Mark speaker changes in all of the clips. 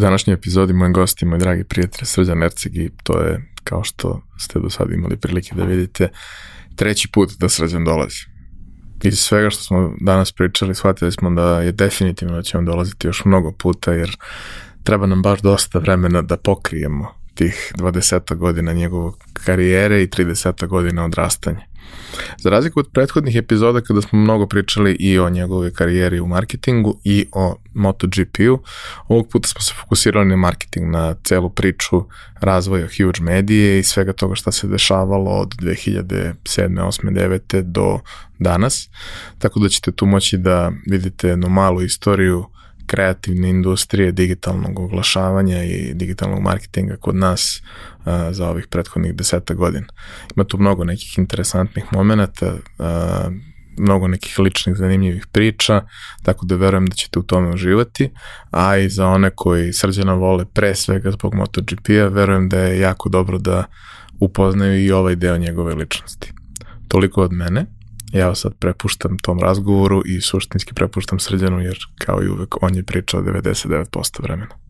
Speaker 1: U današnjoj epizodi moj gost je moj dragi prijatelj Srđan Erceg i to je, kao što ste do sada imali prilike da vidite, treći put da Srđan dolazi. Iz svega što smo danas pričali, shvatili smo da je definitivno da će on dolaziti još mnogo puta, jer treba nam baš dosta vremena da pokrijemo tih 20 godina njegove karijere i 30 godina odrastanja. Za razliku od prethodnih epizoda kada smo mnogo pričali i o njegove karijeri u marketingu i o MotoGP-u, ovog puta smo se fokusirali na marketing, na celu priču razvoja Huge Medije i svega toga šta se dešavalo od 2007. 8. 9. do danas. Tako da ćete tu moći da vidite jednu malu istoriju kreativne industrije digitalnog oglašavanja i digitalnog marketinga kod nas a, za ovih prethodnih deseta godina. Ima tu mnogo nekih interesantnih momenta, a, mnogo nekih ličnih zanimljivih priča, tako da verujem da ćete u tome uživati, a i za one koji srđana vole pre svega zbog MotoGP-a, verujem da je jako dobro da upoznaju i ovaj deo njegove ličnosti. Toliko od mene, ja sad prepuštam tom razgovoru i suštinski prepuštam srđanu jer kao i uvek on je pričao 99% vremena.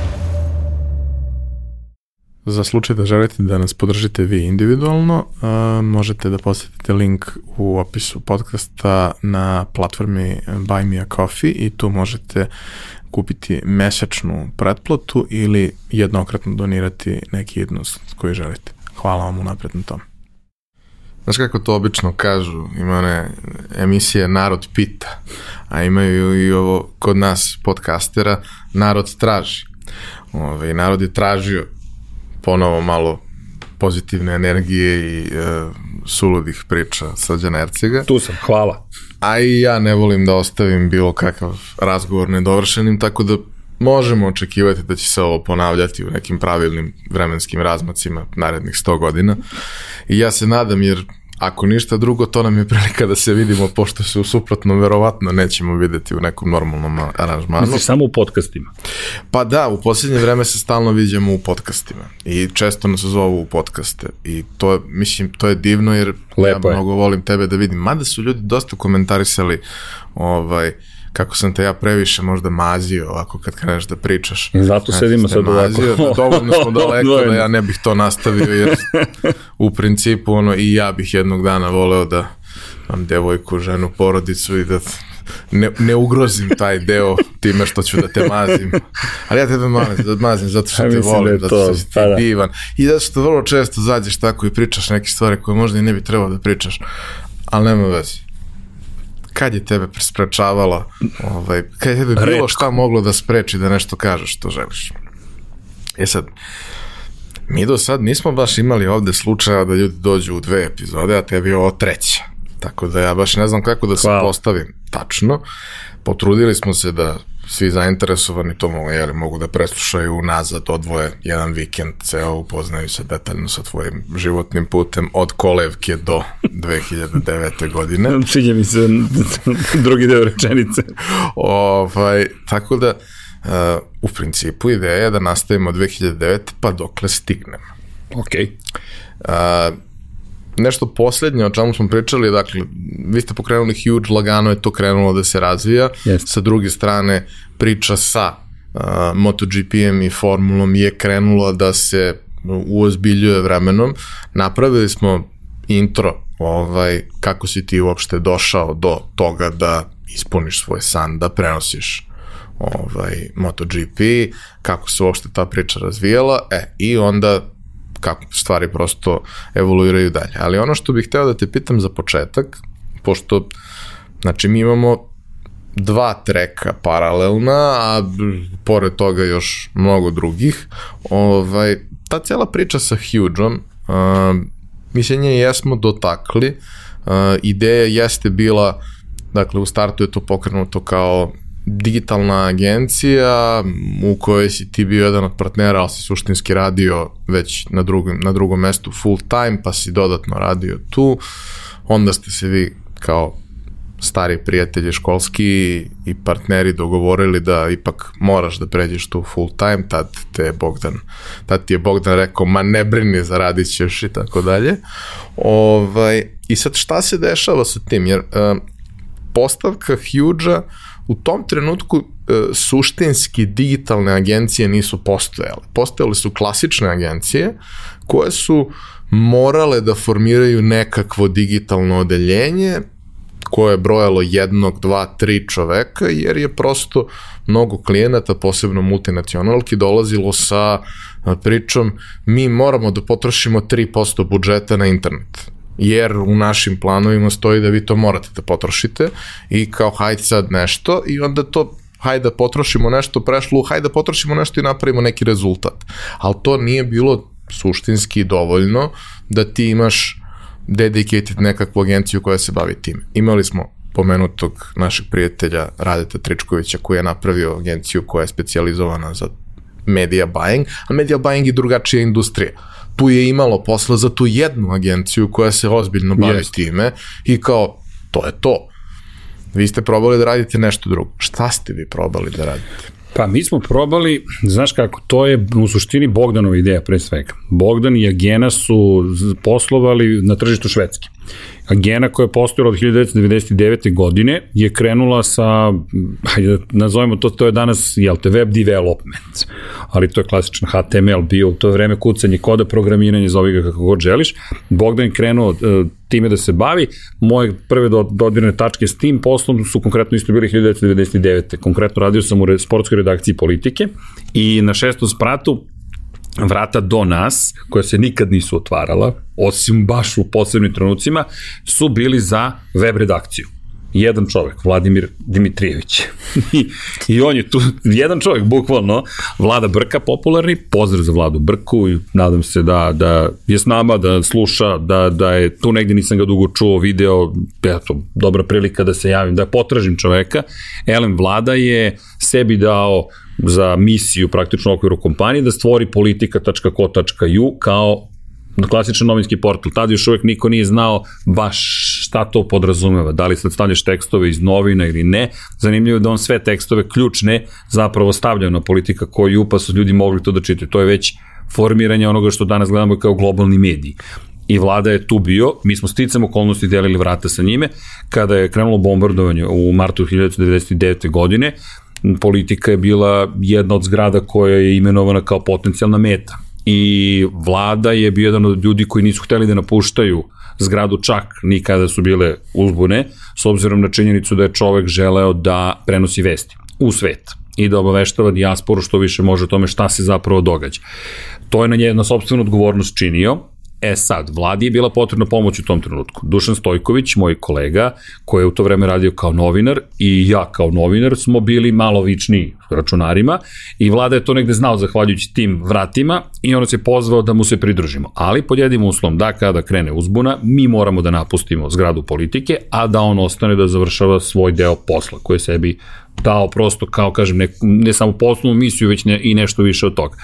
Speaker 1: Za slučaj da želite da nas podržite vi individualno, uh, možete da posetite link u opisu podcasta na platformi Buy Me A Coffee i tu možete kupiti mesečnu pretplatu ili jednokratno donirati neki jednost koji želite. Hvala vam unapred na tom. Znaš kako to obično kažu, ima one emisije Narod pita, a imaju i ovo kod nas podcastera Narod traži. Ove, narod je tražio ponovo malo pozitivne energije i e, suludih priča Srđana Ercega.
Speaker 2: Tu sam, hvala.
Speaker 1: A i ja ne volim da ostavim bilo kakav razgovor nedovršenim, tako da možemo očekivati da će se ovo ponavljati u nekim pravilnim vremenskim razmacima narednih 100 godina. I ja se nadam, jer Ako ništa drugo, to nam je prilika da se vidimo, pošto se u suprotnom verovatno nećemo videti u nekom normalnom aranžmanu.
Speaker 2: Misliš samo u podcastima?
Speaker 1: Pa da, u posljednje vreme se stalno viđamo u podcastima i često nas zovu u podcaste i to, mislim, to je divno jer
Speaker 2: Lepo
Speaker 1: ja
Speaker 2: je.
Speaker 1: mnogo volim tebe da vidim. Mada su ljudi dosta komentarisali ovaj, kako sam te ja previše možda mazio ovako kad kreneš da pričaš.
Speaker 2: Zato sedimo sad ovako.
Speaker 1: Da dovoljno smo daleko da ja ne bih to nastavio jer u principu ono i ja bih jednog dana voleo da mam devojku, ženu, porodicu i da ne, ne ugrozim taj deo time što ću da te mazim. Ali ja tebe mazim, da mazim zato što te volim, da zato što si ti pa da. divan. I zato što vrlo često zađeš tako i pričaš neke stvari koje možda i ne bi trebao da pričaš, ali nema veze kad je tebe sprečavala, ovaj, kad je tebe bilo Redko. šta moglo da spreči da nešto kažeš što želiš. E sad, mi do sad nismo baš imali ovde slučaja da ljudi dođu u dve epizode, a tebi je ovo treća. Tako da ja baš ne znam kako da se Hvala. postavim tačno. Potrudili smo se da svi zainteresovani to mogu, jeli, mogu da preslušaju nazad, odvoje jedan vikend, ceo upoznaju se detaljno sa tvojim životnim putem od kolevke do 2009. godine.
Speaker 2: Sviđa mi se drugi deo rečenice.
Speaker 1: ovaj, tako da, u principu ideja je da nastavimo 2009. pa dokle stignemo.
Speaker 2: Ok.
Speaker 1: Uh, nešto poslednje o čemu smo pričali, dakle, vi ste pokrenuli Huge, lagano je to krenulo da se razvija,
Speaker 2: Jest.
Speaker 1: sa druge strane priča sa uh, MotoGP-em i formulom je krenula da se uozbiljuje vremenom. Napravili smo intro ovaj, kako si ti uopšte došao do toga da ispuniš svoj san, da prenosiš ovaj, MotoGP, kako se uopšte ta priča razvijala, e, i onda kako stvari prosto evoluiraju dalje. Ali ono što bih hteo da te pitam za početak, pošto Znači, mi imamo dva treka paralelna, a pored toga još mnogo drugih. Ovaj, ta cela priča sa Hugeom, uh, mislim je jesmo dotakli, uh, ideja jeste bila, dakle u startu je to pokrenuto kao digitalna agencija u kojoj si ti bio jedan od partnera, ali si suštinski radio već na drugom, na drugom mestu full time, pa si dodatno radio tu, onda ste se vi kao stari prijatelji školski i partneri dogovorili da ipak moraš da pređeš tu full time, tad te je Bogdan, tad ti je Bogdan rekao, ma ne brini, zaradit ćeš i tako dalje. Ovaj, I sad šta se dešava sa tim? Jer uh, postavka Huge-a u tom trenutku uh, suštinski digitalne agencije nisu postojale. Postojale su klasične agencije koje su morale da formiraju nekakvo digitalno odeljenje koje je brojalo jednog, dva, tri čoveka, jer je prosto mnogo klijenata, posebno multinacionalki, dolazilo sa pričom mi moramo da potrošimo 3% budžeta na internet jer u našim planovima stoji da vi to morate da potrošite i kao hajde sad nešto i onda to hajde da potrošimo nešto prešlo, hajde da potrošimo nešto i napravimo neki rezultat. Ali to nije bilo suštinski dovoljno da ti imaš dedicated nekakvu agenciju koja se bavi tim. Imali smo pomenutog našeg prijatelja Radeta Tričkovića koji je napravio agenciju koja je specializovana za media buying, a media buying je drugačija industrija. Tu je imalo posla za tu jednu agenciju koja se ozbiljno bavi yes. time i kao, to je to. Vi ste probali da radite nešto drugo. Šta ste vi probali da radite?
Speaker 2: Pa mi smo probali, znaš kako, to je u suštini Bogdanova ideja pre svega. Bogdan i Agena su poslovali na tržištu Švedske. Agena koja je postojala od 1999. godine je krenula sa, hajde da nazovemo to, to je danas, jel te, web development, ali to je klasičan HTML bio u to vreme kucanje koda, programiranje, zove ga kako god želiš. Bogdan je krenuo uh, time da se bavi. Moje prve dodirne tačke s tim poslom su konkretno isto bili 1999. Konkretno radio sam u sportskoj redakciji politike i na šestom spratu vrata do nas, koja se nikad nisu otvarala, osim baš u posebnim trenucima, su bili za web redakciju jedan čovek, Vladimir Dimitrijević. I, I on je tu, jedan čovek, bukvalno, Vlada Brka popularni, pozdrav za Vladu Brku i nadam se da, da je s nama, da sluša, da, da je tu negde nisam ga dugo čuo, video, eto, dobra prilika da se javim, da potražim čoveka. Elem Vlada je sebi dao za misiju praktično u okviru kompanije da stvori politika.co.ju kao klasičan novinski portal. Tada još uvek niko nije znao baš šta to podrazumeva, da li sad stavljaš tekstove iz novina ili ne. Zanimljivo je da on sve tekstove ključne zapravo stavlja na politika koju pa su ljudi mogli to da čitaju. To je već formiranje onoga što danas gledamo kao globalni mediji i vlada je tu bio, mi smo sticam okolnosti delili vrata sa njime, kada je krenulo bombardovanje u martu 1999. godine, politika je bila jedna od zgrada koja je imenovana kao potencijalna meta. I vlada je bio jedan od ljudi koji nisu hteli da napuštaju zgradu čak ni kada su bile uzbune, s obzirom na činjenicu da je čovek želeo da prenosi vesti u svet i da obaveštava dijasporu što više može o tome šta se zapravo događa. To je na njena sobstvenu odgovornost činio, E sad, vladi je bila potrebna pomoć u tom trenutku. Dušan Stojković, moj kolega, koji je u to vreme radio kao novinar i ja kao novinar smo bili malo vični računarima i vlada je to negde znao zahvaljujući tim vratima i ono se pozvao da mu se pridružimo. Ali pod jednim uslovom da kada krene uzbuna, mi moramo da napustimo zgradu politike, a da on ostane da završava svoj deo posla koji sebi dao prosto kao kažem ne, ne samo poslovnu misiju već ne, i nešto više od toga.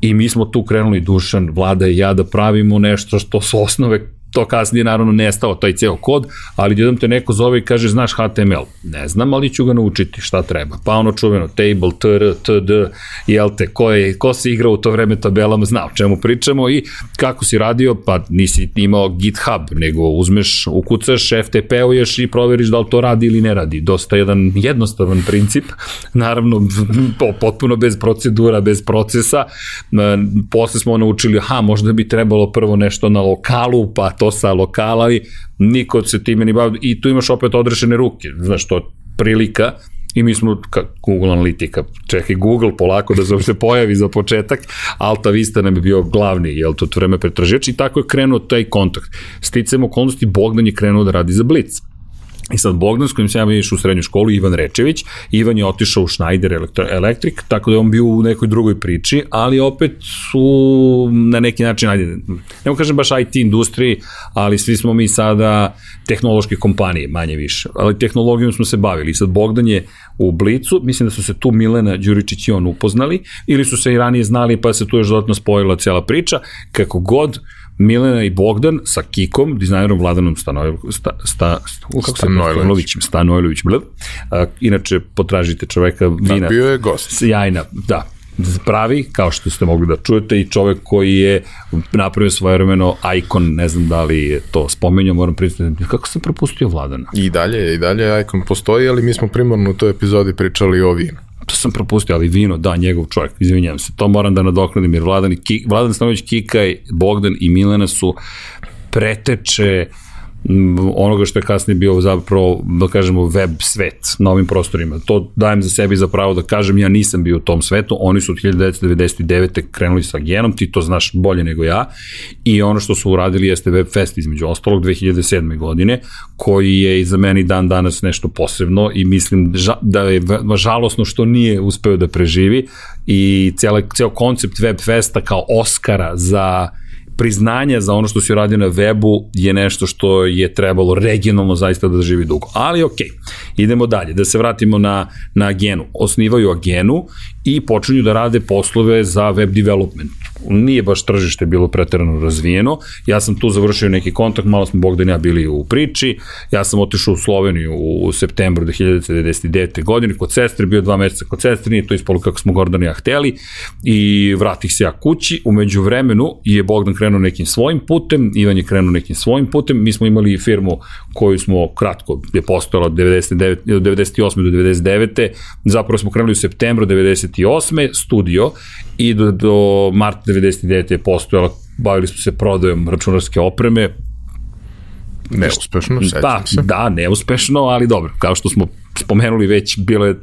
Speaker 2: I mi smo tu krenuli Dušan, Vlada i ja da pravimo nešto što su osnove to kasnije naravno nestao taj ceo kod, ali jedan te neko zove i kaže znaš HTML, ne znam ali ću ga naučiti šta treba, pa ono čuveno table, tr, td, jel te, ko, je, ko se igra u to vreme tabelama, zna o čemu pričamo i kako si radio, pa nisi imao GitHub, nego uzmeš, ukucaš, FTP-uješ i proveriš da li to radi ili ne radi, dosta jedan jednostavan princip, naravno potpuno bez procedura, bez procesa, posle smo naučili, aha, možda bi trebalo prvo nešto na lokalu, pa to sa lokala, ali niko se time ni bavi. I tu imaš opet odrešene ruke, znaš, to prilika. I mi smo ka, Google Analitika, čekaj Google polako da se pojavi za početak, Alta Vista nam je bio glavni, jel to vreme pretraživač i tako je krenuo taj kontakt. Sticamo okolnosti, Bogdan je krenuo da radi za Blitz I sad Bogdan s kojim sam ja išao u srednju školu, Ivan Rečević, Ivan je otišao u Schneider Electric, tako da je on bio u nekoj drugoj priči, ali opet su na neki način, ajde, ne kažem baš IT industriji, ali svi smo mi sada tehnološke kompanije, manje više, ali tehnologijom smo se bavili. I sad Bogdan je u Blicu, mislim da su se tu Milena Đuričić i on upoznali, ili su se i ranije znali, pa se tu još dodatno spojila cijela priča, kako god, Milena i Bogdan sa Kikom, dizajnerom Vladanom Stanojlovićem, sta, sta, kako Stanojlovićem, Stanojlović, bl. inače, potražite čoveka
Speaker 1: da, vina. Da, bio je gost.
Speaker 2: Sjajna, da, pravi, kao što ste mogli da čujete, i čovek koji je napravio svoje vremeno ikon, ne znam da li je to spomenio, moram priznati, kako sam propustio Vladana?
Speaker 1: I dalje, i dalje ikon postoji, ali mi smo primarno u toj epizodi pričali o vinu
Speaker 2: to sam propustio, ali vino, da, njegov čovjek, izvinjam se, to moram da nadoknadim, jer Vladan, Vladan Stanović, Kikaj, Bogdan i Milena su preteče onoga što je kasnije bio zapravo, da kažemo, web svet na ovim prostorima. To dajem za sebi zapravo da kažem, ja nisam bio u tom svetu, oni su od 1999. krenuli sa genom, ti to znaš bolje nego ja, i ono što su uradili jeste web fest između ostalog 2007. godine, koji je i za meni dan danas nešto posebno i mislim da je žalosno što nije uspeo da preživi i cijel koncept web festa kao Oscara za priznanje za ono što si uradio na webu je nešto što je trebalo regionalno zaista da živi dugo. Ali ok, idemo dalje, da se vratimo na, na Agenu. Osnivaju Agenu i počinju da rade poslove za web development. Nije baš tržište bilo preterano razvijeno. Ja sam tu završio neki kontakt, malo smo Bogdan ja bili u priči. Ja sam otišao u Sloveniju u septembru 2099. godine kod sestre, bio dva meseca kod sestre, nije to ispalo kako smo Gordon i ja hteli i vratih se ja kući. Umeđu vremenu je Bogdan krenuo nekim svojim putem, Ivan je krenuo nekim svojim putem. Mi smo imali firmu koju smo kratko je postojala od 99, 98. do 99. Zapravo smo krenuli u septembru 90 98. studio i do, do marta 99. je postojala, bavili smo se prodajom računarske opreme,
Speaker 1: Neuspešno, sećam
Speaker 2: pa, se. Da, neuspešno, ali dobro, kao što smo spomenuli već, bilo je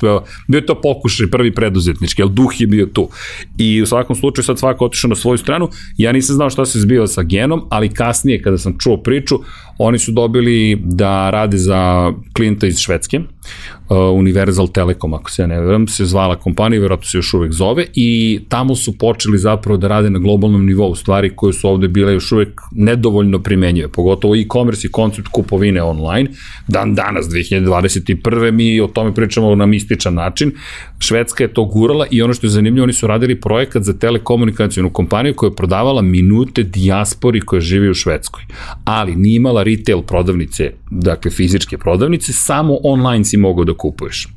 Speaker 2: bio je to pokušaj prvi preduzetnički, ali duh je bio tu. I u svakom slučaju sad svako otišao na svoju stranu, ja nisam znao šta se zbiva sa genom, ali kasnije kada sam čuo priču, oni su dobili da rade za klijenta iz Švedske, uh, Universal Telekom, ako se ja ne veram, se zvala kompanija, verovatno se još uvek zove, i tamo su počeli zapravo da rade na globalnom nivou, stvari koje su ovde bile još uvek nedovoljno primenjive, pogotovo e-commerce i koncept kupovine online, dan danas, 2021. mi o tome pričamo na mističan način, Švedska je to gurala i ono što je zanimljivo, oni su radili projekat za telekomunikacijonu kompaniju koja je prodavala minute dijaspori koja živi u Švedskoj, ali nije imala retail prodavnice, dakle fizičke prodavnice, samo online si mogao da kupuješ.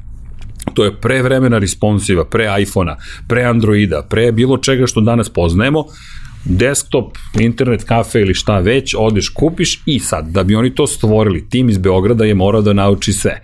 Speaker 2: To je pre vremena responsiva, pre iPhone-a, pre Androida, pre bilo čega što danas poznajemo, desktop, internet kafe ili šta već, odeš, kupiš i sad, da bi oni to stvorili, tim iz Beograda je morao da nauči sve.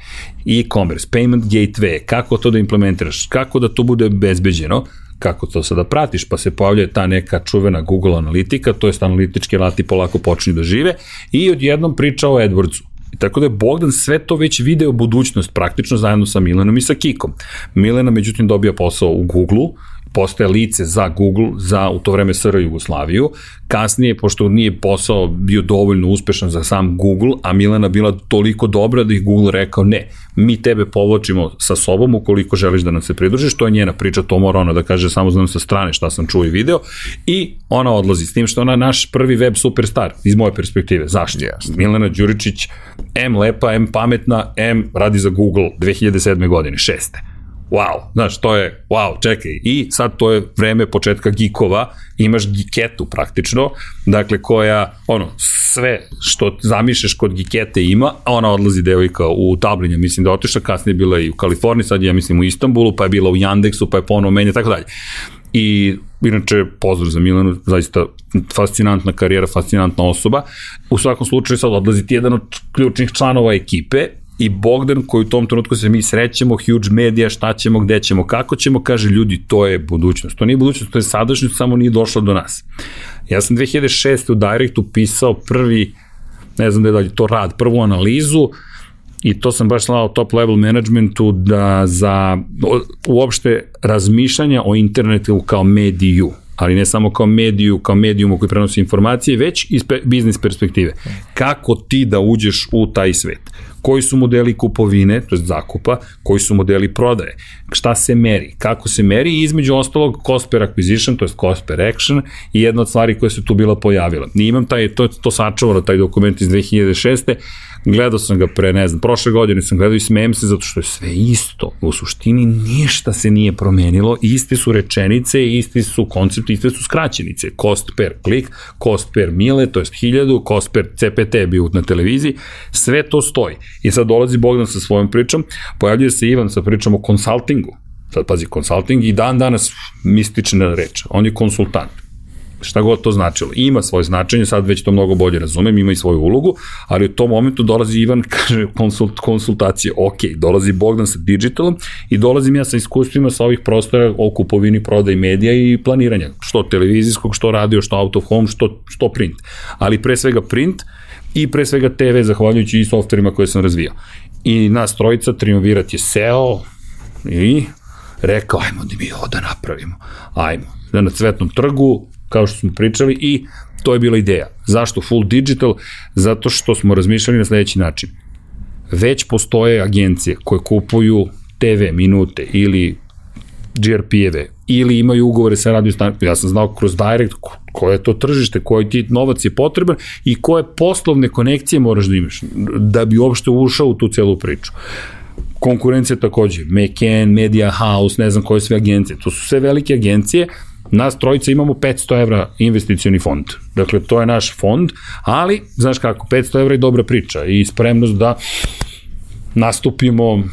Speaker 2: E-commerce, payment gateway, kako to da implementiraš, kako da to bude bezbeđeno, kako to sada pratiš, pa se pojavlja ta neka čuvena Google analitika, to jest analitički alati polako počinju da žive i odjednom priča o AdWordsu. Tako da je Bogdan sve to već video budućnost praktično zajedno sa Milenom i sa Kikom. Milena međutim dobija posao u Google-u, postaje lice za Google, za u to vreme SR Jugoslaviju. Kasnije, pošto nije posao bio dovoljno uspešan za sam Google, a Milena bila toliko dobra da ih Google rekao ne, mi tebe povlačimo sa sobom ukoliko želiš da nam se pridružiš, to je njena priča, to mora ona da kaže samo znam sa strane šta sam čuo i video i ona odlazi s tim što ona naš prvi web superstar iz moje perspektive. Zašto? Yes. Milena Đuričić, M lepa, M pametna, M radi za Google 2007. godine, šeste wow, znaš, to je, wow, čekaj, i sad to je vreme početka gikova, imaš giketu praktično, dakle koja, ono, sve što zamišlješ kod gikete ima, a ona odlazi devojka u Tablinja, mislim da otišla, kasnije je bila i u Kaliforniji, sad ja mislim u Istanbulu, pa je bila u Yandexu, pa je ponovo menja, tako dalje. I inače pozdrav za Milanu, zaista fascinantna karijera, fascinantna osoba. U svakom slučaju sad odlazi ti jedan od ključnih članova ekipe i Bogdan koji u tom trenutku se mi srećemo, huge media, šta ćemo, gde ćemo, kako ćemo, kaže ljudi, to je budućnost. To nije budućnost, to je sadašnjost, samo nije došlo do nas. Ja sam 2006. u Directu pisao prvi, ne znam da je to rad, prvu analizu, i to sam baš slao top level managementu da za uopšte razmišljanja o internetu kao mediju ali ne samo kao mediju, kao medijum koji prenosi informacije, već iz pe, biznis perspektive. Kako ti da uđeš u taj svet? Koji su modeli kupovine, to je zakupa, koji su modeli prodaje, šta se meri, kako se meri i između ostalog cost per acquisition, to je cost per action i jedna od stvari koja se tu bila pojavila. Nimam taj, to, to sačuvalo, taj dokument iz 2006 Gledao sam ga pre, ne znam, prošle godine sam gledao i smijem se zato što je sve isto. U suštini ništa se nije promenilo, iste su rečenice, isti su koncepti, iste su skraćenice. Cost per klik, cost per mile, to jest 1000, cost per CPT bio na televiziji, sve to stoji. I sad dolazi Bogdan sa svojom pričom, pojavljuje se Ivan sa pričom o konsultingu. Sad pazi, konsulting i dan danas mistična reč. On je konsultant šta god to značilo. Ima svoje značenje, sad već to mnogo bolje razumem, ima i svoju ulogu, ali u tom momentu dolazi Ivan, kaže konsult, konsultacije, ok, dolazi Bogdan sa digitalom i dolazim ja sa iskustvima sa ovih prostora o kupovini, prodaj medija i planiranja, što televizijskog, što radio, što out of home, što, što print. Ali pre svega print i pre svega TV, zahvaljujući i softverima koje sam razvijao. I nas trojica, Triumvirat je seo i rekao, ajmo da mi ovo da napravimo. Ajmo. Da na cvetnom trgu, kao što smo pričali i to je bila ideja. Zašto full digital? Zato što smo razmišljali na sledeći način. Već postoje agencije koje kupuju TV minute ili GRP-eve ili imaju ugovore sa radio stanicom. Ja sam znao kroz Direct koje je to tržište, koji ti novac je potreban i koje poslovne konekcije moraš da imaš da bi uopšte ušao u tu celu priču konkurencija takođe, McCann, Media House, ne znam koje sve agencije, to su sve velike agencije Nas trojica imamo 500 evra investicioni fond. Dakle, to je naš fond, ali, znaš kako, 500 evra je dobra priča i spremnost da nastupimo,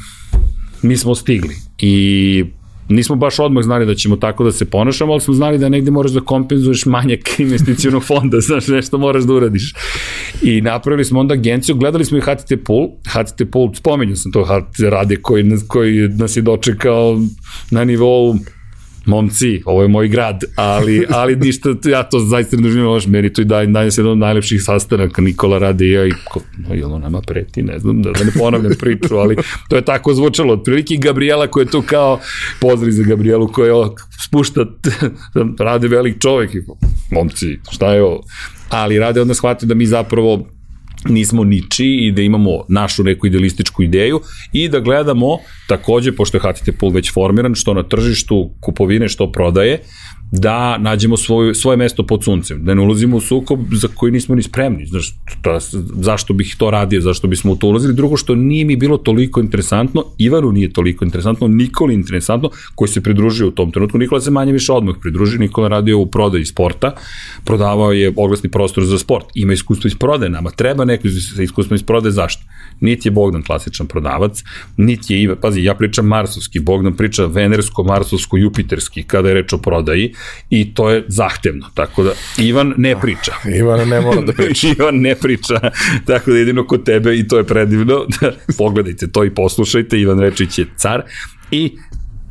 Speaker 2: mi smo stigli. I nismo baš odmah znali da ćemo tako da se ponašamo, ali smo znali da negde moraš da kompenzuješ manjak investicijonog fonda, znaš, nešto moraš da uradiš. I napravili smo onda agenciju, gledali smo i HTT Pool, HTT Pool, spomenuo sam to HTT rade koji, koji nas je dočekao na nivou momci, ovo je moj grad, ali, ali ništa, ja to zaista ne doživim loš, meni to i daje se jedan od najlepših sastanaka, Nikola radi i ja i ko, no, jel nama preti, ne znam, da, da ne ponavljam priču, ali to je tako zvučalo, otprilike Gabriela koja je tu kao, pozdrav za Gabrielu koja je spušta, radi velik čovek i momci, šta je ovo? Ali rade onda shvatio da mi zapravo nismo niči i da imamo našu neku idealističku ideju i da gledamo takođe, pošto je HTT pool već formiran, što na tržištu kupovine, što prodaje, da nađemo svoju, svoje mesto pod suncem, da ne ulazimo u sukob za koji nismo ni spremni, znaš, ta, zašto bih to radio, zašto bismo u to ulazili, drugo što nije mi bilo toliko interesantno, Ivanu nije toliko interesantno, Nikoli interesantno, koji se pridružio u tom trenutku, Nikola se manje više odmah pridružio, Nikola radio u prodaji sporta, prodavao je oglasni prostor za sport, ima iskustvo iz prodaje, nama treba neko sa iskustvom iz prodaje, zašto? Niti je Bogdan klasičan prodavac, niti je Iva, pazi, ja pričam marsovski, Bogdan priča venersko, marsovsko, jupiterski, kada je reč o prodaji, i to je zahtevno, tako da Ivan ne priča.
Speaker 1: Ivan ne mora da priča.
Speaker 2: Ivan ne priča, tako da jedino kod tebe i to je predivno, pogledajte to i poslušajte, Ivan Rečić je car i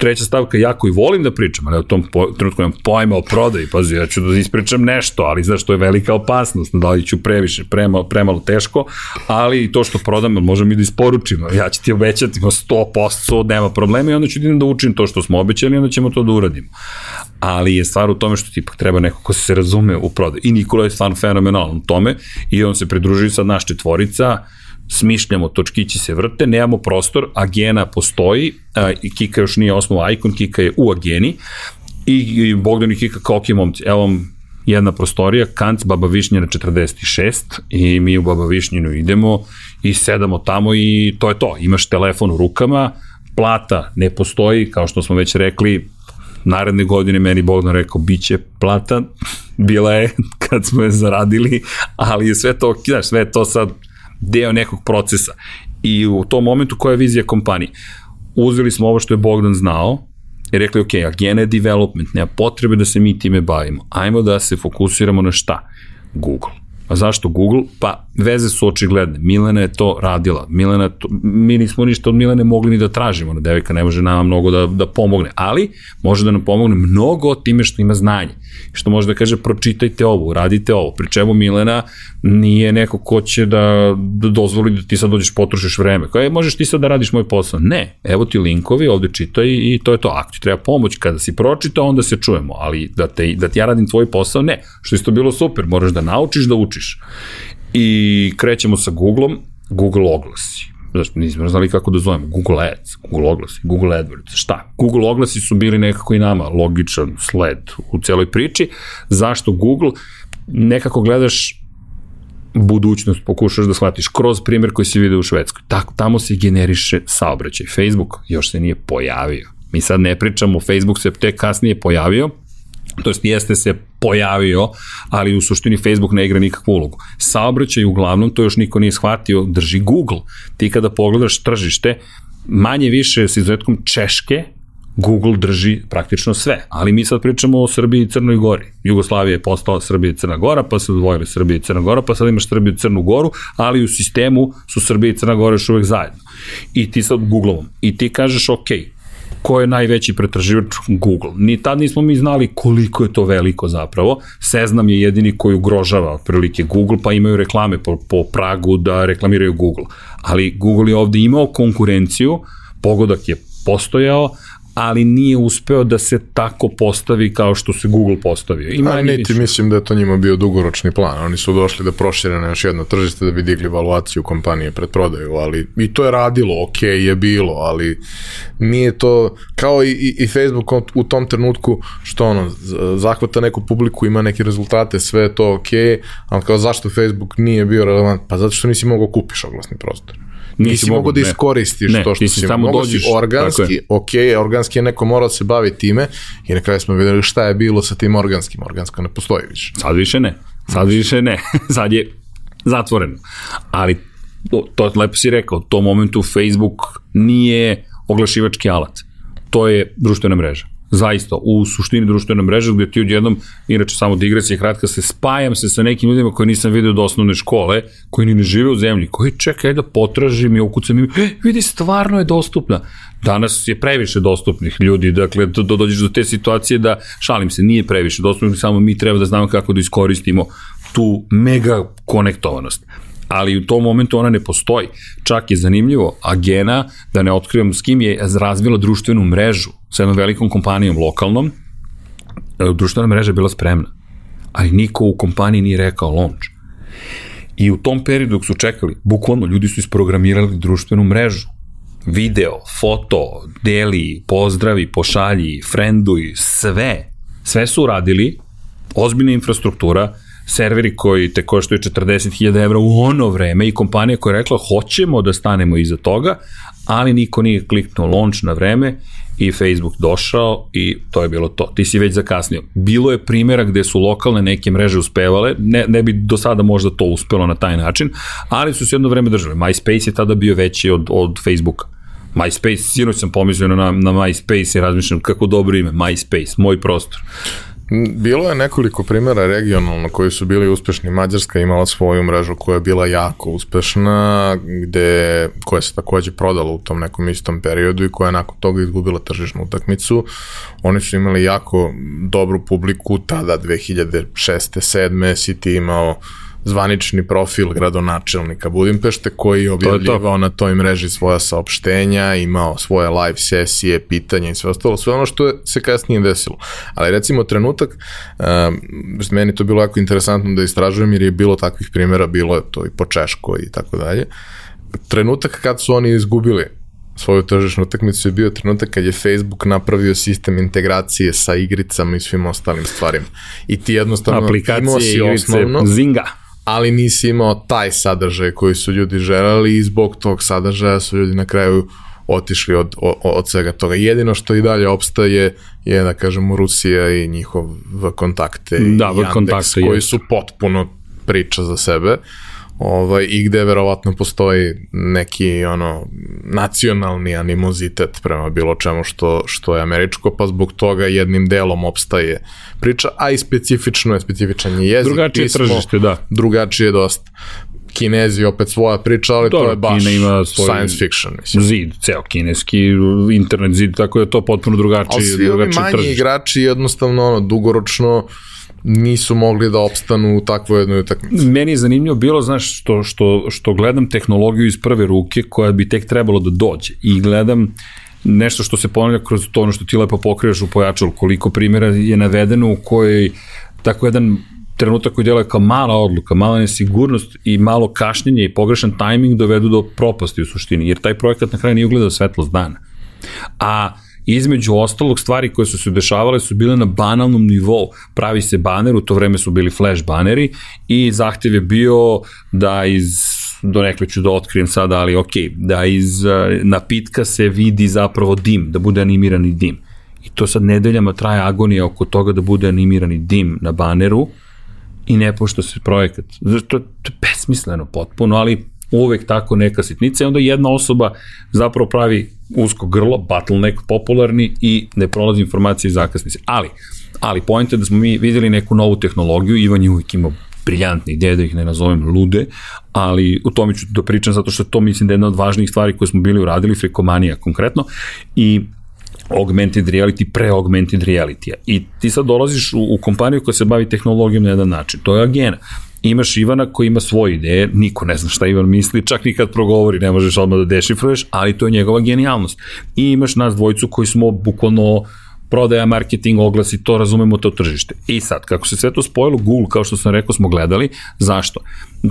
Speaker 2: treća stavka, ja koji volim da pričam, ali u tom po, trenutku nemam pojma o prodaji, pazi, ja ću da ispričam nešto, ali znaš, to je velika opasnost, da li ću previše, premalo, premalo teško, ali to što prodam, možem i da isporučim, ja ću ti obećati 100%, nema problema i onda ću ti da učim to što smo obećali i onda ćemo to da uradimo. Ali je stvar u tome što ti ipak treba neko ko se razume u prodaju. I Nikola je stvarno fenomenalan u tome i on se pridružuje sad naš četvorica, smišljamo, točkići se vrte, nemamo prostor, agena postoji, a, i Kika još nije osnova ikon, Kika je u ageni, i, i Bogdan i Kika kao ok, momci, evo vam jedna prostorija, Kanc, Baba Višnjena 46 i mi u Baba Višnjenu idemo i sedamo tamo i to je to, imaš telefon u rukama, plata ne postoji, kao što smo već rekli, naredne godine meni Bogdan rekao, bit će plata, bila je kad smo je zaradili, ali je sve to, znaš, sve to sad deo nekog procesa. I u tom momentu koja je vizija kompanije? Uzeli smo ovo što je Bogdan znao i rekli, ok, agena je development, nema potrebe da se mi time bavimo. Ajmo da se fokusiramo na šta? Google. A zašto Google? Pa veze su očigledne. Milena je to radila. Milena, to, mi nismo ništa od Milene mogli ni da tražimo. Devika ne može nama mnogo da, da pomogne, ali može da nam pomogne mnogo time što ima znanje. Što može da kaže pročitajte ovo, radite ovo. Pri čemu Milena nije neko ko će da, da dozvoli da ti sad dođeš potrošiš vreme. Kao je, možeš ti sad da radiš moj posao. Ne, evo ti linkovi, ovde čitaj i to je to. Ako ti treba pomoć kada si pročitao, onda se čujemo, ali da, te, da ti ja radim tvoj posao, ne. Što isto bilo super, moraš da naučiš da učiš. I krećemo sa Google-om, Google oglasi. Znaš, nismo znali kako da zovemo, Google Ads, Google oglasi, Google AdWords, šta? Google oglasi su bili nekako i nama logičan sled u celoj priči. Zašto Google? Nekako gledaš budućnost pokušaš da shvatiš kroz primjer koji se vide u Švedskoj. Tako, tamo se generiše saobraćaj. Facebook još se nije pojavio. Mi sad ne pričamo, Facebook se tek kasnije pojavio, to jest jeste se pojavio, ali u suštini Facebook ne igra nikakvu ulogu. Saobraćaj uglavnom, to još niko nije shvatio, drži Google. Ti kada pogledaš tržište, manje više s izuzetkom Češke, Google drži praktično sve, ali mi sad pričamo o Srbiji i Crnoj Gori. Jugoslavija je postala Srbija i Crna Gora, pa se odvojili Srbija i Crna Gora, pa sad imaš Srbiju i Crnu Goru, ali u sistemu su Srbija i Crna Gora još uvek zajedno. I ti sad Googleom. I ti kažeš, ok, ko je najveći pretraživač Google. Ni tad nismo mi znali koliko je to veliko zapravo. Seznam je jedini koji ugrožava otprilike Google, pa imaju reklame po, po pragu da reklamiraju Google. Ali Google je ovde imao konkurenciju, pogodak je postojao, ali nije uspeo da se tako postavi kao što se Google postavio.
Speaker 1: Ima A niti mislim da je to njima bio dugoročni plan. Oni su došli da prošire na još jedno tržište da bi digli valuaciju kompanije pred prodaju, ali i to je radilo, ok je bilo, ali nije to, kao i, i, i Facebook u tom trenutku, što ono, zahvata neku publiku, ima neke rezultate, sve je to ok, ali kao zašto Facebook nije bio relevant? Pa zato što nisi mogao kupiš oglasni prostor nisi mogu da iskoristiš ne, to što si samo dođeš, organski, ok, organski je neko morao da se bavi time i na kraju smo videli šta je bilo sa tim organskim, organsko ne postoji više.
Speaker 2: Sad više ne, sad više ne, sad je zatvoreno, ali to, to lepo si rekao, u tom momentu Facebook nije oglašivački alat, to je društvena mreža zaista u suštini društvene mreže gde ti odjednom, inače samo digresija kratka, se spajam se sa nekim ljudima koje nisam video do osnovne škole, koji ni ne žive u zemlji, koji čekaj da potražim i ukucam i e, vidi, stvarno je dostupna. Danas je previše dostupnih ljudi, dakle, do, do, dođeš do te situacije da, šalim se, nije previše dostupnih, samo mi treba da znamo kako da iskoristimo tu mega konektovanost ali u tom momentu ona ne postoji. Čak je zanimljivo, Agena, da ne otkrivam s kim je razvila društvenu mrežu sa jednom velikom kompanijom lokalnom, e, društvena mreža je bila spremna, ali niko u kompaniji nije rekao launch. I u tom periodu dok su čekali, bukvalno ljudi su isprogramirali društvenu mrežu, video, foto, deli, pozdravi, pošalji, frienduj, sve, sve su uradili, ozbiljna infrastruktura, serveri koji te koštaju 40.000 evra u ono vreme i kompanija koja je rekla hoćemo da stanemo iza toga, ali niko nije kliknuo launch na vreme i Facebook došao i to je bilo to. Ti si već zakasnio. Bilo je primjera gde su lokalne neke mreže uspevale, ne, ne bi do sada možda to uspelo na taj način, ali su se jedno vreme držali. MySpace je tada bio veći od, od Facebooka. MySpace, sinoć sam pomislio na, na MySpace i razmišljam kako dobro ime, MySpace, moj prostor.
Speaker 1: Bilo je nekoliko primjera regionalno koji su bili uspešni. Mađarska imala svoju mrežu koja je bila jako uspešna, gde, koja se takođe prodala u tom nekom istom periodu i koja je nakon toga izgubila tržišnu utakmicu. Oni su imali jako dobru publiku tada 2006. 7. si ti imao zvanični profil gradonačelnika Budimpešte koji je objavljivao to to. na toj mreži svoja saopštenja, imao svoje live sesije, pitanja i sve ostalo, sve ono što je se kasnije desilo. Ali recimo trenutak, um, meni to bilo jako interesantno da istražujem jer je bilo takvih primjera, bilo je to i po Češkoj i tako dalje. Trenutak kad su oni izgubili svoju tržišnu utakmicu je bio trenutak kad je Facebook napravio sistem integracije sa igricama i svim ostalim stvarima. I ti jednostavno
Speaker 2: Aplikacije, imao si osnovno, Zinga
Speaker 1: ali nisi imao taj sadržaj koji su ljudi želeli i zbog tog sadržaja su ljudi na kraju otišli od, od, od svega toga. Jedino što i dalje opstaje je, da kažemo, Rusija i njihov kontakte
Speaker 2: da,
Speaker 1: i Yandex,
Speaker 2: kontakte,
Speaker 1: koji je. su potpuno priča za sebe. Ovaj, i gde verovatno postoji neki ono nacionalni animozitet prema bilo čemu što, što je američko, pa zbog toga jednim delom opstaje priča, a i specifično je, specifičan je jezik,
Speaker 2: Drugačije
Speaker 1: pismo,
Speaker 2: tržište, da.
Speaker 1: drugačije je dosta. Kinezi opet svoja priča, ali
Speaker 2: Dobro,
Speaker 1: to je baš
Speaker 2: Kina ima svoj
Speaker 1: science fiction, mislim.
Speaker 2: Zid, ceo kineski internet zid, tako da je to potpuno drugačije.
Speaker 1: Ali svi ovi
Speaker 2: drugačije
Speaker 1: manji
Speaker 2: tržište.
Speaker 1: igrači jednostavno ono, dugoročno nisu mogli da opstanu u takvoj jednoj utakmici.
Speaker 2: Meni je zanimljivo bilo, znaš, što, što, što gledam tehnologiju iz prve ruke koja bi tek trebalo da dođe i gledam nešto što se ponavlja kroz to ono što ti lepo pokrivaš u pojačalu, koliko primjera je navedeno u kojoj tako jedan trenutak koji djeluje kao mala odluka, mala nesigurnost i malo kašnjenje i pogrešan tajming dovedu do propasti u suštini, jer taj projekat na kraju nije ugledao svetlost dana. A između ostalog stvari koje su se dešavale su bile na banalnom nivou. Pravi se baner, u to vreme su bili flash baneri i zahtev je bio da iz do nekle ću da otkrijem sada, ali ok, da iz uh, napitka se vidi zapravo dim, da bude animirani dim. I to sad nedeljama traje agonija oko toga da bude animirani dim na baneru i ne pošto se projekat. Znači, to, to je besmisleno potpuno, ali uvek tako neka sitnica i onda jedna osoba zapravo pravi usko grlo, bottleneck popularni i ne prolazi informacije iz zakasnice. Ali, ali point je da smo mi videli neku novu tehnologiju, Ivan je uvijek imao briljantne ideje, da ih ne nazovem lude, ali u tome ću da pričam zato što to mislim da je jedna od važnijih stvari koje smo bili uradili, frekomanija konkretno, i augmented reality pre augmented reality-a. I ti sad dolaziš u, u kompaniju koja se bavi tehnologijom na jedan način. To je Agena. Imaš Ivana koji ima svoje ideje, niko ne zna šta Ivan misli, čak ni kad progovori ne možeš odmah da dešifruješ, ali to je njegova genijalnost. I imaš nas dvojicu koji smo bukvalno prodaja, marketing, oglasi, to razumemo to tržište. I sad, kako se sve to spojilo, Google, kao što sam rekao, smo gledali, zašto?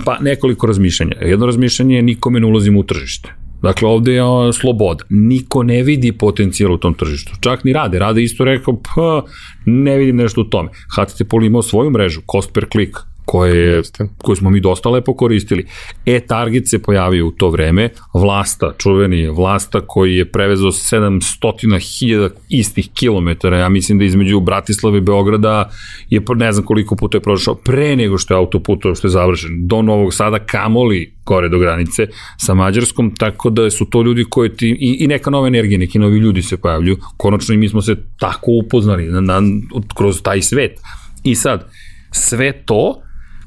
Speaker 2: Pa nekoliko razmišljanja. Jedno razmišljanje je nikome ne ulazimo u tržište. Dakle, ovde je sloboda. Niko ne vidi potencijal u tom tržištu. Čak ni rade. Rade isto rekao, pa, ne vidim nešto u tome. HTTP imao svoju mrežu, cost per click, koje, je, koje smo mi dosta lepo koristili. E-Target se pojavio u to vreme, Vlasta, čuveni Vlasta koji je prevezao 700.000 istih kilometara, ja mislim da između Bratislave i Beograda je ne znam koliko puta je prošao pre nego što je autoput što je završen, do Novog Sada kamoli gore do granice sa Mađarskom, tako da su to ljudi koji ti, i, i neka nova energija, neki novi ljudi se pojavljuju, konačno i mi smo se tako upoznali na, na, kroz taj svet. I sad, sve to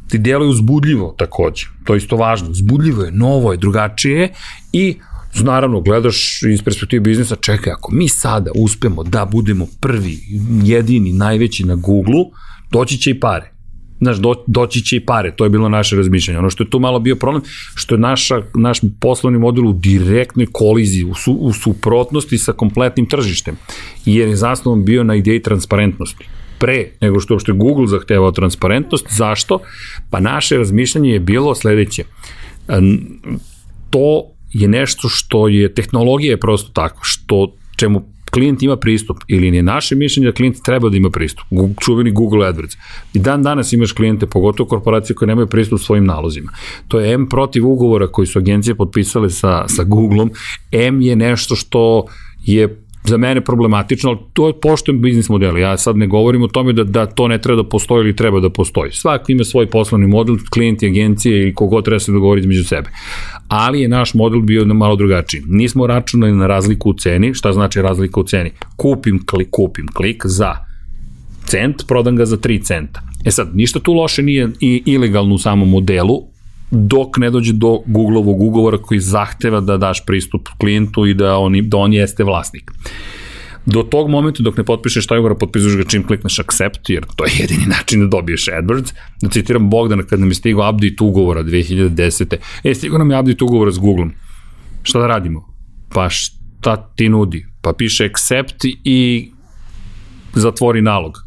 Speaker 2: ti deluje uzbudljivo takođe. To je isto važno. Uzbudljivo je, novo je, drugačije i naravno gledaš iz perspektive biznisa, čekaj, ako mi sada uspemo da budemo prvi, jedini, najveći na Google-u, doći će i pare. Znaš, do, doći će i pare, to je bilo naše razmišljanje. Ono što je tu malo bio problem, što je naša, naš poslovni model u direktnoj koliziji, u, su, u suprotnosti sa kompletnim tržištem, jer je zasnovan bio na ideji transparentnosti pre nego što uopšte Google zahtevao transparentnost. Zašto? Pa naše razmišljanje je bilo sledeće. To je nešto što je, tehnologija je prosto tako, što čemu klijent ima pristup ili nije naše mišljenje da klijent treba da ima pristup, čuveni Google AdWords. I dan danas imaš klijente, pogotovo korporacije koje nemaju pristup svojim nalozima. To je M protiv ugovora koji su agencije potpisale sa, sa Googleom, M je nešto što je za mene problematično, ali to je poštojen biznis model. Ja sad ne govorim o tome da, da to ne treba da postoji ili treba da postoji. Svako ima svoj poslovni model, klijenti, agencije ili kogod treba se dogovoriti među sebe. Ali je naš model bio na malo drugačiji. Nismo računali na razliku u ceni. Šta znači razlika u ceni? Kupim klik, kupim klik za cent, prodam ga za 3 centa. E sad, ništa tu loše nije i ilegalno u samom modelu, dok ne dođe do Google-ovog ugovora koji zahteva da daš pristup klijentu i da on, da on jeste vlasnik. Do tog momenta dok ne potpišeš taj ugovor, potpisuješ ga čim klikneš accept, jer to je jedini način da dobiješ AdWords. Da citiram Bogdana kad nam je stigao update ugovora 2010. E, stigao nam je update ugovora s Google-om. Šta da radimo? Pa šta ti nudi? Pa piše accept i zatvori nalog.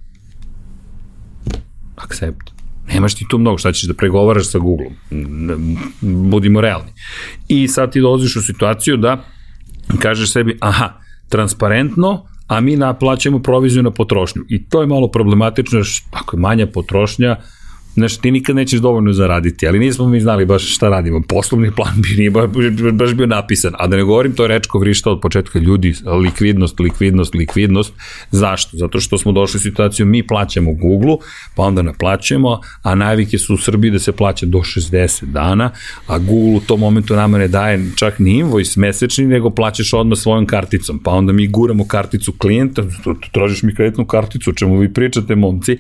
Speaker 2: Accept Nemaš ti tu mnogo, šta ćeš da pregovaraš sa Google-om? Budimo realni. I sad ti dolaziš u situaciju da kažeš sebi, aha, transparentno, a mi naplaćamo proviziju na potrošnju. I to je malo problematično, jer ako je manja potrošnja, Znaš, ti nikad nećeš dovoljno zaraditi, ali nismo mi znali baš šta radimo. Poslovni plan bi nije baš, baš bio napisan. A da ne govorim, to je rečko vrišta od početka ljudi, likvidnost, likvidnost, likvidnost. Zašto? Zato što smo došli u situaciju, mi plaćamo Google, pa onda naplaćujemo, a najvike su u Srbiji da se plaća do 60 dana, a Google u tom momentu nama ne daje čak ni invoice mesečni, nego plaćaš odmah svojom karticom. Pa onda mi guramo karticu klijenta, tražiš mi kreditnu karticu, o čemu vi pričate, momci,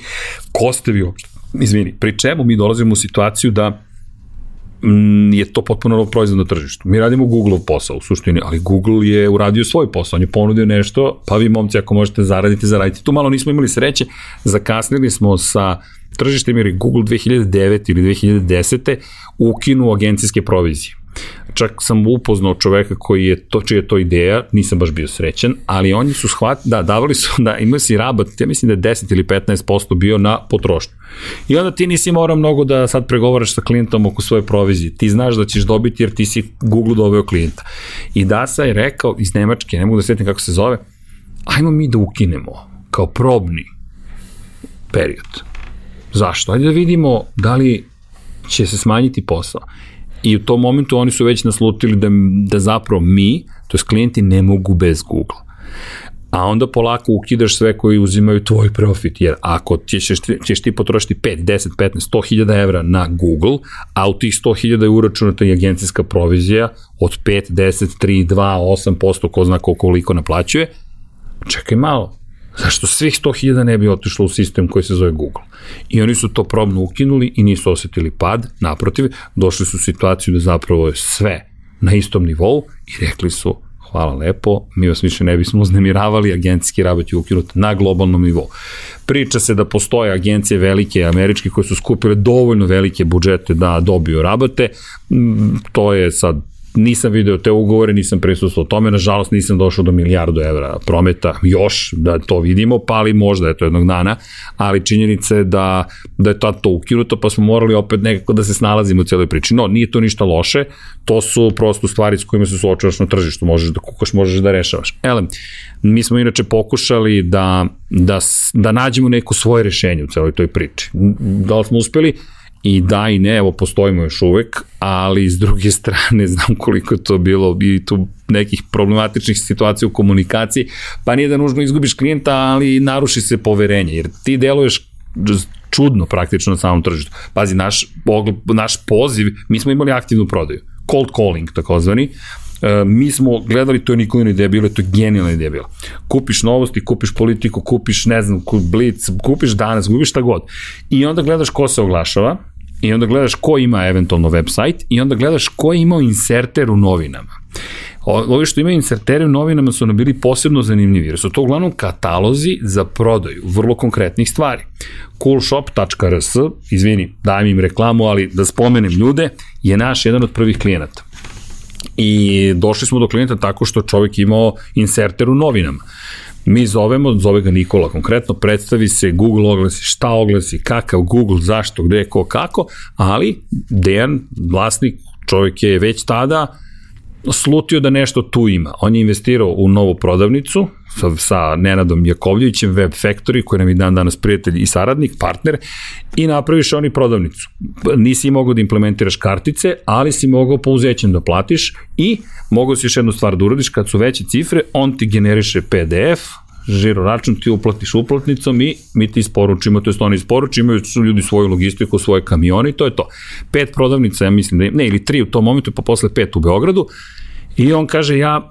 Speaker 2: ko ste vi uopšte? Izvini, pri čemu mi dolazimo u situaciju da mm, je to potpuno novo proizvod na tržištu. Mi radimo Google posao u suštini, ali Google je uradio svoj posao, on je ponudio nešto, pa vi momci ako možete zaraditi, zaraditi. Tu malo nismo imali sreće, zakasnili smo sa tržištem jer je Google 2009 ili 2010. ukinuo agencijske provizije čak sam upoznao čoveka koji je to, čija je to ideja, nisam baš bio srećan, ali oni su shvatili, da, davali su, da imaju si rabat, ja mislim da je 10 ili 15% bio na potrošnju. I onda ti nisi morao mnogo da sad pregovaraš sa klijentom oko svoje provizije. Ti znaš da ćeš dobiti jer ti si Google doveo klijenta. I Dasa je rekao iz Nemačke, ne mogu da svetim kako se zove, ajmo mi da ukinemo kao probni period. Zašto? Ajde da vidimo da li će se smanjiti posao. I u tom momentu oni su već naslutili da, da zapravo mi, to je klijenti, ne mogu bez Google a onda polako ukidaš sve koji uzimaju tvoj profit, jer ako ćeš, ćeš ti potrošiti 5, 10, 15, 100 hiljada evra na Google, a u tih 100 hiljada je uračunata i agencijska provizija od 5, 10, 3, 2, 8%, ko zna koliko naplaćuje, čekaj malo, Zašto svih 100.000 ne bi otišlo u sistem koji se zove Google? I oni su to probno ukinuli i nisu osetili pad, naprotiv, došli su u situaciju da zapravo je sve na istom nivou i rekli su hvala lepo, mi vas više ne bismo uznemiravali, agencijski rabat je ukinut na globalnom nivou. Priča se da postoje agencije velike američke koje su skupile dovoljno velike budžete da dobiju rabate, mm, to je sad nisam video te ugovore, nisam prisustuo tome, nažalost nisam došao do milijardu evra prometa, još da to vidimo, pa ali možda je to jednog dana, ali činjenica je da, da je tad to ukinuto, pa smo morali opet nekako da se snalazimo u cijeloj priči. No, nije to ništa loše, to su prosto stvari s kojima se suočavaš na tržištu, možeš da kukaš, možeš da rešavaš. Ele, mi smo inače pokušali da, da, da nađemo neko svoje rešenje u celoj toj priči. Da li smo uspeli? I da i ne, evo postojimo još uvek, ali s druge strane znam koliko je to bilo i tu nekih problematičnih situacija u komunikaciji, pa nije da nužno izgubiš klijenta, ali naruši se poverenje, jer ti deluješ čudno praktično na samom tržištu. Pazi, naš, naš poziv, mi smo imali aktivnu prodaju, cold calling takozvani, mi smo gledali, to je Nikolina ideja bila, to je genijalna ideja bila. Kupiš novosti, kupiš politiku, kupiš, ne znam, blic, kupiš danas, kupiš šta god. I onda gledaš ko se oglašava, i onda gledaš ko ima eventualno website i onda gledaš ko je imao inserter u novinama. Ovi što imaju insertere u novinama su nam bili posebno zanimljivi, jer su to uglavnom katalozi za prodaju vrlo konkretnih stvari. coolshop.rs, izvini, dajem im reklamu, ali da spomenem ljude, je naš jedan od prvih klijenata. I došli smo do klijenta tako što čovjek imao inserter u novinama. Mi zovemo, zove ga Nikola konkretno, predstavi se Google oglasi, šta oglasi, kakav Google, zašto, gde, ko, kako, ali Dejan, vlasnik, čovjek je već tada slutio da nešto tu ima. On je investirao u novu prodavnicu sa, sa Nenadom Jakovljevićem, Web Factory, koji nam je dan danas prijatelj i saradnik, partner, i napraviš oni prodavnicu. Nisi mogao da implementiraš kartice, ali si mogao pouzećem da platiš i mogao si još jednu stvar da uradiš, kad su veće cifre, on ti generiše PDF, žiro račun, ti uplatiš uplatnicom i mi ti isporučimo, to je oni isporuči, imaju su ljudi svoju logistiku, svoje kamione i to je to. Pet prodavnica, ja mislim da je, ne, ili tri u tom momentu, pa posle pet u Beogradu i on kaže, ja,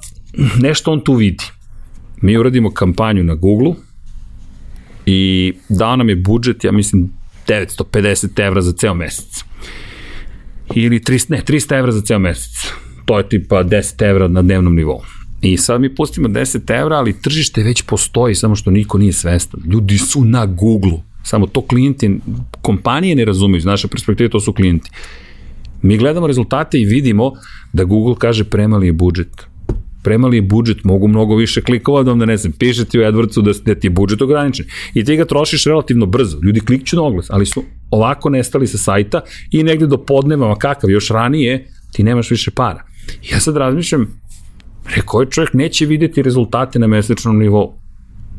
Speaker 2: nešto on tu vidi. Mi uradimo kampanju na Google i dao nam je budžet, ja mislim, 950 evra za ceo mesec. Ili 300, ne, 300 evra za ceo mesec. To je tipa 10 evra na dnevnom nivou. I sad mi pustimo 10 evra, ali tržište već postoji, samo što niko nije svestan. Ljudi su na Google-u. Samo to klijenti, kompanije ne razumiju, iz naše perspektive to su klijenti. Mi gledamo rezultate i vidimo da Google kaže premali je budžet. Premali je budžet, mogu mnogo više klikova da vam ne znam, piše ti u AdWordsu da, da ti je budžet ograničen. I ti ga trošiš relativno brzo. Ljudi klikću na oglas, ali su ovako nestali sa sajta i negde do podneva, kakav, još ranije, ti nemaš više para. Ja sad razmišljam, Rekao je čovjek neće videti rezultate na mesečnom nivou.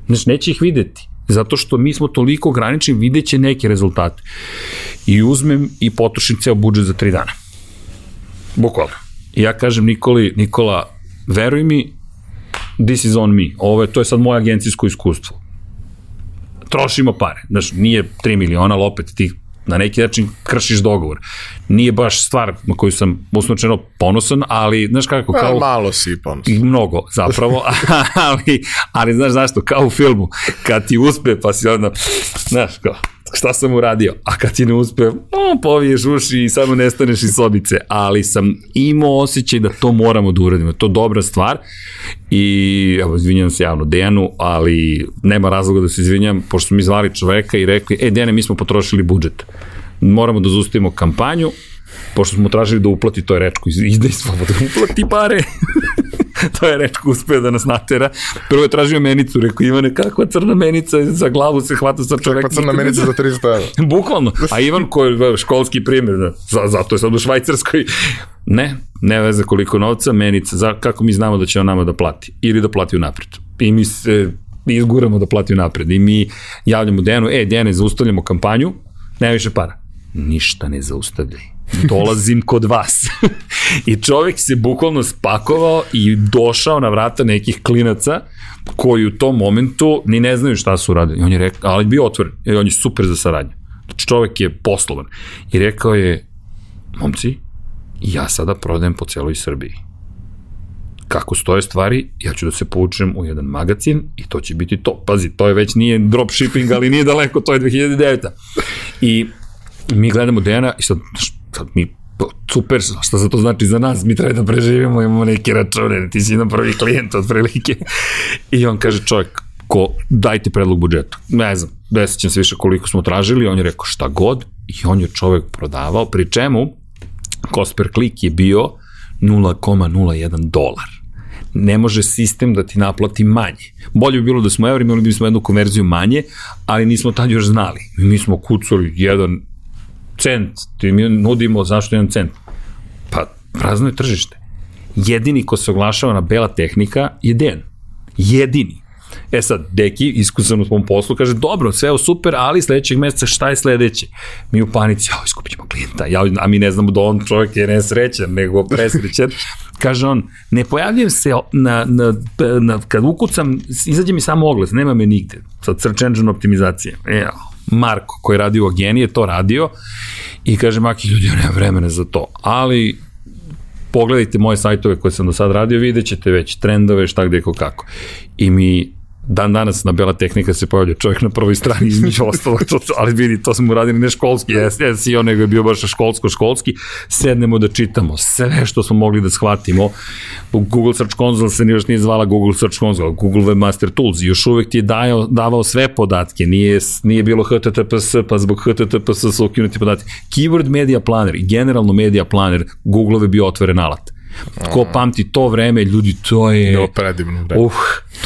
Speaker 2: Znači, neće ih videti. Zato što mi smo toliko ograničeni, videće neke rezultate. i uzmem i potrošim ceo budžet za tri dana. Bukvalno. I ja kažem Nikoli, Nikola, veruj mi, this is on me. Ovo je, to je sad moje agencijsko iskustvo. Trošimo pare. Znaš, nije 3 miliona, ali opet ti na neki način kršiš dogovor. Nije baš stvar na koju sam usnočeno ponosan, ali znaš kako,
Speaker 1: Pa,
Speaker 2: kao...
Speaker 1: malo si ponosan.
Speaker 2: Mnogo, zapravo, ali, ali znaš zašto, kao u filmu, kad ti uspe, pa si onda, znaš, kao, šta sam uradio, a kad ti ne uspe, no, poviješ uši i samo nestaneš iz sobice, ali sam imao osjećaj da to moramo da uradimo, to je dobra stvar. I, evo, izvinjam se javno Dejanu, ali nema razloga da se izvinjam, pošto mi zvali čoveka i rekli, e, Dejane, mi smo potrošili budžet, moramo da zustavimo kampanju, pošto smo tražili da uplati, to je rečko, izdaj slobodno, uplati pare. to je rečko uspeo da nas natera. Prvo je tražio menicu, rekao Ivane, kakva crna menica, za glavu se hvata sa čoveka.
Speaker 1: Pa crna menica za 300 evra.
Speaker 2: Bukvalno. A Ivan koji je školski primjer, da, za, zato je sad u Švajcarskoj. Ne, ne veze koliko novca, menica, za, kako mi znamo da će on nama da plati. Ili da plati u napred. I mi se izguramo da plati u napred. I mi javljamo Dejanu, e, Dejane, zaustavljamo kampanju, nema više para. Ništa ne zaustavljaj dolazim kod vas. I čovek se bukvalno spakovao i došao na vrata nekih klinaca koji u tom momentu ni ne znaju šta su radili. I on je rekao, ali bio otvoren, i on je super za saradnju. Znači čovek je poslovan. I rekao je, momci, ja sada prodajem po celoj Srbiji. Kako stoje stvari, ja ću da se povučem u jedan magazin i to će biti to. Pazi, to je već nije dropshipping, ali nije daleko, to je 2009. I mi gledamo Dejana i sad sad mi super, šta za to znači za nas, mi treba da preživimo, imamo neke račune, ti si jedan prvi klijent od prilike. I on kaže čovjek, ko, dajte predlog budžeta. Ne znam, desećem se više koliko smo tražili, on je rekao šta god i on je čovjek prodavao, pri čemu cost per klik je bio 0,01 dolar ne može sistem da ti naplati manje. Bolje bi bilo da smo evri, imali bi smo jednu konverziju manje, ali nismo tad još znali. Mi smo kucali jedan cent, ti mi nudimo zašto jedan cent? Pa, prazno je tržište. Jedini ko se oglašava na bela tehnika je Den. Jedini. E sad, Deki, iskusan u svom poslu, kaže, dobro, sve je super, ali sledećeg meseca šta je sledeće? Mi u panici, jao, iskupit ćemo klijenta, jao, a mi ne znamo da on čovjek je nesrećan, nego presrećan. kaže on, ne pojavljujem se na, na, na, kad ukucam, izađe mi samo oglas, nema me nigde, sa search engine optimizacije. Evo, Marko koji radi u Ageni je to radio i kaže Maki ljudi ja nemam vremena za to, ali pogledajte moje sajtove koje sam do sad radio, vidjet ćete već trendove, šta gde, kako. I mi dan danas na Bela tehnika se pojavlja čovjek na prvoj strani između ostalog, to, ali vidi, to smo uradili ne školski SEO, nego je bio baš školsko-školski, sednemo da čitamo sve što smo mogli da shvatimo. Google Search Console se još nije zvala Google Search Console, Google Webmaster Tools, još uvek ti je dajao, davao sve podatke, nije, nije bilo HTTPS, pa zbog HTTPS su ukinuti podatke. Keyword Media Planner i generalno Media Planner, Google je bio otvoren alat Ko pamti to vreme, ljudi, to je...
Speaker 1: Jo, predivno vreme.
Speaker 2: Uh,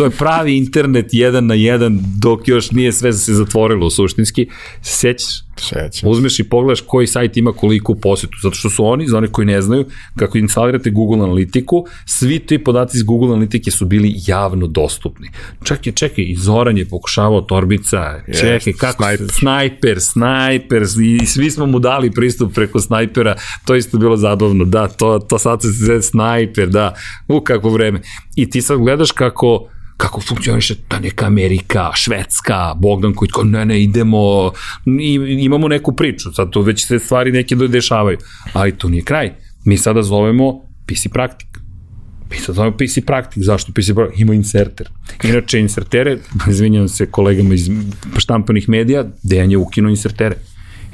Speaker 2: to je pravi internet jedan na jedan, dok još nije sve se zatvorilo suštinski. Sećaš?
Speaker 1: Sećam.
Speaker 2: Uzmeš i pogledaš koji sajt ima koliko posetu, zato što su oni, za one koji ne znaju, kako instalirate Google Analitiku, svi ti podaci iz Google Analitike su bili javno dostupni. Čekaj, čekaj, i Zoran je pokušavao Torbica, čekaj, kako
Speaker 1: snajper.
Speaker 2: snajper, snajper, i svi smo mu dali pristup preko snajpera, to isto bilo zabavno, da, to, to sad se zove snajper, da, u kako vreme. I ti sad gledaš kako kako funkcioniše ta neka Amerika, Švedska, Bogdan koji kao ne, ne, idemo, imamo neku priču, sad to već se stvari neke dešavaju, ali to nije kraj. Mi sada zovemo PC Praktik. Mi sad zovemo PC Praktik, zašto PC Praktik? Ima inserter. Inače, insertere, izvinjam se kolegama iz štampanih medija, Dejan je ukinuo insertere.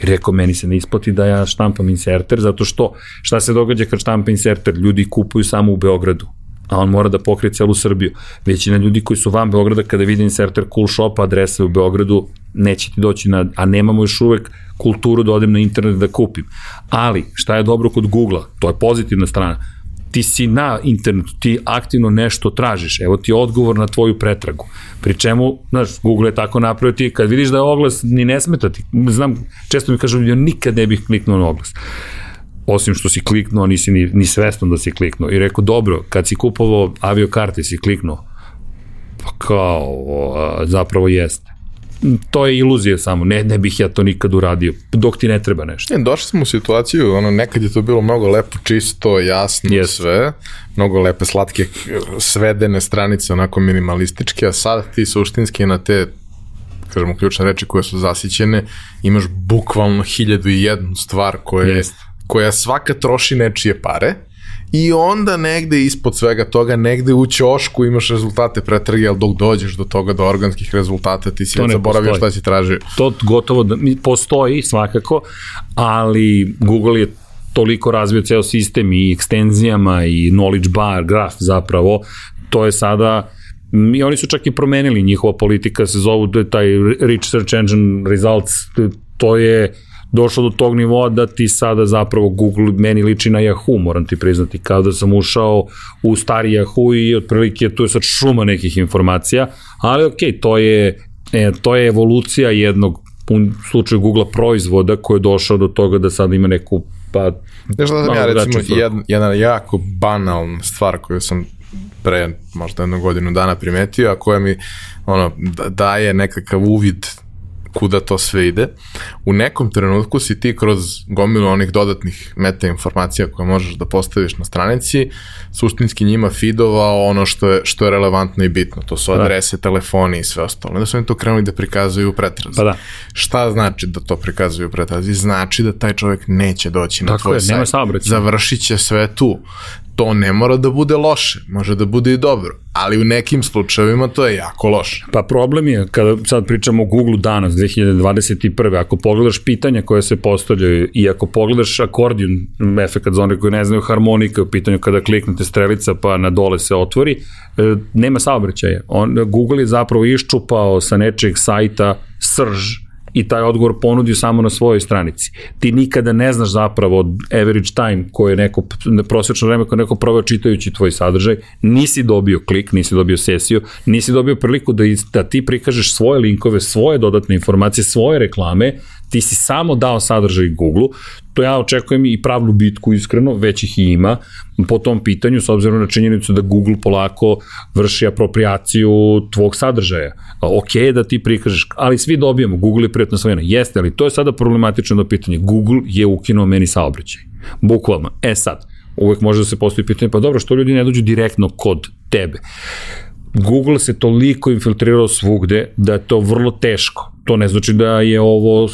Speaker 2: I rekao, meni se ne isplati da ja štampam inserter, zato što šta se događa kad štampa inserter? Ljudi kupuju samo u Beogradu a on mora da pokrije celu Srbiju. Većina ljudi koji su van Beograda kada vide inserter cool shop adrese u Beogradu neće ti doći na, a nemamo još uvek kulturu da odem na internet da kupim. Ali, šta je dobro kod Google-a? To je pozitivna strana. Ti si na internetu, ti aktivno nešto tražiš, evo ti odgovor na tvoju pretragu. Pri čemu, znaš, Google je tako napravio ti, kad vidiš da je oglas, ni ne smeta ti. Znam, često mi kažu, ja nikad ne bih kliknuo na oglas osim što si kliknuo, nisi ni, ni svestan da si kliknuo. I rekao, dobro, kad si kupovao aviokarte, si kliknuo. Pa kao, a, zapravo jeste. to je iluzija samo, ne, ne bih ja to nikad uradio, dok ti ne treba nešto.
Speaker 1: Ne, došli smo u situaciju, ono, nekad je to bilo mnogo lepo, čisto, jasno, yes. sve, mnogo lepe, slatke, svedene stranice, onako minimalističke, a sad ti suštinski na te kažemo, ključne reči koje su zasićene, imaš bukvalno hiljadu i jednu stvar koja, yes. Koja svaka troši nečije pare, i onda negde ispod svega toga, negde u ćošku imaš rezultate pretrage, ali dok dođeš do toga, do organskih rezultata, ti si zaboravio šta si tražio.
Speaker 2: To gotovo da, postoji svakako, ali Google je toliko razvio ceo sistem i ekstenzijama i knowledge bar, graf zapravo, to je sada I oni su čak i promenili njihova politika, se zovu taj Rich Search Engine Results, to je došlo do tog nivoa da ti sada zapravo Google meni liči na Yahoo, moram ti priznati, kao da sam ušao u stari Yahoo i otprilike tu je sad šuma nekih informacija, ali ok, to je, e, to je evolucija jednog u slučaju Google proizvoda koji je došao do toga da sad ima neku pa
Speaker 1: Znaš da sam ja recimo jedna, jedna jako banalna stvar koju sam pre možda jednu godinu dana primetio, a koja mi ono, daje nekakav uvid kuda to sve ide. U nekom trenutku si ti kroz gomilu onih dodatnih meta informacija koje možeš da postaviš na stranici, suštinski njima feedovao ono što je, što je relevantno i bitno. To su da. adrese, da. telefoni i sve ostalo. Onda su oni to krenuli da prikazuju u pretrazi.
Speaker 2: Pa da.
Speaker 1: Šta znači da to prikazuju u pretrazi? Znači da taj čovjek neće doći na Tako tvoj je, sajt. Završit će sve tu to ne mora da bude loše, može da bude i dobro, ali u nekim slučajevima to je jako loše.
Speaker 2: Pa problem je, kada sad pričamo o Google danas, 2021. Ako pogledaš pitanja koje se postavljaju i ako pogledaš akordion efekt za one koji ne znaju harmonika u pitanju kada kliknete strelica pa na dole se otvori, e, nema saobraćaja. On, Google je zapravo iščupao sa nečeg sajta srž i taj odgovor ponudio samo na svojoj stranici. Ti nikada ne znaš zapravo average time koje je neko, prosječno vreme koje je neko proveo čitajući tvoj sadržaj, nisi dobio klik, nisi dobio sesiju, nisi dobio priliku da, da ti prikažeš svoje linkove, svoje dodatne informacije, svoje reklame, ti si samo dao sadržaj Google, to ja očekujem i pravnu bitku iskreno, već ih i ima po tom pitanju, s obzirom na činjenicu da Google polako vrši apropriaciju tvog sadržaja. Ok da ti prikažeš, ali svi dobijemo, Google je prijatna svojena. Jeste, ali to je sada problematično do pitanje. Google je ukinuo meni saobraćaj. Bukvalno. E sad, uvek može da se postoji pitanje, pa dobro, što ljudi ne dođu direktno kod tebe? Google se toliko infiltrirao svugde da je to vrlo teško. To ne znači da je ovo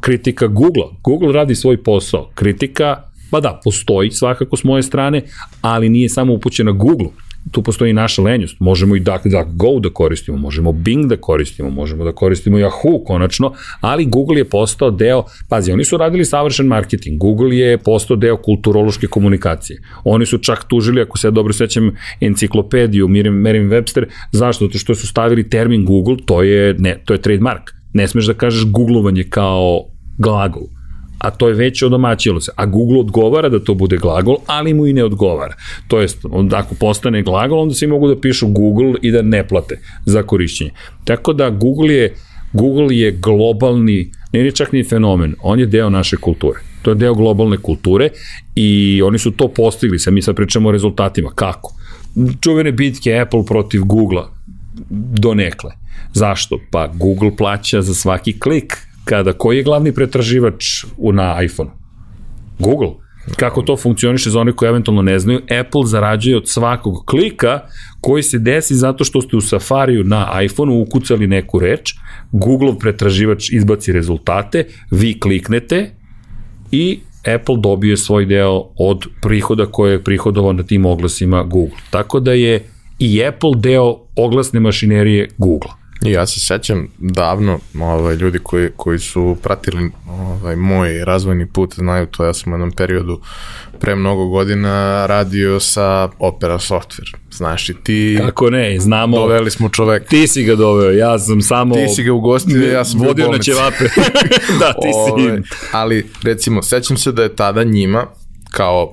Speaker 2: kritika Google. Google radi svoj posao. Kritika, pa da, postoji svakako s moje strane, ali nije samo upućena Google tu postoji naša lenjost. Možemo i DuckDuckGo da koristimo, možemo Bing da koristimo, možemo da koristimo Yahoo konačno, ali Google je postao deo, pazi, oni su radili savršen marketing, Google je postao deo kulturološke komunikacije. Oni su čak tužili, ako se ja dobro sećam, enciklopediju Merriam Webster, zašto? Zato što su stavili termin Google, to je, ne, to je trademark. Ne smeš da kažeš googlovanje kao glagol a to je već odomaćilo se. A Google odgovara da to bude glagol, ali mu i ne odgovara. To jest, ako postane glagol, onda svi mogu da pišu Google i da ne plate za korišćenje. Tako da Google je, Google je globalni, nije čak ni fenomen, on je deo naše kulture. To je deo globalne kulture i oni su to postigli, sad mi sad pričamo o rezultatima. Kako? Čuvene bitke Apple protiv Google-a donekle. Zašto? Pa Google plaća za svaki klik kada, koji je glavni pretraživač u, na iPhone? Google. Kako to funkcioniše za one koji eventualno ne znaju, Apple zarađuje od svakog klika koji se desi zato što ste u Safariju na iPhoneu ukucali neku reč, Google pretraživač izbaci rezultate, vi kliknete i Apple dobije svoj deo od prihoda koje je prihodovao na tim oglasima Google. Tako da je i Apple deo oglasne mašinerije Google.
Speaker 1: I ja se sećam davno, ovaj, ljudi koji, koji su pratili ovaj, moj razvojni put, znaju to, ja sam u jednom periodu pre mnogo godina radio sa Opera Software. Znaš i ti...
Speaker 2: Kako ne, znamo...
Speaker 1: Doveli smo čoveka.
Speaker 2: Ti si ga doveo, ja sam samo...
Speaker 1: Ti si ga ugostio, ja sam
Speaker 2: vodio na ćevape. da, ti si... Ove, ovaj,
Speaker 1: ali, recimo, sećam se da je tada njima, kao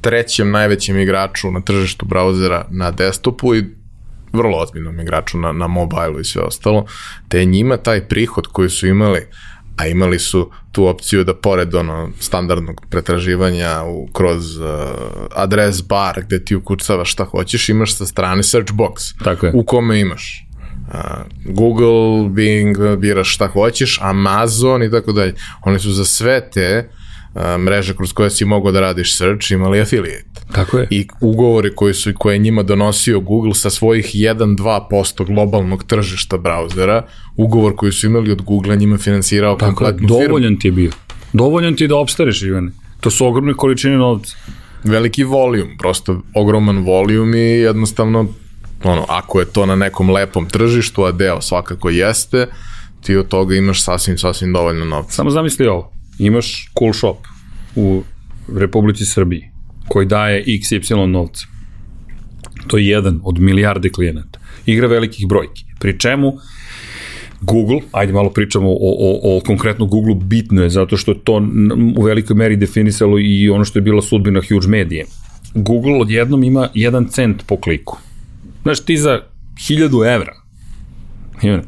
Speaker 1: trećem najvećem igraču na tržištu brauzera na desktopu i vrlo ozbiljnom igraču na, na mobilu i sve ostalo, te njima taj prihod koji su imali, a imali su tu opciju da pored ono standardnog pretraživanja u, kroz uh, adres bar gde ti ukucavaš šta hoćeš, imaš sa strane search box
Speaker 2: Tako je.
Speaker 1: u kome imaš Google, Bing, biraš šta hoćeš, Amazon i tako dalje. Oni su za sve te mreže kroz koje si mogao da radiš search imali affiliate.
Speaker 2: Tako je.
Speaker 1: I ugovori koji su koje je njima donosio Google sa svojih 1-2% globalnog tržišta brauzera, ugovor koji su imali od Google njima finansirao Tako kompletnu
Speaker 2: je, dovoljan firmu. ti je bio. Dovoljan ti je da opstaneš, Ivane. To su ogromne količine novca.
Speaker 1: Veliki volijum, prosto ogroman volijum i jednostavno ono, ako je to na nekom lepom tržištu, a deo svakako jeste, ti od toga imaš sasvim, sasvim dovoljno novca.
Speaker 2: Samo zamisli ovo, imaš cool shop u Republici Srbiji koji daje XY novca. To je jedan od milijarde klijenata. Igra velikih brojki. Pri čemu Google, ajde malo pričamo o, o, o konkretno Google, bitno je zato što to u velikoj meri definisalo i ono što je bila sudbina huge medije. Google odjednom ima 1 cent po kliku. Znaš, ti za 1000 evra,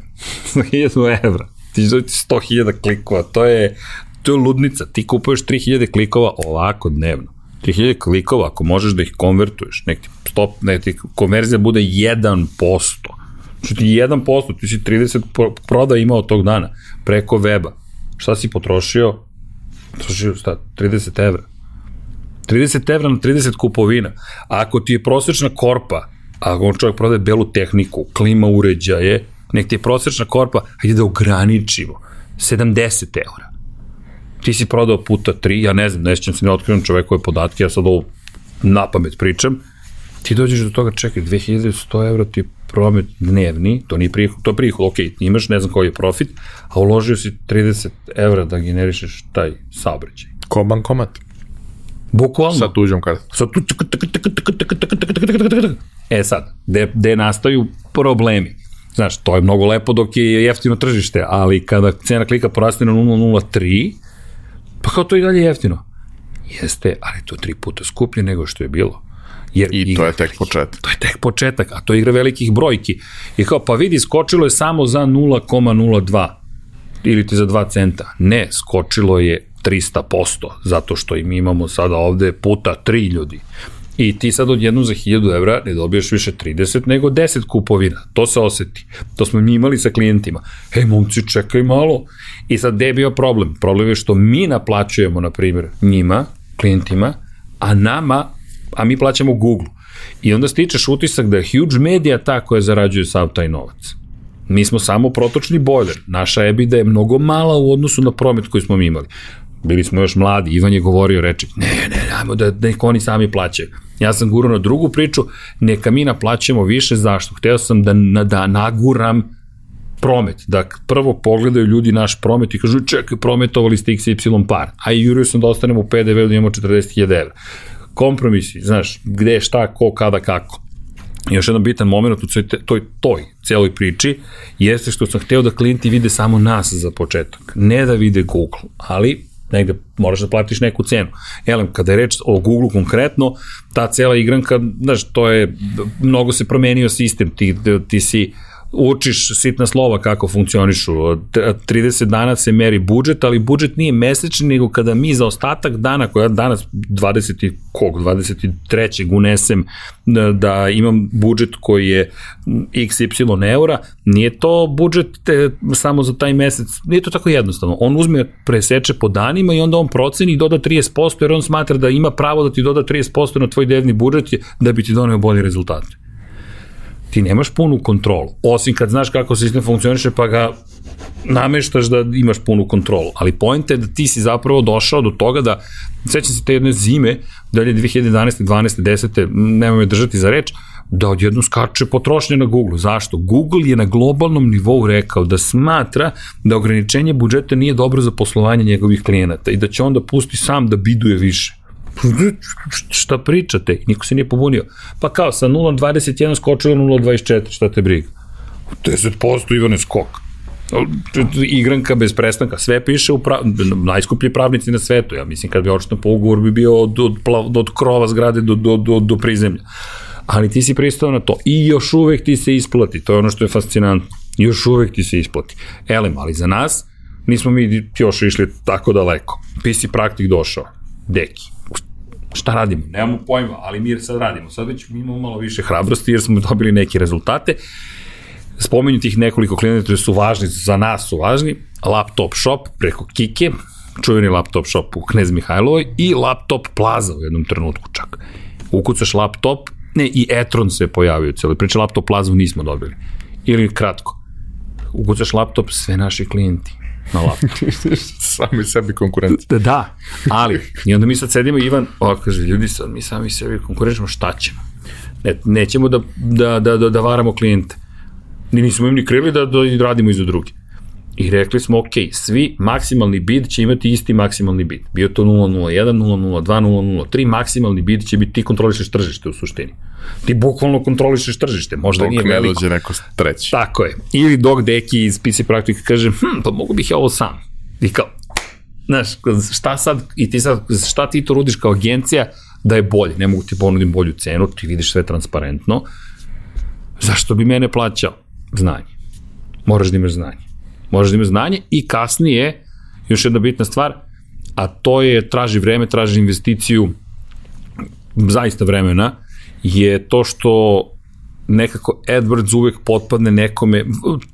Speaker 2: za 1000 evra, ti za 100.000 klikova, to je, to je ludnica, ti kupuješ 3000 klikova ovako dnevno. 3000 klikova, ako možeš da ih konvertuješ, nek ti, stop, nek ti konverzija bude 1%. Znači ti 1%, ti si 30 proda imao tog dana preko weba. Šta si potrošio? Potrošio šta, 30 evra. 30 evra na 30 kupovina. A ako ti je prosječna korpa, ako on čovjek prodaje belu tehniku, klima uređaje, nek ti je prosječna korpa, hajde da ograničimo, 70 evra ti si prodao puta 3, ja ne znam, ne sjećam se ne otkrivam čovekove podatke, ja sad ovo na pamet pričam, ti dođeš do toga, čekaj, 2100 evra ti promet dnevni, to nije prihod, to je prihod, ok, imaš, ne znam koji je profit, a uložio si 30 evra da generišeš taj saobraćaj.
Speaker 1: Ko bankomat.
Speaker 2: Bukvalno.
Speaker 1: Sa tuđom kartom.
Speaker 2: Sa tu... E sad, gde, gde nastaju problemi? Znaš, to je mnogo lepo dok je jeftino tržište, ali kada cena klika poraste na 0,03, Pa kao to i dalje jeftino. Jeste, ali to tri puta skuplje nego što je bilo.
Speaker 1: Jer I to je tek početak.
Speaker 2: To je tek početak, a to je igra velikih brojki. I kao, pa vidi, skočilo je samo za 0,02 ili ti za 2 centa. Ne, skočilo je 300%, zato što i mi imamo sada ovde puta 3 ljudi. I ti sad odjednom za 1000 evra ne dobiješ više 30 nego 10 kupovina. To se oseti. To smo mi imali sa klijentima. Hej, momci, čekaj malo. I sad gde je bio problem? Problem je što mi naplaćujemo, na primjer, njima, klijentima, a nama, a mi plaćamo Google. I onda stičeš utisak da je huge media ta koja zarađuje sav taj novac. Mi smo samo protočni bojler. Naša EBITDA je mnogo mala u odnosu na promet koji smo mi imali. Bili smo još mladi, Ivan je govorio, reče, ne, ne, ajmo da neko oni sami plaćaju. Ja sam gurao na drugu priču, neka mi naplaćamo više, zašto? Hteo sam da, da naguram promet, da prvo pogledaju ljudi naš promet i kažu čekaj, prometovali ste XY par, a i jurio sam da ostanemo u PDV da imamo 40.000 evra. Kompromisi, znaš, gde, šta, ko, kada, kako. I još jedan bitan moment u toj, toj celoj priči jeste što sam hteo da klijenti vide samo nas za početak, ne da vide Google, ali negde moraš da platiš neku cenu. Elem, kada je reč o Google konkretno, ta cela igranka, znaš, to je, mnogo se promenio sistem, ti, ti si učiš sitna slova kako funkcionišu. 30 dana se meri budžet, ali budžet nije mesečni, nego kada mi za ostatak dana, koja danas 20. kog, 23. unesem da, imam budžet koji je xy eura, nije to budžet te, samo za taj mesec, nije to tako jednostavno. On uzme, preseče po danima i onda on proceni i doda 30%, jer on smatra da ima pravo da ti doda 30% na tvoj devni budžet da bi ti doneo bolje rezultate ti nemaš punu kontrolu. Osim kad znaš kako sistem funkcioniše, pa ga nameštaš da imaš punu kontrolu. Ali pojenta je da ti si zapravo došao do toga da, sećam se te jedne zime, dalje 2011. 12. 10. nema me držati za reč, da odjednom skače potrošnje na Google. Zašto? Google je na globalnom nivou rekao da smatra da ograničenje budžeta nije dobro za poslovanje njegovih klijenata i da će onda pusti sam da biduje više šta pričate? Niko se nije pobunio. Pa kao, sa 0.21 skočilo 0.24, šta te briga? 10% Ivane skok. Igranka bez prestanka, sve piše u prav... najskuplji pravnici na svetu, ja mislim kad bi očito po ugovor bi bio od, od, od, od krova zgrade do, do, do, do prizemlja. Ali ti si pristao na to i još uvek ti se isplati, to je ono što je fascinantno. Još uvek ti se isplati. Elem, ali za nas nismo mi još išli tako daleko. PC praktik došao, deki šta radimo? Nemamo pojma, ali mi sad radimo. Sad već imamo malo više hrabrosti jer smo dobili neke rezultate. spominju tih nekoliko klijenata koji su važni, za nas su važni, laptop shop preko Kike, čuveni laptop shop u Knez Mihajlovoj i laptop plaza u jednom trenutku čak. Ukucaš laptop, ne, i Etron se pojavio cijelo, priče laptop plazu nismo dobili. Ili kratko, ukucaš laptop, sve naši klijenti na laptop.
Speaker 1: Sami sebi konkurenci.
Speaker 2: Da, da, ali, i onda mi sad sedimo, Ivan, o, kaže, ljudi, sad mi sami sebi konkurenčimo, šta ćemo? Ne, nećemo da, da, da, da, da varamo klijente. Ni nismo im ni krili da, da radimo iza drugi. I rekli smo, ok, svi maksimalni bid će imati isti maksimalni bid. Bio to 001, 002, 003, maksimalni bid će biti ti kontrolišeš tržište u suštini. Ti bukvalno kontrolišeš tržište, možda
Speaker 1: Dok
Speaker 2: nije
Speaker 1: ne
Speaker 2: veliko.
Speaker 1: dođe neko treći.
Speaker 2: Tako je. Ili dok deki iz PC praktika kaže, hm, pa mogu bih ja ovo sam. I kao, znaš, šta sad, i ti sad, šta ti to rudiš kao agencija da je bolje, ne mogu ti ponudim bolju cenu, ti vidiš sve transparentno, zašto bi mene plaćao? Znanje. Moraš da imaš znanje. Moraš da imaš znanje i kasnije, još jedna bitna stvar, a to je, traži vreme, traži investiciju, zaista vremena, je to što nekako AdWords uvek potpadne nekome,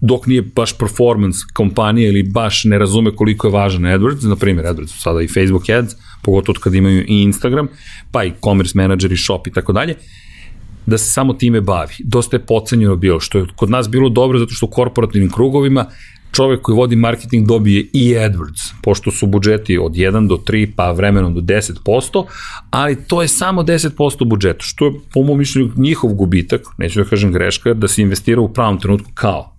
Speaker 2: dok nije baš performance kompanija ili baš ne razume koliko je važan AdWords, na primjer AdWords sada i Facebook Ads, pogotovo od kada imaju i Instagram, pa i Commerce Manager i Shop i tako dalje, da se samo time bavi. Dosta je pocenjeno bilo, što je kod nas bilo dobro zato što u korporativnim krugovima čovek koji vodi marketing dobije i AdWords, pošto su budžeti od 1 do 3, pa vremenom do 10%, ali to je samo 10% budžeta, što je po mom mišljenju njihov gubitak, neću da kažem greška, da se investira u pravom trenutku kao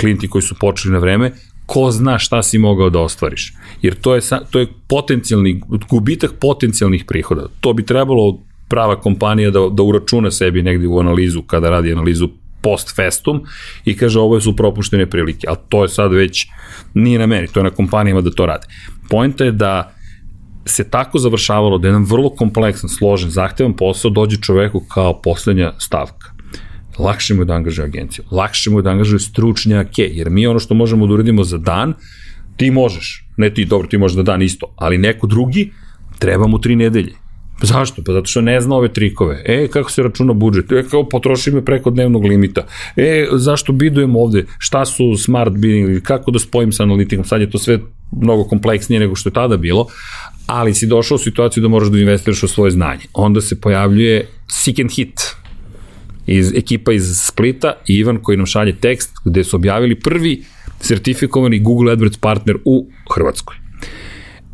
Speaker 2: klijenti koji su počeli na vreme, ko zna šta si mogao da ostvariš. Jer to je, to je potencijalni, gubitak potencijalnih prihoda. To bi trebalo prava kompanija da, da uračuna sebi negde u analizu, kada radi analizu post festum i kaže ovo su propuštene prilike, ali to je sad već nije na meni, to je na kompanijama da to rade. Poenta je da se tako završavalo da jedan vrlo kompleksan, složen, zahtevan posao dođe čoveku kao poslednja stavka. Lakše mu je da angažuje agenciju, lakše mu je da angažuje stručnjake, jer mi ono što možemo da uradimo za dan, ti možeš, ne ti, dobro, ti možeš da dan isto, ali neko drugi, treba mu tri nedelje Zašto? Pa zato što ne zna ove trikove. E, kako se računa budžet? E, kao potroši me preko dnevnog limita. E, zašto bidujem ovde? Šta su smart bidding? Kako da spojim sa analitikom? Sad je to sve mnogo kompleksnije nego što je tada bilo, ali si došao u situaciju da moraš da investiraš u svoje znanje. Onda se pojavljuje Seek and Hit, iz ekipa iz Splita i Ivan koji nam šalje tekst gde su objavili prvi sertifikovani Google AdWords partner u Hrvatskoj.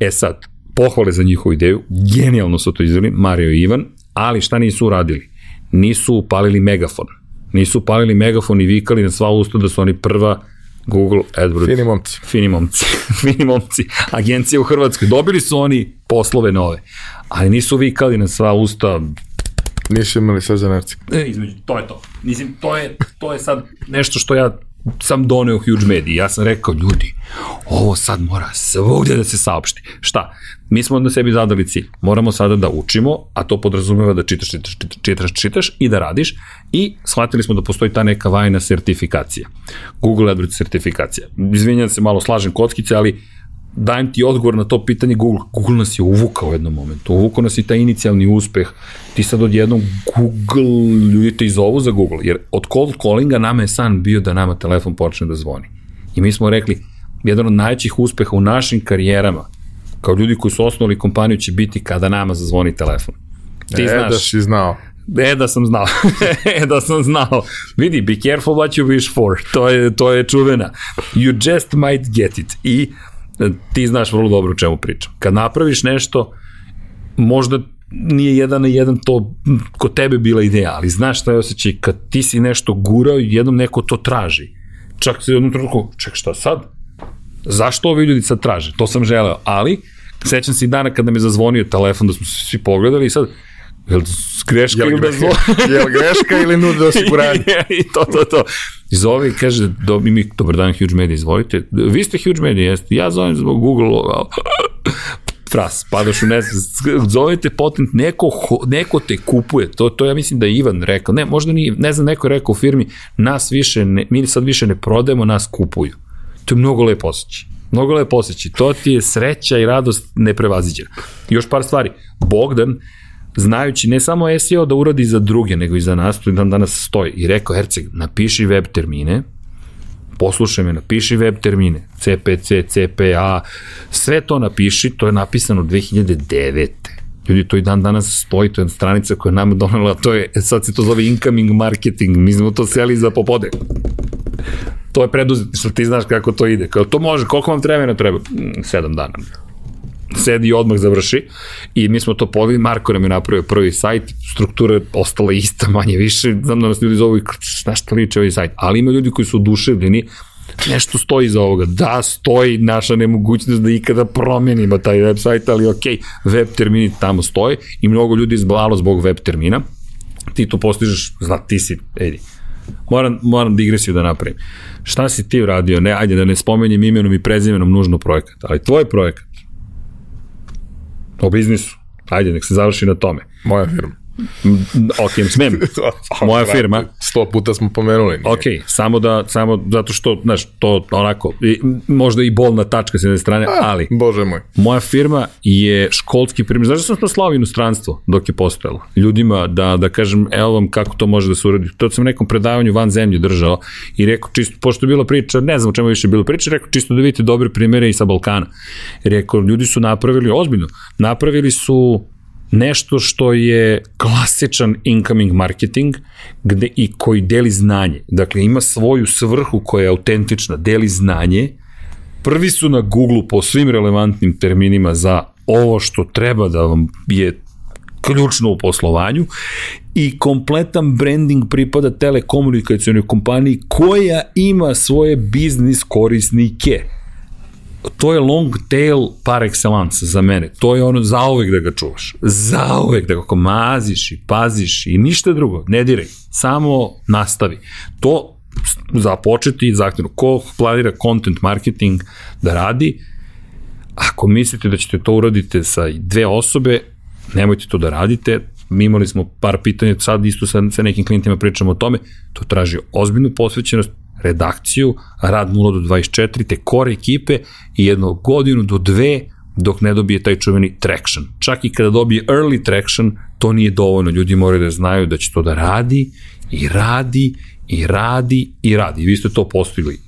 Speaker 2: E sad, pohvale za njihovu ideju, genijalno su to izveli, Mario i Ivan, ali šta nisu uradili? Nisu upalili megafon. Nisu upalili megafon i vikali na sva usta da su oni prva Google AdWords.
Speaker 1: Fini momci.
Speaker 2: Fini momci. Fini momci. Agencija u Hrvatskoj. Dobili su oni poslove nove, ali nisu vikali na sva usta
Speaker 1: Nisu imali sve za nerci.
Speaker 2: E, između, to je to. Mislim, to je, to je sad nešto što ja sam doneo huge mediji. Ja sam rekao, ljudi, ovo sad mora svugdje da se saopšti. Šta? Mi smo na sebi zadali cilj. Moramo sada da učimo, a to podrazumeva da čitaš, čitaš, čitaš, čitaš i da radiš i shvatili smo da postoji ta neka vajna sertifikacija. Google AdWords sertifikacija. Izvinjam se, malo slažem kockice, ali dajem ti odgovor na to pitanje Google. Google nas je uvukao u jednom momentu. Uvukao nas i taj inicijalni uspeh. Ti sad odjednom Google, ljudi te izovu za Google. Jer od cold callinga nama je san bio da nama telefon počne da zvoni. I mi smo rekli, jedan od najvećih uspeha u našim karijerama, kao ljudi koji su osnovali kompaniju, će biti kada nama zazvoni telefon.
Speaker 1: Ti e, znaš, da si znao.
Speaker 2: E, da sam znao. e, da sam znao. Vidi, be careful what you wish for. To je, to je čuvena. You just might get it. I ti znaš vrlo dobro o čemu pričam. Kad napraviš nešto, možda nije jedan na jedan to kod tebe bila ideja, ali znaš šta je osjećaj kad ti si nešto gurao i jednom neko to traži. Čak se jednom trenutku, ček šta sad? Zašto ovi ljudi sad traže? To sam želeo, ali sećam se i dana kada me zazvonio telefon da smo se svi pogledali i sad Jel greška ili da zvo...
Speaker 1: Jel greška ili nude osiguranje?
Speaker 2: I to, to, to. I zove i kaže, do, mi, dobar dan, Huge Media, izvolite. Vi ste Huge Media, jeste. Ja zovem zbog Google, fras, padaš u nesvest, zovete potent, neko, neko te kupuje, to, to ja mislim da je Ivan rekao, ne, možda nije, ne znam, neko je rekao u firmi, nas više, ne, mi sad više ne prodajemo, nas kupuju. To je mnogo lepo osjećaj. Mnogo lepo osjećaj. To ti je sreća i radost neprevaziđena. Još par stvari. Bogdan, znajući ne samo SEO da uradi za druge, nego i za nas, to dan danas stoji. I rekao, Herceg, napiši web termine, poslušaj me, napiši web termine, CPC, CPA, sve to napiši, to je napisano 2009. Ljudi, to i dan danas stoji, to je stranica koja je nama donela, to je, sad se to zove incoming marketing, mi smo to seli za popode. To je preduzetništvo, ti znaš kako to ide. Kao, to može, koliko vam vremena treba? Mm, sedam dana sedi i odmah završi i mi smo to povili, Marko nam je napravio prvi sajt, struktura je ostala ista manje više, znam da nas ljudi zovu šta što liče ovaj sajt, ali ima ljudi koji su oduševljeni, nešto stoji za ovoga. Da, stoji naša nemogućnost da ikada promenimo taj website, ali ok, web termini tamo stoje i mnogo ljudi izblalo zbog web termina. Ti to postižeš, zna, ti si, edi, moram, moram digresiju da napravim. Šta si ti uradio? Ne, ajde da ne spomenjem imenom i prezimenom nužno projekat, ali tvoj projekat o biznisu, ajde, nek se završi na tome.
Speaker 1: Moja firma.
Speaker 2: Ok, smem. Moja firma.
Speaker 1: Sto puta smo pomenuli. Nije.
Speaker 2: Ok, samo da, samo zato što, znaš, to onako, i, možda i bolna tačka s jedne strane, A, ali...
Speaker 1: Bože moj.
Speaker 2: Moja firma je školski primjer. Znaš da sam to slao inostranstvo dok je postojalo? Ljudima da, da kažem, evo vam kako to može da se uradi. To sam nekom predavanju van zemlje držao i rekao, čisto, pošto je bila priča, ne znam o čemu više je bila priča, rekao, čisto da vidite dobre primere i sa Balkana. Rekao, ljudi su napravili, ozbiljno, napravili su nešto što je klasičan incoming marketing gde i koji deli znanje. Dakle, ima svoju svrhu koja je autentična, deli znanje. Prvi su na Google po svim relevantnim terminima za ovo što treba da vam je ključno u poslovanju i kompletan branding pripada telekomunikacijonoj kompaniji koja ima svoje biznis korisnike to je long tail par excellence za mene. To je ono zauvek da ga čuvaš. Zauvek da ga maziš i paziš i ništa drugo. Ne diraj. Samo nastavi. To započeti i zahtevno. Ko planira content marketing da radi, ako mislite da ćete to uraditi sa dve osobe, nemojte to da radite, mi imali smo par pitanja, sad isto sa, sa nekim klijentima pričamo o tome, to traži ozbiljnu posvećenost, redakciju, rad 0 do 24, te core ekipe i jednu godinu do dve dok ne dobije taj čuveni traction. Čak i kada dobije early traction, to nije dovoljno. Ljudi moraju da znaju da će to da radi i radi i radi i radi. Vi ste to postigli.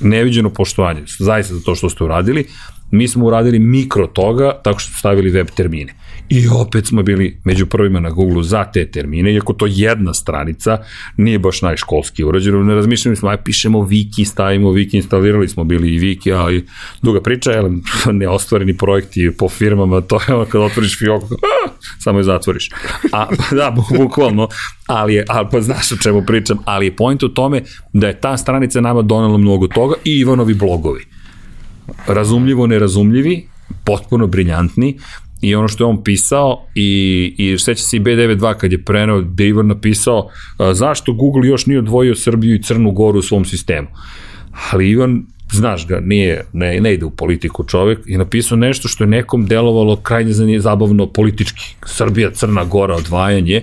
Speaker 2: Neviđeno poštovanje, zaista za to što ste uradili. Mi smo uradili mikro toga tako što smo stavili web termine. I opet smo bili među prvima na Google za te termine, iako to jedna stranica, nije baš najškolski urađeno, ne razmišljali smo, aj pišemo wiki, stavimo wiki, instalirali smo bili i wiki, ali duga priča, jel, neostvareni projekti po firmama, to je ono kad otvoriš fioku, samo je zatvoriš. A, da, bukvalno, ali je, ali pa znaš o čemu pričam, ali je point u tome da je ta stranica nama donela mnogo toga i Ivanovi blogovi. Razumljivo, nerazumljivi, potpuno briljantni, i ono što je on pisao i, i seća se i B92 kad je prenao da je Ivan napisao a, zašto Google još nije odvojio Srbiju i Crnu Goru u svom sistemu. Ali Ivan znaš ga, nije, ne, ne ide u politiku čovek, i napisao nešto što je nekom delovalo krajnje zabavno politički. Srbija, Crna Gora, odvajanje,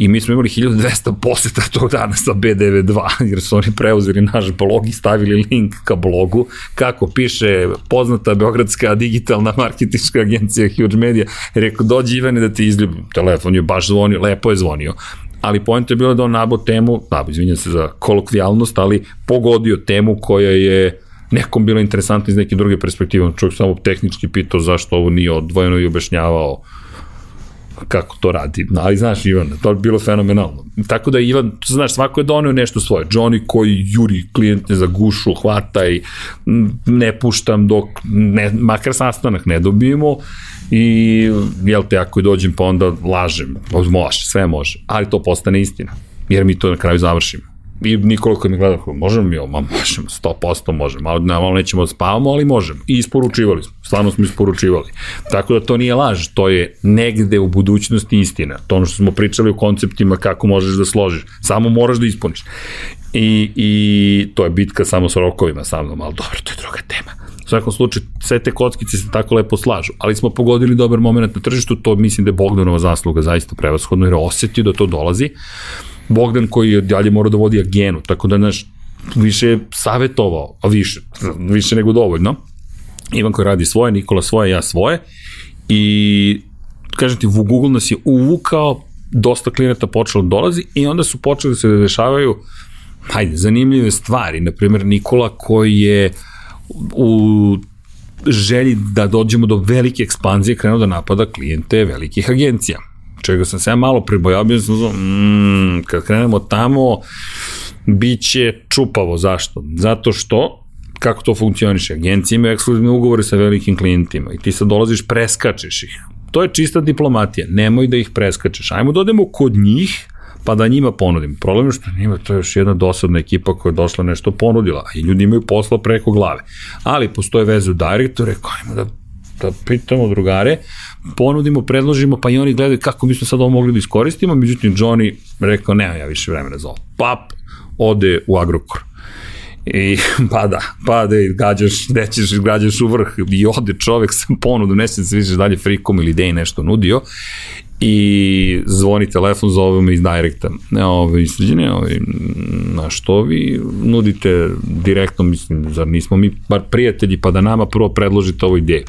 Speaker 2: i mi smo imali 1200 poseta tog dana sa B92, jer su oni preuzeli naš blog i stavili link ka blogu, kako piše poznata beogradska digitalna marketinška agencija Huge Media, rekao, dođi Ivane da ti izljubim, telefon. Je baš zvonio, lepo je zvonio, ali point je bilo da on nabo temu, nabo, izvinjam se za kolokvijalnost, ali pogodio temu koja je nekom bilo interesantno iz neke druge perspektive, čovjek samo tehnički pitao zašto ovo nije odvojeno i objašnjavao kako to radi. Ali znaš, Ivan, to je bilo fenomenalno. Tako da Ivan, znaš, svako je donio nešto svoje. Johnny koji juri klijente za gušu, hvata i ne puštam dok, ne, makar sastanak ne dobijemo i jel te, ako dođem pa onda lažem. Može, sve može. Ali to postane istina. Jer mi to na kraju završimo. I Nikola kad mi gleda, možemo mi ovo, možemo, 100% možemo, malo, ne, malo nećemo da spavamo, ali možemo. I isporučivali smo, stvarno smo isporučivali. Tako da to nije laž, to je negde u budućnosti istina. To ono što smo pričali o konceptima kako možeš da složiš, samo moraš da ispuniš. I, i to je bitka samo sa rokovima sa mnom, ali dobro, to je druga tema. U svakom slučaju, sve te kockice se tako lepo slažu, ali smo pogodili dobar moment na tržištu, to mislim da je Bogdanova zasluga zaista prevashodno, jer osetio da to dolazi. Bogdan koji je dalje mora da vodi agenu, tako da, znaš, više je savjetovao, a više, više nego dovoljno. Ivan koji radi svoje, Nikola svoje, ja svoje. I, kažem ti, Google nas je uvukao, dosta klijenata počelo da dolazi i onda su počeli da se dešavaju hajde, zanimljive stvari. Naprimjer, Nikola koji je u želji da dođemo do velike ekspanzije krenuo da napada klijente velikih agencija. Čega sam se ja malo pribojao, bio sam zvao, mm, kad krenemo tamo, bit će čupavo. Zašto? Zato što kako to funkcioniše. Agencije imaju ekskluzivne ugovore sa velikim klijentima i ti sad dolaziš, preskačeš ih. To je čista diplomatija, nemoj da ih preskačeš. Ajmo da odemo kod njih, pa da njima ponudim. Problem je što njima to je još jedna dosadna ekipa koja je došla nešto ponudila i ljudi imaju posla preko glave. Ali postoje veze u direktore, ajmo da da pitamo drugare, ponudimo, predložimo, pa i oni gledaju kako mi smo sad ovo mogli da iskoristimo, međutim Johnny rekao, nema ja više vremena za ovo. Pap, ode u Agrokor. I pa da, pa da gađaš, nećeš, gađaš u vrh i ode čovek sa ponudu, ne se više dalje frikom ili dej nešto nudio i zvoni telefon, zove me iz Directa. Ne, ove, sređene, ove, na što vi nudite direktno, mislim, zar nismo mi bar prijatelji, pa da nama prvo predložite ovu ideju.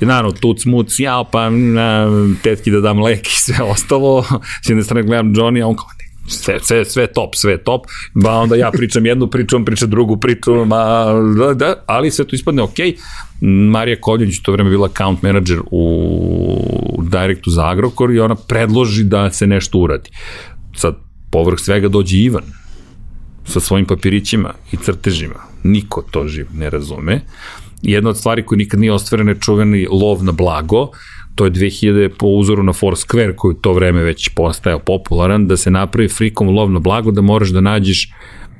Speaker 2: I naravno, tuc, muc, jao, pa na, tetki da dam lek i sve ostalo. S jedne strane gledam Johnny, a on kao, sve, sve, sve top, sve top, ba onda ja pričam jednu priču, on priča drugu priču, ma, da, da, ali sve to ispadne ok. Marija Koljević to vreme bila account manager u Directu za Agrokor i ona predloži da se nešto uradi. Sad, povrh svega dođe Ivan sa svojim papirićima i crtežima. Niko to živ ne razume. Jedna od stvari koja nikad nije ostvarena je čuveni lov na blago, to je 2000 po uzoru na Foursquare koji to vreme već postajao popularan, da se napravi frikom lovno blago, da moraš da nađeš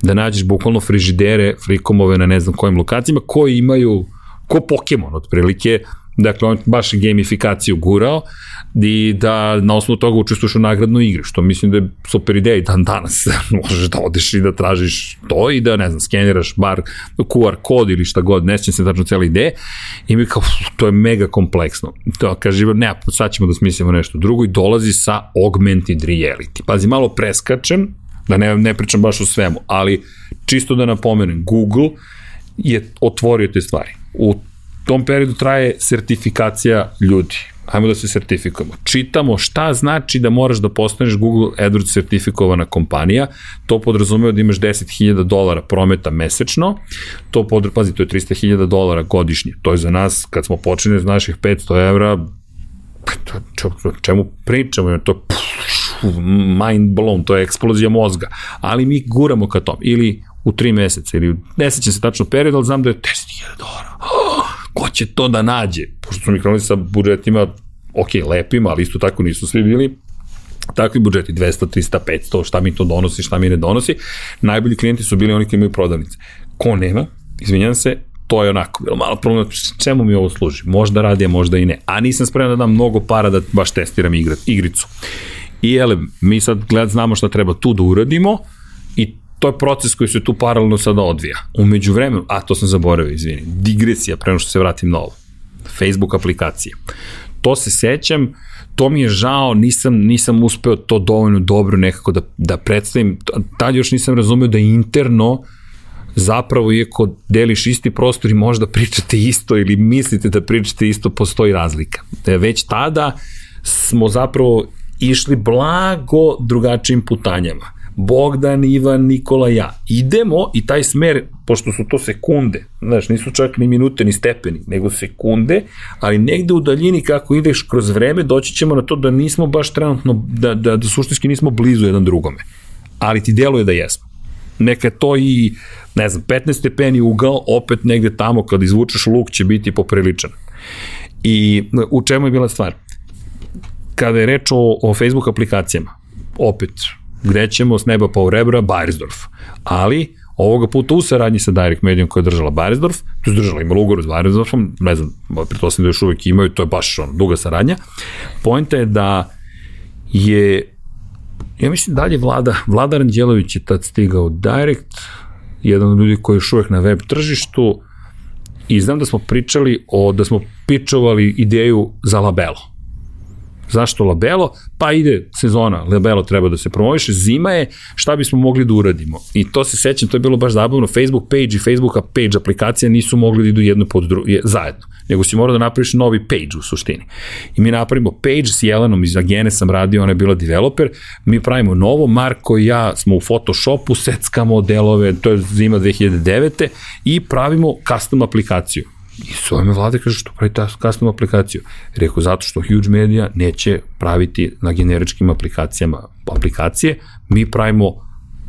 Speaker 2: da nađeš bukvalno frižidere frikomove na ne znam kojim lokacijama koji imaju ko Pokemon otprilike, dakle on baš gamifikaciju gurao i da na osnovu toga učestvuješ u nagradnoj igri, što mislim da je super ideja i dan danas možeš da odeš i da tražiš to i da, ne znam, skeniraš bar QR kod ili šta god, ne se tačno cijela ideja i mi kao, to je mega kompleksno. To kaže, ne, sad ćemo da smislimo nešto drugo i dolazi sa augmented reality. Pazi, malo preskačem, da ne, ne pričam baš o svemu, ali čisto da napomenem, Google je otvorio te stvari. U tom periodu traje sertifikacija ljudi. Ajmo da se sertifikujemo. Čitamo šta znači da moraš da postaneš Google AdWords sertifikovana kompanija, to podrazumeva da imaš 10.000 dolara prometa mesečno, to pod, pazi, to je 300.000 dolara godišnje, to je za nas, kad smo počeli z naših 500 evra, to, čemu pričamo, to mind blown, to je eksplozija mozga, ali mi guramo ka tom, ili u 3 meseca, ili ne sećam se tačno period, ali znam da je 10.000 dolara. Oh, ko će to da nađe? Pošto smo mi krenuli sa budžetima, ok, lepima, ali isto tako nisu svi bili takvi budžeti, 200, 300, 500, šta mi to donosi, šta mi ne donosi. Najbolji klijenti su bili oni koji imaju prodavnice. Ko nema, izvinjam se, to je onako, bilo malo problem, čemu mi ovo služi? Možda radi, a možda i ne. A nisam spreman da dam mnogo para da baš testiram igricu. I ele, mi sad gled, znamo šta treba tu da uradimo to je proces koji se tu paralelno sada odvija. Umeđu vremenu, a to sam zaboravio, izvini, digresija, prema što se vratim na ovo. Facebook aplikacija. To se sećam, to mi je žao, nisam, nisam uspeo to dovoljno dobro nekako da, da predstavim. Tad još nisam razumeo da interno zapravo, iako deliš isti prostor i možda pričate isto ili mislite da pričate isto, postoji razlika. Da već tada smo zapravo išli blago drugačijim putanjama Bogdan, Ivan, Nikola, ja. Idemo i taj smer, pošto su to sekunde, znaš, nisu čak ni minute, ni stepeni, nego sekunde, ali negde u daljini kako ideš kroz vreme, doći ćemo na to da nismo baš trenutno, da, da, da suštinski nismo blizu jedan drugome. Ali ti deluje da jesmo. Neka to i, ne znam, 15 stepeni ugao, opet negde tamo kad izvučeš luk će biti popriličan. I u čemu je bila stvar? Kada je reč o, o Facebook aplikacijama, opet, gde ćemo s neba pa u rebra Bayersdorf. Ali, ovoga puta u saradnji sa Direct Medium koja je držala Bayersdorf, tu je držala imala ugovor s Bayersdorfom, ne znam, pretpostavljam da još uvek imaju, to je baš on, duga saradnja. Poenta je da je, ja mislim dalje vlada, Vlada Ranđelović je tad stigao u Direct, jedan od ljudi koji je još uvek na web tržištu, i znam da smo pričali o, da smo pičovali ideju za labelo Zašto labelo? Pa ide sezona, labelo treba da se promoviše, zima je, šta bismo mogli da uradimo? I to se sećam, to je bilo baš zabavno, Facebook page i Facebooka page aplikacija nisu mogli da idu jedno pod drugo, zajedno, nego si morao da napraviš novi page u suštini. I mi napravimo page s Jelenom iz Agene sam radio, ona je bila developer, mi pravimo novo, Marko i ja smo u Photoshopu, seckamo delove, to je zima 2009. i pravimo custom aplikaciju I zove me vlade, kaže, što pravi ta custom aplikaciju? Rekao, zato što Huge Media neće praviti na generičkim aplikacijama aplikacije, mi pravimo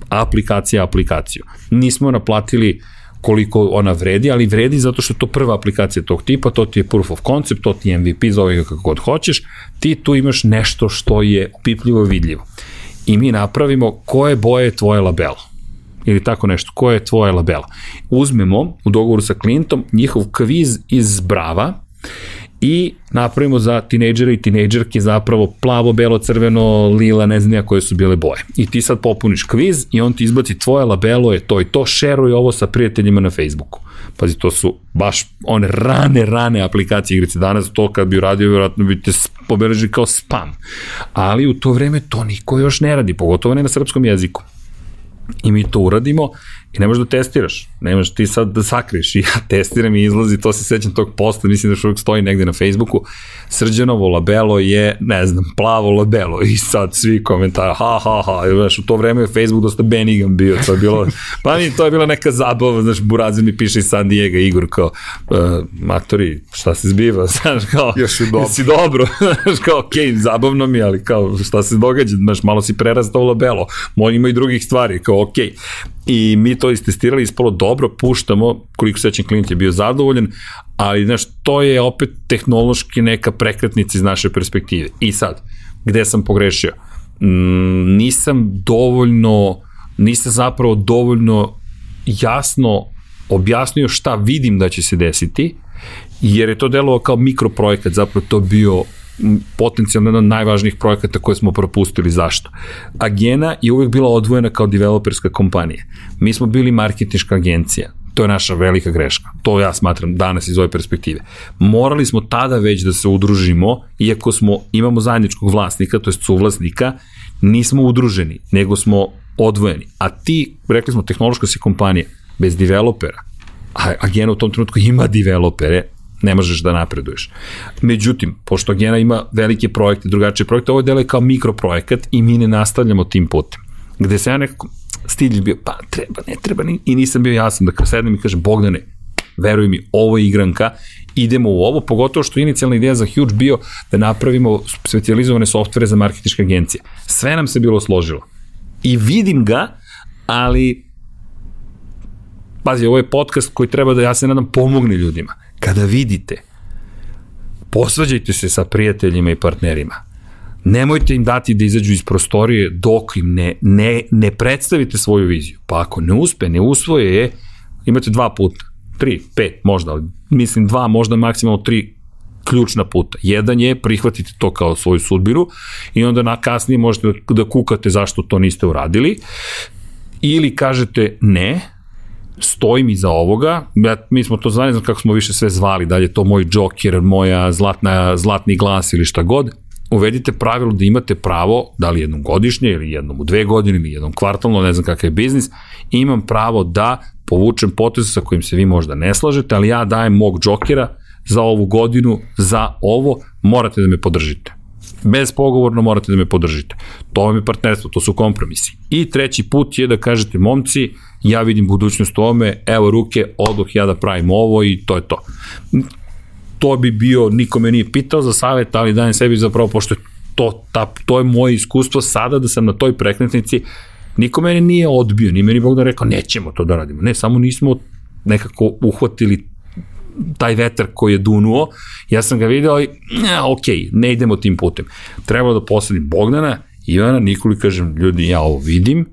Speaker 2: aplikacija aplikaciju. Nismo naplatili koliko ona vredi, ali vredi zato što je to prva aplikacija tog tipa, to ti je proof of concept, to ti je MVP, zove ga kako god hoćeš, ti tu imaš nešto što je pipljivo vidljivo. I mi napravimo koje boje je tvoje labelo ili tako nešto, koja je tvoja labela. Uzmemo u dogovoru sa klijentom njihov kviz iz Brava i napravimo za tinejdžere i tinejdžerke zapravo plavo, belo, crveno, lila, ne znam ja koje su bile boje. I ti sad popuniš kviz i on ti izbaci tvoje labelo je to i to, šeruj ovo sa prijateljima na Facebooku. Pazi, to su baš one rane, rane aplikacije igrice. Danas to kad bi uradio, vjerojatno bi te pobeleži kao spam. Ali u to vreme to niko još ne radi, pogotovo ne na srpskom jeziku. I mi to uradimo i ne možeš da testiraš. Ne možeš ti sad da sakriješ. I ja testiram i izlazi, to se sećam tog posta, mislim da što uvijek stoji negde na Facebooku. Srđanovo labelo je, ne znam, plavo labelo. I sad svi komentari, ha, ha, ha. I, znaš, u to vreme je Facebook dosta benigan bio. To je bilo, pa mi, to je bila neka zabava. Znaš, Burazir mi piše iz San Diego, Igor, kao, matori, šta se zbiva? Znaš, kao,
Speaker 1: Još je dobro.
Speaker 2: si dobro. znaš, kao, okej, okay, zabavno mi, ali kao, šta se događa? Znaš, malo si prerastao labelo. Moj ima i drugih stvari, kao, okej. Okay i mi to istestirali, ispalo dobro, puštamo, koliko sećam klijent je bio zadovoljan, ali znaš, to je opet tehnološki neka prekretnica iz naše perspektive. I sad, gde sam pogrešio? Mm, nisam dovoljno, nisam zapravo dovoljno jasno objasnio šta vidim da će se desiti, jer je to delovao kao mikroprojekt, zapravo to bio potencijalno jedan od najvažnijih projekata koje smo propustili. Zašto? Agena je uvek bila odvojena kao developerska kompanija. Mi smo bili marketinška agencija. To je naša velika greška. To ja smatram danas iz ove perspektive. Morali smo tada već da se udružimo, iako smo, imamo zajedničkog vlasnika, to je suvlasnika, nismo udruženi, nego smo odvojeni. A ti, rekli smo, tehnološka si kompanija, bez developera, a Agena u tom trenutku ima developere, ne možeš da napreduješ. Međutim, pošto Gena ima velike projekte, drugačije projekte, ovo je dele kao mikroprojekat i mi ne nastavljamo tim putem. Gde se ja nekako stilj bio, pa treba, ne treba, i nisam bio jasan da sednem i kažem, Bogdane, veruj mi, ovo je igranka, idemo u ovo, pogotovo što inicijalna ideja za Huge bio da napravimo specializovane softvere za marketičke agencije. Sve nam se bilo složilo. I vidim ga, ali pazi, ovo je podcast koji treba da, ja se nadam, pomogne ljudima kada vidite, posvađajte se sa prijateljima i partnerima. Nemojte im dati da izađu iz prostorije dok im ne, ne, ne predstavite svoju viziju. Pa ako ne uspe, ne usvoje je, imate dva puta, tri, pet možda, ali mislim dva, možda maksimalno tri ključna puta. Jedan je prihvatite to kao svoju sudbinu i onda na kasnije možete da, da kukate zašto to niste uradili ili kažete ne, stojim iza ovoga, ja, mi smo to zvali, znam kako smo više sve zvali, da je to moj džoker, moja zlatna, zlatni glas ili šta god, uvedite pravilo da imate pravo, da li jednom godišnje ili jednom u dve godine ili jednom kvartalno, ne znam kakav je biznis, imam pravo da povučem potez sa kojim se vi možda ne slažete, ali ja dajem mog džokera za ovu godinu, za ovo, morate da me podržite. Bez pogovorno morate da me podržite. To vam je partnerstvo, to su kompromisi. I treći put je da kažete, momci, ja vidim budućnost u ome, evo ruke, odoh ja da pravim ovo i to je to. To bi bio, niko me nije pitao za savjet, ali dajem sebi zapravo, pošto je to, ta, to je moje iskustvo sada da sam na toj prekretnici, niko mene nije odbio, ni meni Bog da rekao, nećemo to da radimo. Ne, samo nismo nekako uhvatili taj vetar koji je dunuo, ja sam ga video i, ne, ok, ne idemo tim putem. Trebalo da posadim Bogdana, Ivana, Nikoli, kažem, ljudi, ja ovo vidim,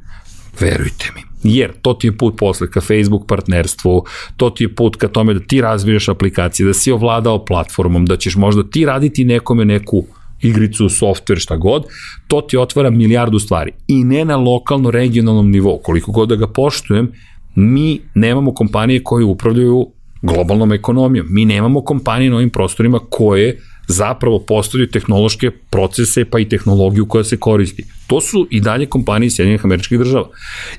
Speaker 2: verujte mi. Jer to ti je put posle ka Facebook partnerstvu, to ti je put ka tome da ti razvijaš aplikacije, da si ovladao platformom, da ćeš možda ti raditi nekome neku igricu, software, šta god, to ti otvara milijardu stvari. I ne na lokalno-regionalnom nivou. Koliko god da ga poštujem, mi nemamo kompanije koje upravljaju globalnom ekonomijom. Mi nemamo kompanije na ovim prostorima koje zapravo postavljaju tehnološke procese pa i tehnologiju koja se koristi. To su i dalje kompanije Sjedinjenih američkih država.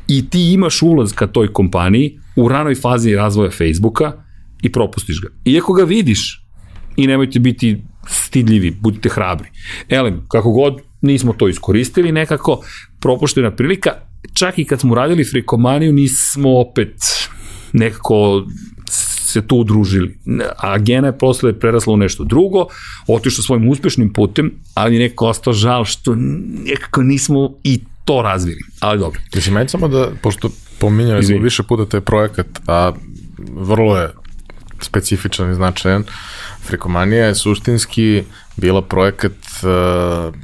Speaker 2: I ti imaš ulaz ka toj kompaniji u ranoj fazi razvoja Facebooka i propustiš ga. Iako ga vidiš i nemojte biti stidljivi, budite hrabri. Elem, kako god, nismo to iskoristili nekako, propuštena prilika, čak i kad smo radili frikomaniju nismo opet nekako se tu udružili. A Gena je posle prerasla u nešto drugo, otišla svojim uspešnim putem, ali nekako ostao žal što nekako nismo i to razvili. Ali dobro.
Speaker 1: Mislim, ajde samo da, pošto pominjali smo više puta taj projekat, a vrlo je specifičan i značajan, Frikomanija je suštinski bila projekat uh,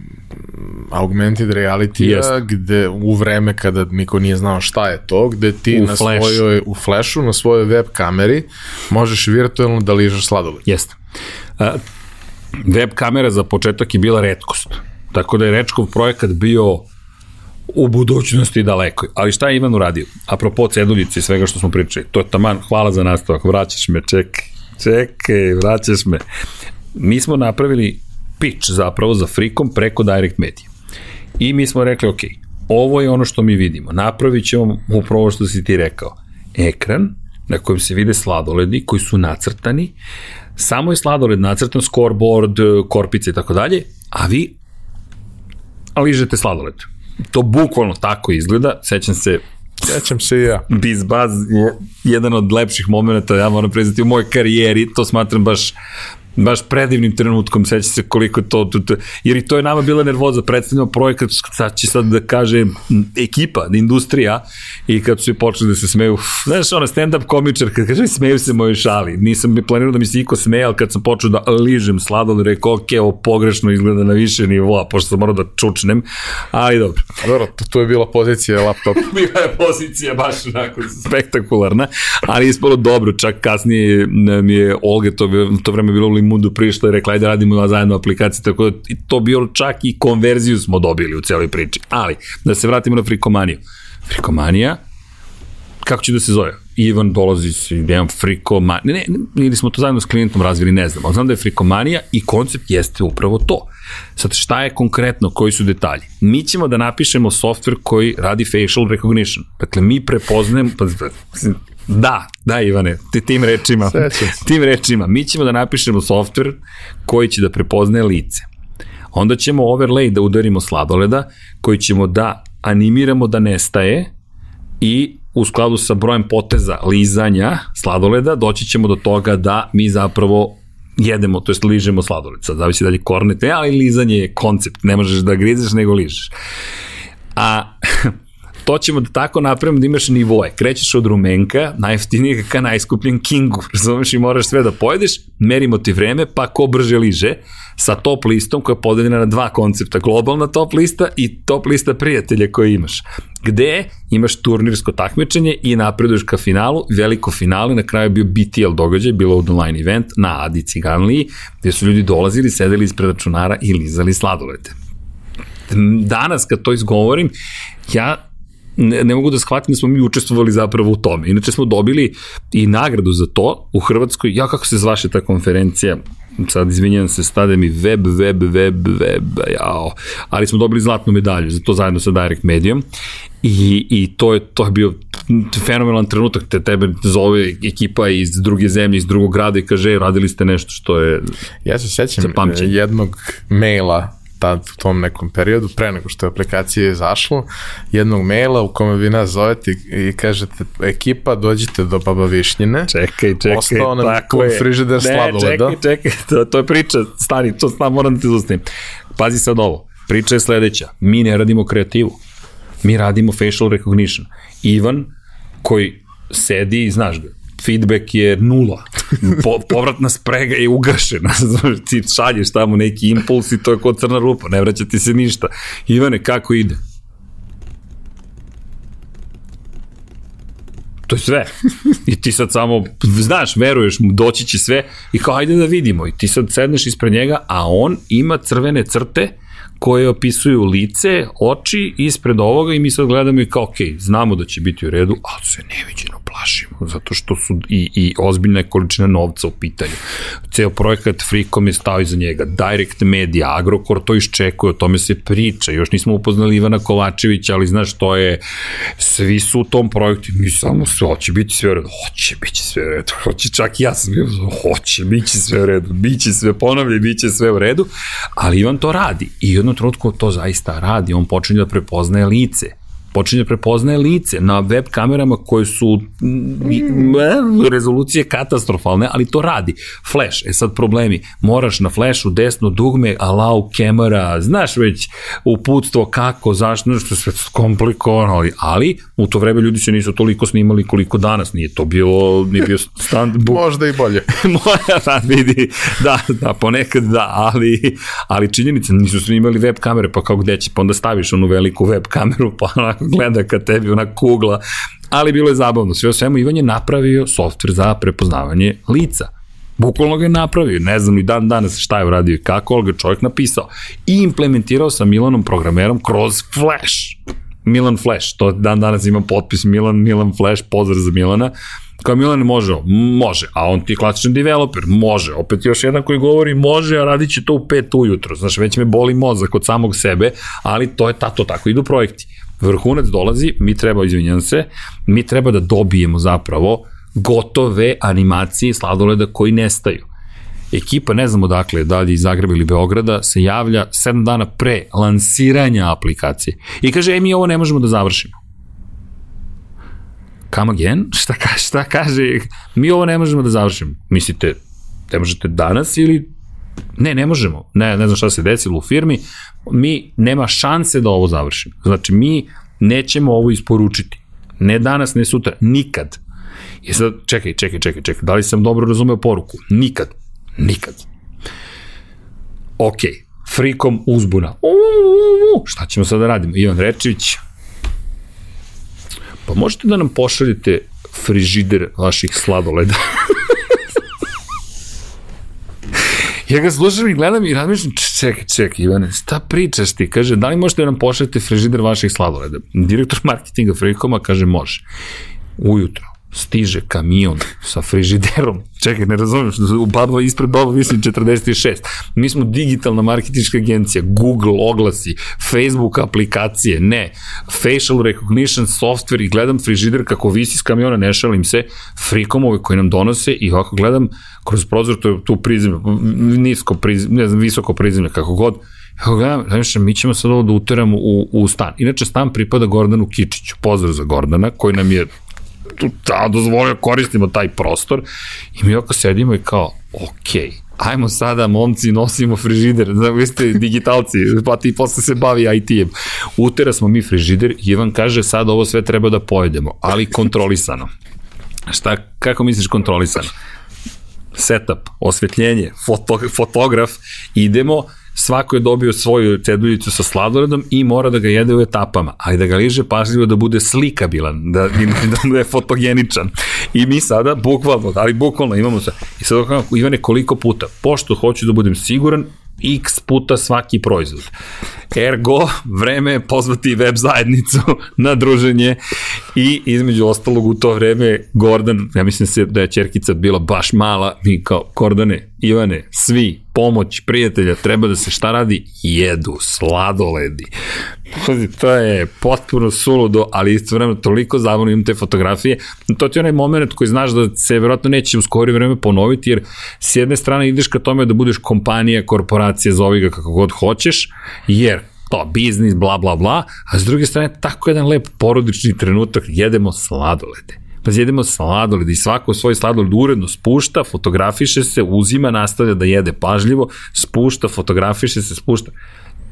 Speaker 1: augmented reality yes. gde u vreme kada niko nije znao šta je to, gde ti u na flash. svojoj, u flashu, na svojoj web kameri možeš virtualno da ližeš sladoled.
Speaker 2: Jeste. Uh, web kamera za početak je bila redkost. Tako da je Rečkov projekat bio u budućnosti daleko. Ali šta je Ivan uradio? Apropo ceduljice i svega što smo pričali. To je taman, hvala za nastavak, vraćaš me, čekaj, čekaj, vraćaš me. Mi smo napravili pitch zapravo za Freecom preko Direct Media. I mi smo rekli, ok, ovo je ono što mi vidimo. Napravit ćemo upravo što si ti rekao. Ekran na kojem se vide sladoledi koji su nacrtani, samo je sladoled nacrtan, scoreboard, korpice i tako dalje, a vi ližete sladoled. To bukvalno tako izgleda, sećam se
Speaker 1: Sećam se i ja.
Speaker 2: Bizbaz je jedan od lepših momenta, ja moram priznati, u mojoj karijeri, to smatram baš baš predivnim trenutkom, seća se koliko to, to, to, jer i to je nama bila nervoza, predstavljamo projekat, sad će sad da kaže ekipa, industrija, i kad su počeli da se smeju, znaš, ona stand-up komičar, kad kaže, smeju se moji šali, nisam bi planirao da mi se iko smeje, ali kad sam počeo da ližem sladol, rekao, ok, ovo pogrešno izgleda na više nivoa, pošto sam morao da čučnem, ali dobro.
Speaker 1: Dobro, to je bila pozicija laptopa.
Speaker 2: bila je pozicija baš onako spektakularna, ali ispalo dobro, čak kasnije mi je Olga to, to vreme bilo u Mundu prišla i rekla, ajde radimo zajedno aplikaciju, tako da to bilo čak i konverziju smo dobili u celoj priči. Ali, da se vratimo na frikomaniju. Frikomanija, kako će da se zove? Ivan dolazi s idejom frikomanija, ne, ne, ne, ili smo to zajedno s klijentom razvili, ne znam, ali znam da je frikomanija i koncept jeste upravo to. Sad, šta je konkretno, koji su detalji? Mi ćemo da napišemo software koji radi facial recognition. Dakle, mi prepoznajem, pa, Da, da Ivane, tim rečima, tim rečima, mi ćemo da napišemo software koji će da prepoznaje lice. Onda ćemo overlay da udarimo sladoleda, koji ćemo da animiramo da nestaje i u skladu sa brojem poteza lizanja sladoleda doći ćemo do toga da mi zapravo jedemo, to jest ližemo sladoled. Sad zavisi da li kornet, ne, ali lizanje je koncept, ne možeš da grizeš nego ližeš. A to ćemo da tako napravimo da imaš nivoje. Krećeš od rumenka, najjeftinijeg ka najskupljen kingu, razumeš i moraš sve da pojedeš, merimo ti vreme, pa ko brže liže, sa top listom koja je podeljena na dva koncepta, globalna top lista i top lista prijatelja koje imaš. Gde imaš turnirsko takmičenje i napreduješ ka finalu, veliko finale, na kraju je bio BTL događaj, bilo online event na Adi Ciganliji, gde su ljudi dolazili, sedeli ispred računara i lizali sladolete. Danas kad to izgovorim, ja ne, ne mogu da shvatim da smo mi učestvovali zapravo u tome. Inače smo dobili i nagradu za to u Hrvatskoj. Ja, kako se zvaše ta konferencija? sad izvinjam se, stade mi web, web, web, web, jao. Ali smo dobili zlatnu medalju za to zajedno sa Direct Medijom i, i to, je, to je bio fenomenalan trenutak, te tebe zove ekipa iz druge zemlje, iz drugog grada i kaže, radili ste nešto što je
Speaker 1: Ja se sećam jednog maila tad u tom nekom periodu, pre nego što je aplikacija izašlo, jednog maila u kome vi nas zovete i kažete ekipa, dođite do Baba Višnjine.
Speaker 2: Čekaj, čekaj,
Speaker 1: Ostao nam tako je. frižider sladoleda.
Speaker 2: Ne, čekaj, čekaj, to, to je priča, stani, to stani, moram da te zustavim. Pazi sad ovo, priča je sledeća, mi ne radimo kreativu, mi radimo facial recognition. Ivan, koji sedi i znaš ga, feedback je nula. Po, povratna sprega je ugašena. ti šalješ tamo neki impuls i to je kod crna rupa, ne vraća ti se ništa. Ivane, kako ide? To je sve. I ti sad samo, znaš, veruješ mu, doći će sve i kao, ajde da vidimo. I ti sad sedneš ispred njega, a on ima crvene crte koje opisuju lice, oči ispred ovoga i mi sad gledamo i kao, ok, znamo da će biti u redu, ali se neviđeno plašimo, zato što su i, i ozbiljna količina novca u pitanju. Ceo projekat Freecom je stao iza njega, Direct Media, Agrokor to iščekuje, o tome se priča, još nismo upoznali Ivana Kovačevića, ali znaš, to je, svi su u tom projektu, mi samo sve, hoće biti sve u redu, hoće biti sve u redu, hoće čak i ja sam bio, hoće, bit će sve u redu, bit će sve, ponavlja, bit će sve u redu, ali Ivan to radi i u jednom trenutku to zaista radi, on počinje da prepoznaje lice, počinje prepoznaje lice na web kamerama koje su mm, rezolucije katastrofalne, ali to radi. Flash, e sad problemi, moraš na flashu desno dugme, allow camera, znaš već uputstvo kako, zašto, nešto sve komplikovano, ali, ali u to vreme ljudi se nisu toliko snimali koliko danas, nije to bilo, nije bio stand book.
Speaker 1: Možda i bolje.
Speaker 2: Moja, da, vidi, da, da, ponekad da, ali, ali činjenica, nisu snimali web kamere, pa kao gde će, pa onda staviš onu veliku web kameru, pa onako gleda ka tebi, ona kugla, ali bilo je zabavno. Sve o svemu, Ivan je napravio softver za prepoznavanje lica. Bukvalno ga je napravio, ne znam ni dan danas šta je uradio i kako, ali ga čovjek napisao. I implementirao sa Milanom programerom kroz Flash. Milan Flash, to dan danas ima potpis Milan, Milan Flash, pozdrav za Milana. Kao Milan može, može, a on ti klasičan developer, može, opet još jedan koji govori može, a radit će to u pet ujutro, znaš, već me boli mozak od samog sebe, ali to je tato, tako idu projekti vrhunac dolazi, mi treba, izvinjam se, mi treba da dobijemo zapravo gotove animacije sladoleda koji nestaju. Ekipa, ne znamo dakle, da li iz Zagreba ili Beograda, se javlja 7 dana pre lansiranja aplikacije. I kaže, e, mi ovo ne možemo da završimo. Come again? Šta, ka, šta kaže? Mi ovo ne možemo da završimo. Mislite, ne možete danas ili Ne, ne možemo. Ne, ne znam šta se desilo u firmi. Mi nema šanse da ovo završimo. Znači, mi nećemo ovo isporučiti. Ne danas, ne sutra, nikad. I sad, čekaj, čekaj, čekaj, čekaj, da li sam dobro razumeo poruku? Nikad. Nikad. Ok, frikom uzbuna. Uuu, šta ćemo sada da radimo? Ivan Rečić, pa možete da nam pošaljete frižider vaših sladoleda? Ja ga slušam i gledam i razmišljam, čekaj, čekaj, Ivane, šta pričaš ti? Kaže, da li možete da nam pošaljete frižider vaših sladoleda? Direktor marketinga Frikoma kaže, može. Ujutro stiže kamion sa frižiderom. Čekaj, ne razumem, što u baba, ispred baba mislim 46. Mi smo digitalna marketička agencija, Google oglasi, Facebook aplikacije, ne. Facial recognition software i gledam frižider kako visi s kamiona, ne šalim se, frikomove koji nam donose i ovako gledam kroz prozor, je tu prizemlje, nisko prizemlje, ne znam, visoko prizemlje, kako god, Evo ga, znači, mi ćemo sad ovo da uteramo u, u stan. Inače, stan pripada Gordanu Kičiću. Pozdrav za Gordana, koji nam je tu, da, dozvolio, koristimo taj prostor i mi oko sedimo i kao, okej, ajmo sada, momci, nosimo frižider, da, vi ste digitalci, pa ti posle se bavi IT-em. Utera smo mi frižider i Ivan kaže, sad ovo sve treba da pojedemo, ali kontrolisano. Šta, kako misliš kontrolisano? Setup, osvetljenje, foto, fotograf, idemo, svako je dobio svoju ceduljicu sa sladoledom i mora da ga jede u etapama, ali da ga liže pažljivo da bude slikabilan, da, da bude fotogeničan. I mi sada, bukvalno, ali bukvalno imamo se, i sad kako, Ivane, koliko puta, pošto hoću da budem siguran, x puta svaki proizvod. Ergo, vreme je pozvati web zajednicu na druženje i između ostalog u to vreme Gordon, ja mislim se da je čerkica bila baš mala, mi kao Gordane, Ivane, svi, pomoć, prijatelja, treba da se šta radi? Jedu, sladoledi. To je potpuno suludo, ali isto vremena toliko zabavno imam te fotografije. To ti je onaj moment koji znaš da se verovatno neće u skori vreme ponoviti, jer s jedne strane ideš ka tome da budeš kompanija, korporacija, zovi ga kako god hoćeš, jer to, biznis, bla, bla, bla, a s druge strane tako jedan lep porodični trenutak, jedemo sladolede pa jedemo sladoled i svako svoj sladoled uredno spušta, fotografiše se, uzima, nastavlja da jede pažljivo, spušta, fotografiše se, spušta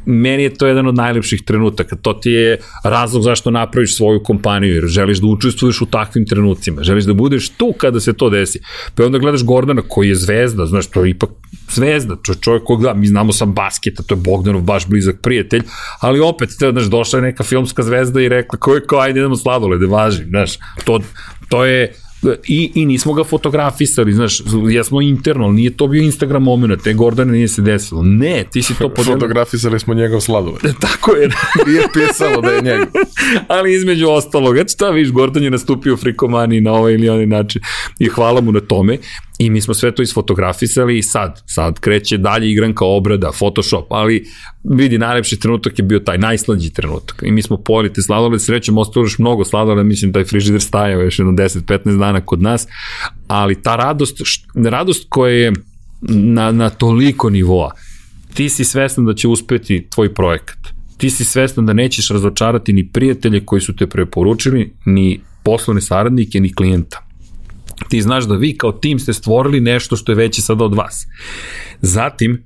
Speaker 2: meni je to jedan od najlepših trenutaka. To ti je razlog zašto napraviš svoju kompaniju, jer želiš da učestvuješ u takvim trenucima, želiš da budeš tu kada se to desi. Pa onda gledaš Gordana koji je zvezda, znaš, to je ipak zvezda, čo, čovjek kog da, mi znamo sam basketa, to je Bogdanov baš blizak prijatelj, ali opet, znaš, došla je neka filmska zvezda i rekla, ko je ko, ajde idemo sladolede, važi, znaš, to, to je i, i nismo ga fotografisali, znaš, jesmo interno, ali nije to bio Instagram moment, te Gordane nije se desilo. Ne, ti si to
Speaker 1: podelio. Fotografisali smo njegov sladoled.
Speaker 2: Tako je.
Speaker 1: nije pisalo da je njegov.
Speaker 2: ali između ostalog, eto šta viš, Gordon je nastupio u frikomani na ovaj ili onaj način i hvala mu na tome. I mi smo sve to isfotografisali i sad, sad kreće dalje igranka obrada, Photoshop, ali vidi, najlepši trenutak je bio taj najslađi trenutak. I mi smo pojeli te sladole, srećem, ostalo još mnogo sladole, mislim, taj frižider stajao još jedno 10-15 dana kod nas, ali ta radost, radost koja je na, na toliko nivoa, ti si svestan da će uspeti tvoj projekat. Ti si svestan da nećeš razočarati ni prijatelje koji su te preporučili, ni poslovne saradnike, ni klijenta ti znaš da vi kao tim ste stvorili nešto što je veće sada od vas. Zatim,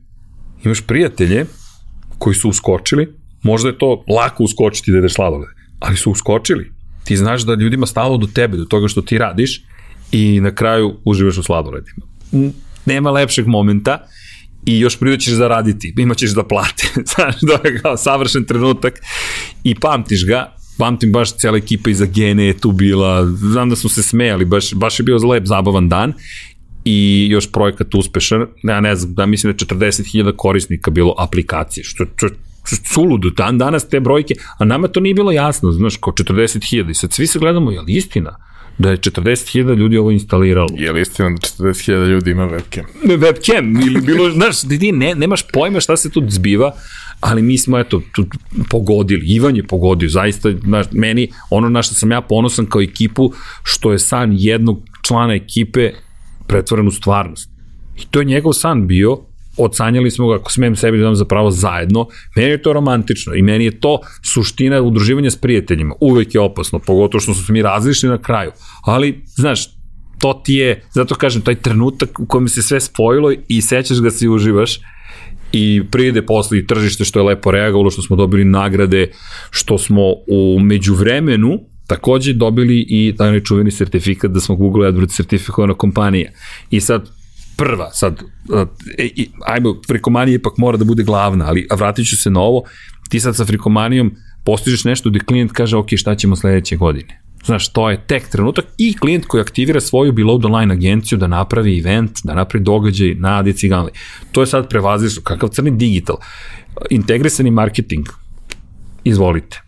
Speaker 2: imaš prijatelje koji su uskočili, možda je to lako uskočiti da ideš sladoled, ali su uskočili. Ti znaš da ljudima stalo do tebe, do toga što ti radiš i na kraju uživaš u sladoledima. Nema lepšeg momenta i još prije ćeš zaraditi, imaćeš da plate, znaš, to je kao savršen trenutak i pamtiš ga pamtim baš cijela ekipa iza Gene je tu bila, znam da smo se smejali, baš, baš je bio lep, zabavan dan i još projekat uspešan, ja ne znam, da mislim da je 40.000 korisnika bilo aplikacije, što, što, suludo, dan danas te brojke, a nama to nije bilo jasno, znaš, kao 40.000 i sad svi se gledamo, je li istina? da je 40.000 ljudi ovo instaliralo.
Speaker 1: Je li istina da 40.000 ljudi ima webcam?
Speaker 2: Webcam, ili bilo, znaš, ti ne, nemaš pojma šta se tu zbiva, ali mi smo, eto, tu pogodili, Ivan je pogodio, zaista, znaš, meni, ono na što sam ja ponosan kao ekipu, što je san jednog člana ekipe pretvoren u stvarnost. I to je njegov san bio, odsanjali smo ga, ako smem sebi da dam zapravo zajedno, meni je to romantično i meni je to suština udruživanja s prijateljima. Uvek je opasno, pogotovo što smo mi različili na kraju. Ali, znaš, to ti je, zato kažem, taj trenutak u kojem se sve spojilo i sećaš ga se i uživaš i prijede posle i tržište što je lepo reagovalo, što smo dobili nagrade, što smo u međuvremenu takođe dobili i taj čuveni sertifikat da smo Google AdWords sertifikovana kompanija. I sad prva, sad, e, ajmo, frikomanija ipak mora da bude glavna, ali vratit ću se na ovo, ti sad sa frikomanijom postižeš nešto gde klijent kaže, ok, šta ćemo sledeće godine? Znaš, to je tek trenutak i klijent koji aktivira svoju below the line agenciju da napravi event, da napravi događaj na Adiciganli. To je sad prevazišno, kakav crni digital. Integrisani marketing, izvolite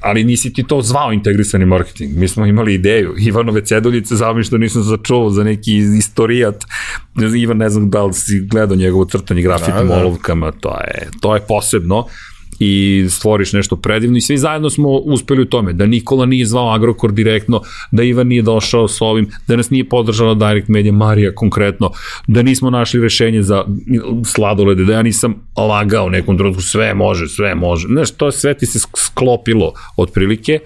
Speaker 2: ali nisi ti to zvao integrisani marketing. Mi smo imali ideju. Ivanove ceduljice, zao mi što nisam začuo za neki istorijat. Ivan, ne znam da li si gledao njegovo crtanje grafitom da, da. olovkama, to je, to je posebno i stvoriš nešto predivno i svi zajedno smo uspeli u tome, da Nikola nije zvao Agrokor direktno, da Ivan nije došao s ovim, da nas nije podržala Direct Media Marija konkretno, da nismo našli rešenje za sladolede, da ja nisam lagao nekom trenutku, sve može, sve može. Znaš, to sve ti se sklopilo otprilike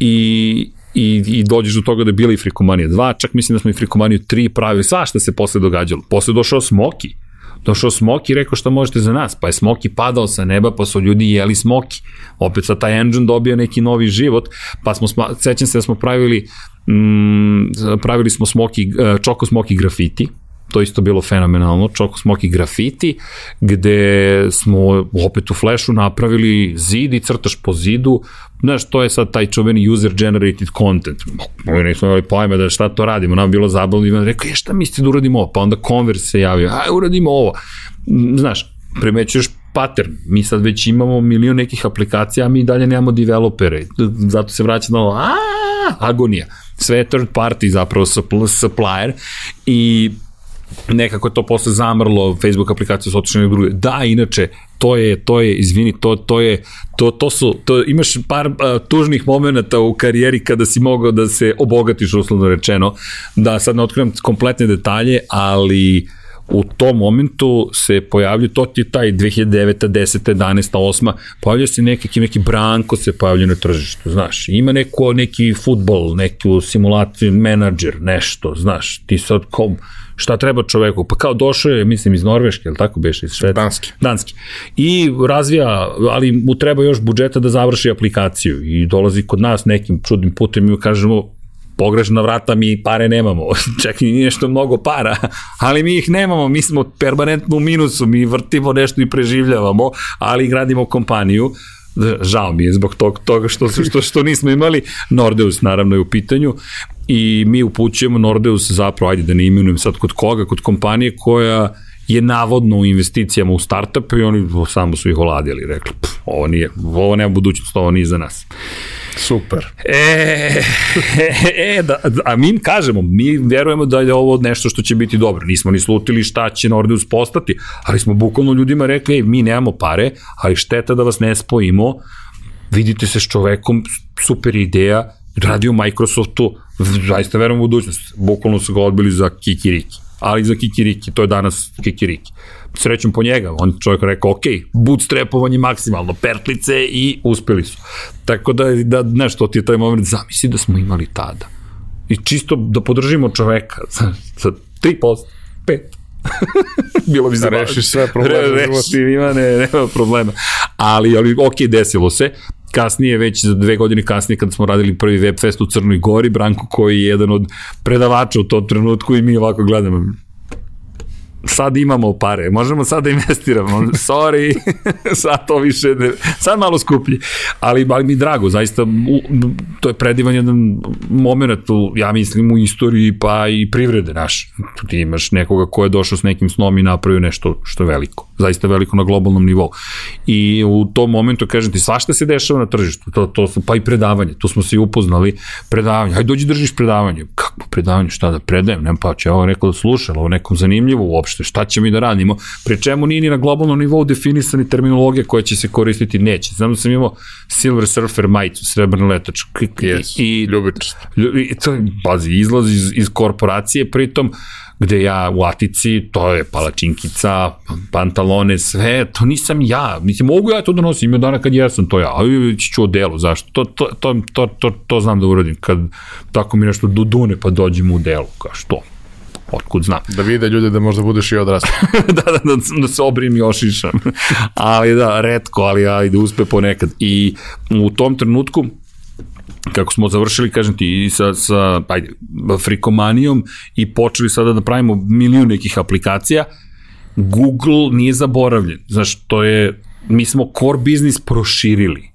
Speaker 2: i, i, i dođeš do toga da je bila i Frikomanija 2, čak mislim da smo i Frikomaniju 3 pravili, svašta se posle događalo. Posle došao Smoki, došao Smoki i rekao šta možete za nas, pa je Smoki padao sa neba, pa su ljudi jeli Smoki. Opet sa taj engine dobio neki novi život, pa smo, sećam se da smo pravili, mm, pravili smo Smoki, Čoko Smoki grafiti, to isto bilo fenomenalno, Čoko Smoki grafiti, gde smo opet u Flashu napravili zid i crtaš po zidu, znaš, to je sad taj čuveni user generated content. Mi nismo imali pojma da šta to radimo, nam bilo zabavno i rekao, je šta mislite da uradimo ovo? Pa onda Converse se javio, aj uradimo ovo. Znaš, primećuješ pattern. Mi sad već imamo milion nekih aplikacija, a mi dalje nemamo developere. Zato se vraća na ovo, agonija. Sve je third party zapravo supplier i nekako to posle zamrlo, Facebook aplikacija su otišli na druge. Da, inače, to je, to je, izvini, to, to je, to, to su, to, imaš par uh, tužnih momenta u karijeri kada si mogao da se obogatiš, uslovno rečeno, da sad ne otkrivam kompletne detalje, ali u tom momentu se pojavljaju, to ti je taj 2009. 10. 11. 8. pojavlja se neki, neki branko se pojavlja na tržištu, znaš, ima neko, neki futbol, neku simulaciju, menadžer, nešto, znaš, ti sad kom, šta treba čoveku, pa kao došao je, mislim, iz Norveške, ili tako beše, iz Švedske?
Speaker 1: Danski.
Speaker 2: Danski. I razvija, ali mu treba još budžeta da završi aplikaciju i dolazi kod nas nekim čudnim putem i kažemo, pogrešna vrata, mi pare nemamo. Čak i nešto mnogo para, ali mi ih nemamo, mi smo permanentno u minusu, mi vrtimo nešto i preživljavamo, ali gradimo kompaniju žao mi je zbog tog, toga što, što, što nismo imali. Nordeus naravno je u pitanju i mi upućujemo Nordeus zapravo, ajde da ne imenujem sad kod koga, kod kompanije koja je navodno u investicijama u startup i oni samo su ih oladili, rekli, pff, ovo, nije, ovo nema budućnost, ovo nije za nas.
Speaker 1: Super.
Speaker 2: E, e, da, a mi kažemo, mi verujemo da je ovo nešto što će biti dobro. Nismo ni slutili šta će Nordeus postati, ali smo bukvalno ljudima rekli, ej, mi nemamo pare, ali šteta da vas ne spojimo, vidite se s čovekom, super ideja, radi u Microsoftu, zaista verujemo u budućnost. Bukvalno su ga odbili za kikiriki ali za kikiriki, to je danas kikiriki. Srećom po njega, on čovjek rekao, ok, bootstrapovanje maksimalno, pertlice i uspeli su. Tako da, da nešto ti je taj moment, zamisli da smo imali tada. I čisto da podržimo čoveka sa, sa 3%, 5%, bilo bi za
Speaker 1: da rešiš sve probleme
Speaker 2: Re, reši, ima, ne, nema problema. Ali, ali ok, desilo se kasnije, već za dve godine kasnije, kada smo radili prvi webfest u Crnoj Gori, Branko koji je jedan od predavača u tom trenutku i mi ovako gledamo, sad imamo pare, možemo sad da investiramo, sorry, sad to više, ne, sad malo skuplji, ali, ali mi drago, zaista, u, to je predivan jedan moment, u, ja mislim, u istoriji, pa i privrede naš. Ti imaš nekoga ko je došao s nekim snom i napravio nešto što je veliko, zaista veliko na globalnom nivou. I u tom momentu, kažem ti, svašta se dešava na tržištu, to, to su, pa i predavanje, tu smo se i upoznali, predavanje, hajde dođi držiš predavanje, kako predavanje, šta da predajem, nema pa će ovo rekao da sluša, ovo nekom zanimljivo uopšte, šta ćemo mi da radimo, pri čemu nije ni na globalnom nivou definisani terminologija koja će se koristiti, neće. Znam da sam imao Silver Surfer majicu, srebrni letač.
Speaker 1: Yes,
Speaker 2: i,
Speaker 1: ljubičast.
Speaker 2: I, to, pazi, izlazi iz, iz korporacije, pritom, gde ja u Atici, to je palačinkica, pantalone, sve, to nisam ja. Mislim, mogu ja to da nosim, ima dana kad jesam to ja, ali ću o delu, zašto? To, to, to, to, to, to znam da uradim, kad tako mi nešto dudune pa dođem u delu, kao što? Otkud znam.
Speaker 1: Da vide ljude da možda budeš i odrastao.
Speaker 2: da, da, da, da se obrim i ošišam. ali da, redko, ali ajde, da uspe ponekad. I u tom trenutku, kako smo završili, kažem ti, i sa, sa ajde, frikomanijom i počeli sada da pravimo milijun nekih aplikacija, Google nije zaboravljen. Znaš, to je, mi smo core biznis proširili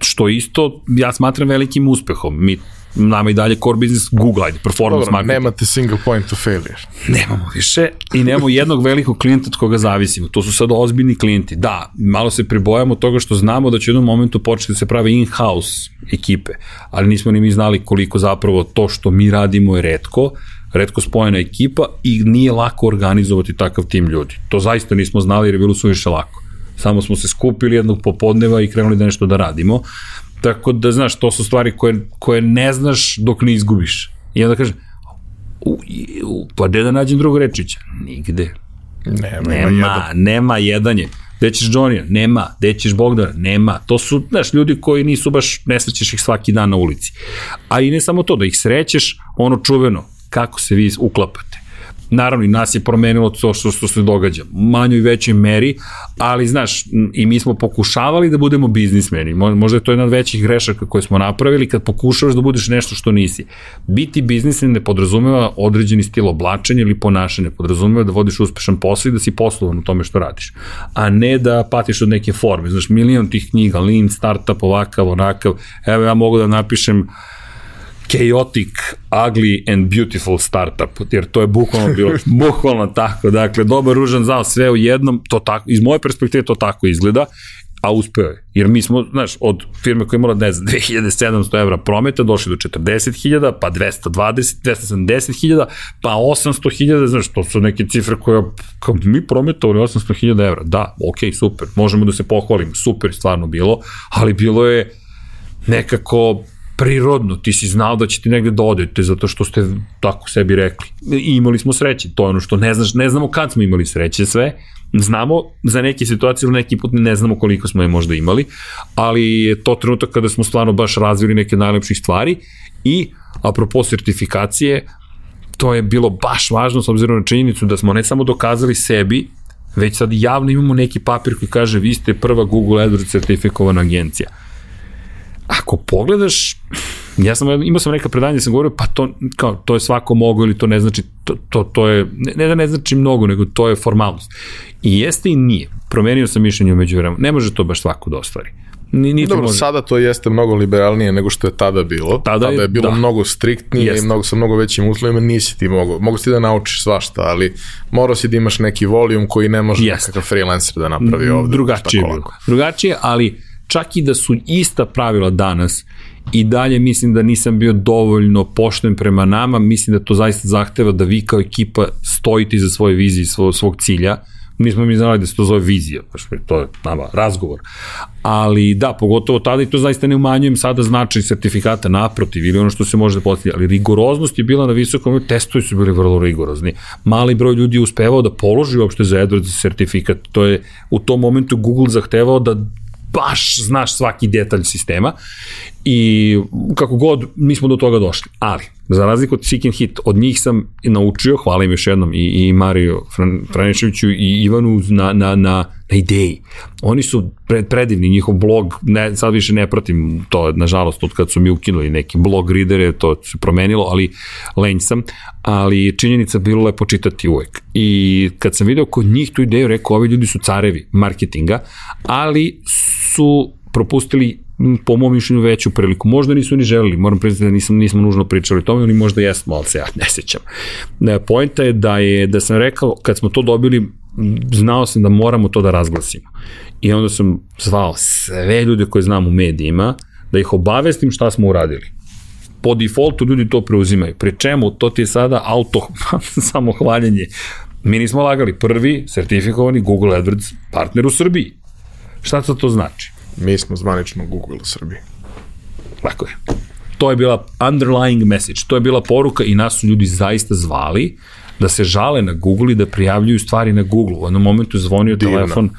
Speaker 2: što isto ja smatram velikim uspehom. Mi nama i dalje core business Google, ajde, performance Dobro, marketing.
Speaker 1: nemate single point of failure.
Speaker 2: Nemamo više i nemamo jednog velikog klijenta od koga zavisimo. To su sad ozbiljni klijenti. Da, malo se pribojamo toga što znamo da će u jednom momentu početi da se prave in-house ekipe, ali nismo ni mi znali koliko zapravo to što mi radimo je redko, redko spojena ekipa i nije lako organizovati takav tim ljudi. To zaista nismo znali jer je bilo suviše lako. Samo smo se skupili jednog popodneva i krenuli da nešto da radimo. Tako da, znaš, to su stvari koje, koje ne znaš dok ne izgubiš. I onda kažem, u, u, pa gde da nađem drugog rečića? Nigde.
Speaker 1: Nema,
Speaker 2: nema, jedan. nema jedanje. Gde ćeš Johnny? Nema. Gde ćeš Bogdana? Nema. To su, znaš, ljudi koji nisu baš, ne srećeš ih svaki dan na ulici. A i ne samo to, da ih srećeš, ono čuveno, kako se vi uklapate. Naravno i nas je promenilo to što, što se događa, manjoj i većoj meri, ali znaš, i mi smo pokušavali da budemo biznismeni, možda je to jedna od većih grešaka koje smo napravili kad pokušavaš da budeš nešto što nisi. Biti biznismen ne podrazumeva određeni stil oblačenja ili ponašanja, podrazumeva da vodiš uspešan posao i da si poslovan u tome što radiš, a ne da patiš od neke forme. Znaš, milion tih knjiga, lean, startup, ovakav, onakav, evo ja mogu da napišem chaotic, ugly and beautiful startup, jer to je bukvalno bilo, bukvalno tako, dakle, dobar, ružan, zao, sve u jednom, to tako, iz moje perspektive to tako izgleda, a uspeo je. Jer mi smo, znaš, od firme koja je imala, ne znam, 2700 evra prometa, došli do 40.000, pa 220, 270.000, pa 800.000, znaš, to su neke cifre koje, kao mi prometovali 800.000 evra, da, ok, super, možemo da se pohvalimo, super stvarno bilo, ali bilo je nekako prirodno, ti si znao da će ti negde da odete zato što ste tako sebi rekli. I imali smo sreće, to je ono što ne znaš, ne znamo kad smo imali sreće sve, znamo za neke situacije ili neki put ne znamo koliko smo je možda imali, ali je to trenutak kada smo stvarno baš razvili neke najlepših stvari i apropo sertifikacije, to je bilo baš važno s obzirom na činjenicu da smo ne samo dokazali sebi, već sad javno imamo neki papir koji kaže vi ste prva Google AdWords certifikovana agencija ako pogledaš, ja sam, imao sam neka predanja da sam govorio, pa to, kao, to je svako mogo ili to ne znači, to, to, to je, ne, ne da ne znači mnogo, nego to je formalnost. I jeste i nije. Promenio sam mišljenje umeđu vremenu. Ne može to baš svako da ostvari. Ni, niti
Speaker 1: Dobro,
Speaker 2: može.
Speaker 1: sada to jeste mnogo liberalnije nego što je tada bilo.
Speaker 2: Tada
Speaker 1: Tada,
Speaker 2: je-
Speaker 1: je, bilo
Speaker 2: da.
Speaker 1: mnogo striktnije
Speaker 2: Jeste.
Speaker 1: i mnogo, sa mnogo većim uslovima, nisi ti mogao. Mogu si da naučiš svašta, ali morao si da imaš neki volijum koji ne može
Speaker 2: Jeste.
Speaker 1: nekakav freelancer da napravi ovde.
Speaker 2: drugačije je bilo. Drugačije, ali čak i da su ista pravila danas i dalje mislim da nisam bio dovoljno pošten prema nama, mislim da to zaista zahteva da vi kao ekipa stojite iza svoje vizije, svog, svog cilja, nismo mi znali da se to zove vizija, baš to je nama razgovor. Ali da, pogotovo tada i to zaista ne umanjujem sada značaj sertifikata naprotiv ili ono što se može da postaviti, ali rigoroznost je bila na visokom, testovi su bili vrlo rigorozni. Mali broj ljudi je uspevao da položi uopšte za AdWords sertifikat, to je u tom momentu Google zahtevao da baš znaš svaki detalj sistema i kako god mi smo do toga došli. Ali, za razliku od and Hit, od njih sam naučio, hvala im još jednom i, i Mario Fran, Franiševiću i Ivanu na, na, na, na ideji. Oni su pred, predivni, njihov blog, ne, sad više ne pratim to, nažalost, od kad su mi ukinuli neki blog readere, to se promenilo, ali lenj sam, ali činjenica bilo lepo čitati uvek. I kad sam video kod njih tu ideju, rekao, ovi ljudi su carevi marketinga, ali su propustili po mom mišljenju veću priliku. Možda nisu ni želeli, moram priznati da nisam, nismo nužno pričali o tome, oni možda jesmo, ali se ja ne sećam. Ne, Poenta je da, je da sam rekao, kad smo to dobili, znao sam da moramo to da razglasimo. I onda sam zvao sve ljude koje znam u medijima, da ih obavestim šta smo uradili po defaultu ljudi to preuzimaju. Pri čemu to ti je sada auto samo hvaljenje. Mi nismo lagali. Prvi sertifikovani Google AdWords partner u Srbiji. Šta sad to znači?
Speaker 1: Mi smo zvanično Google u Srbiji.
Speaker 2: Tako je. To je bila underlying message, to je bila poruka i nas su ljudi zaista zvali da se žale na Google i da prijavljuju stvari na Google. U jednom momentu zvonio
Speaker 1: Divno.
Speaker 2: telefon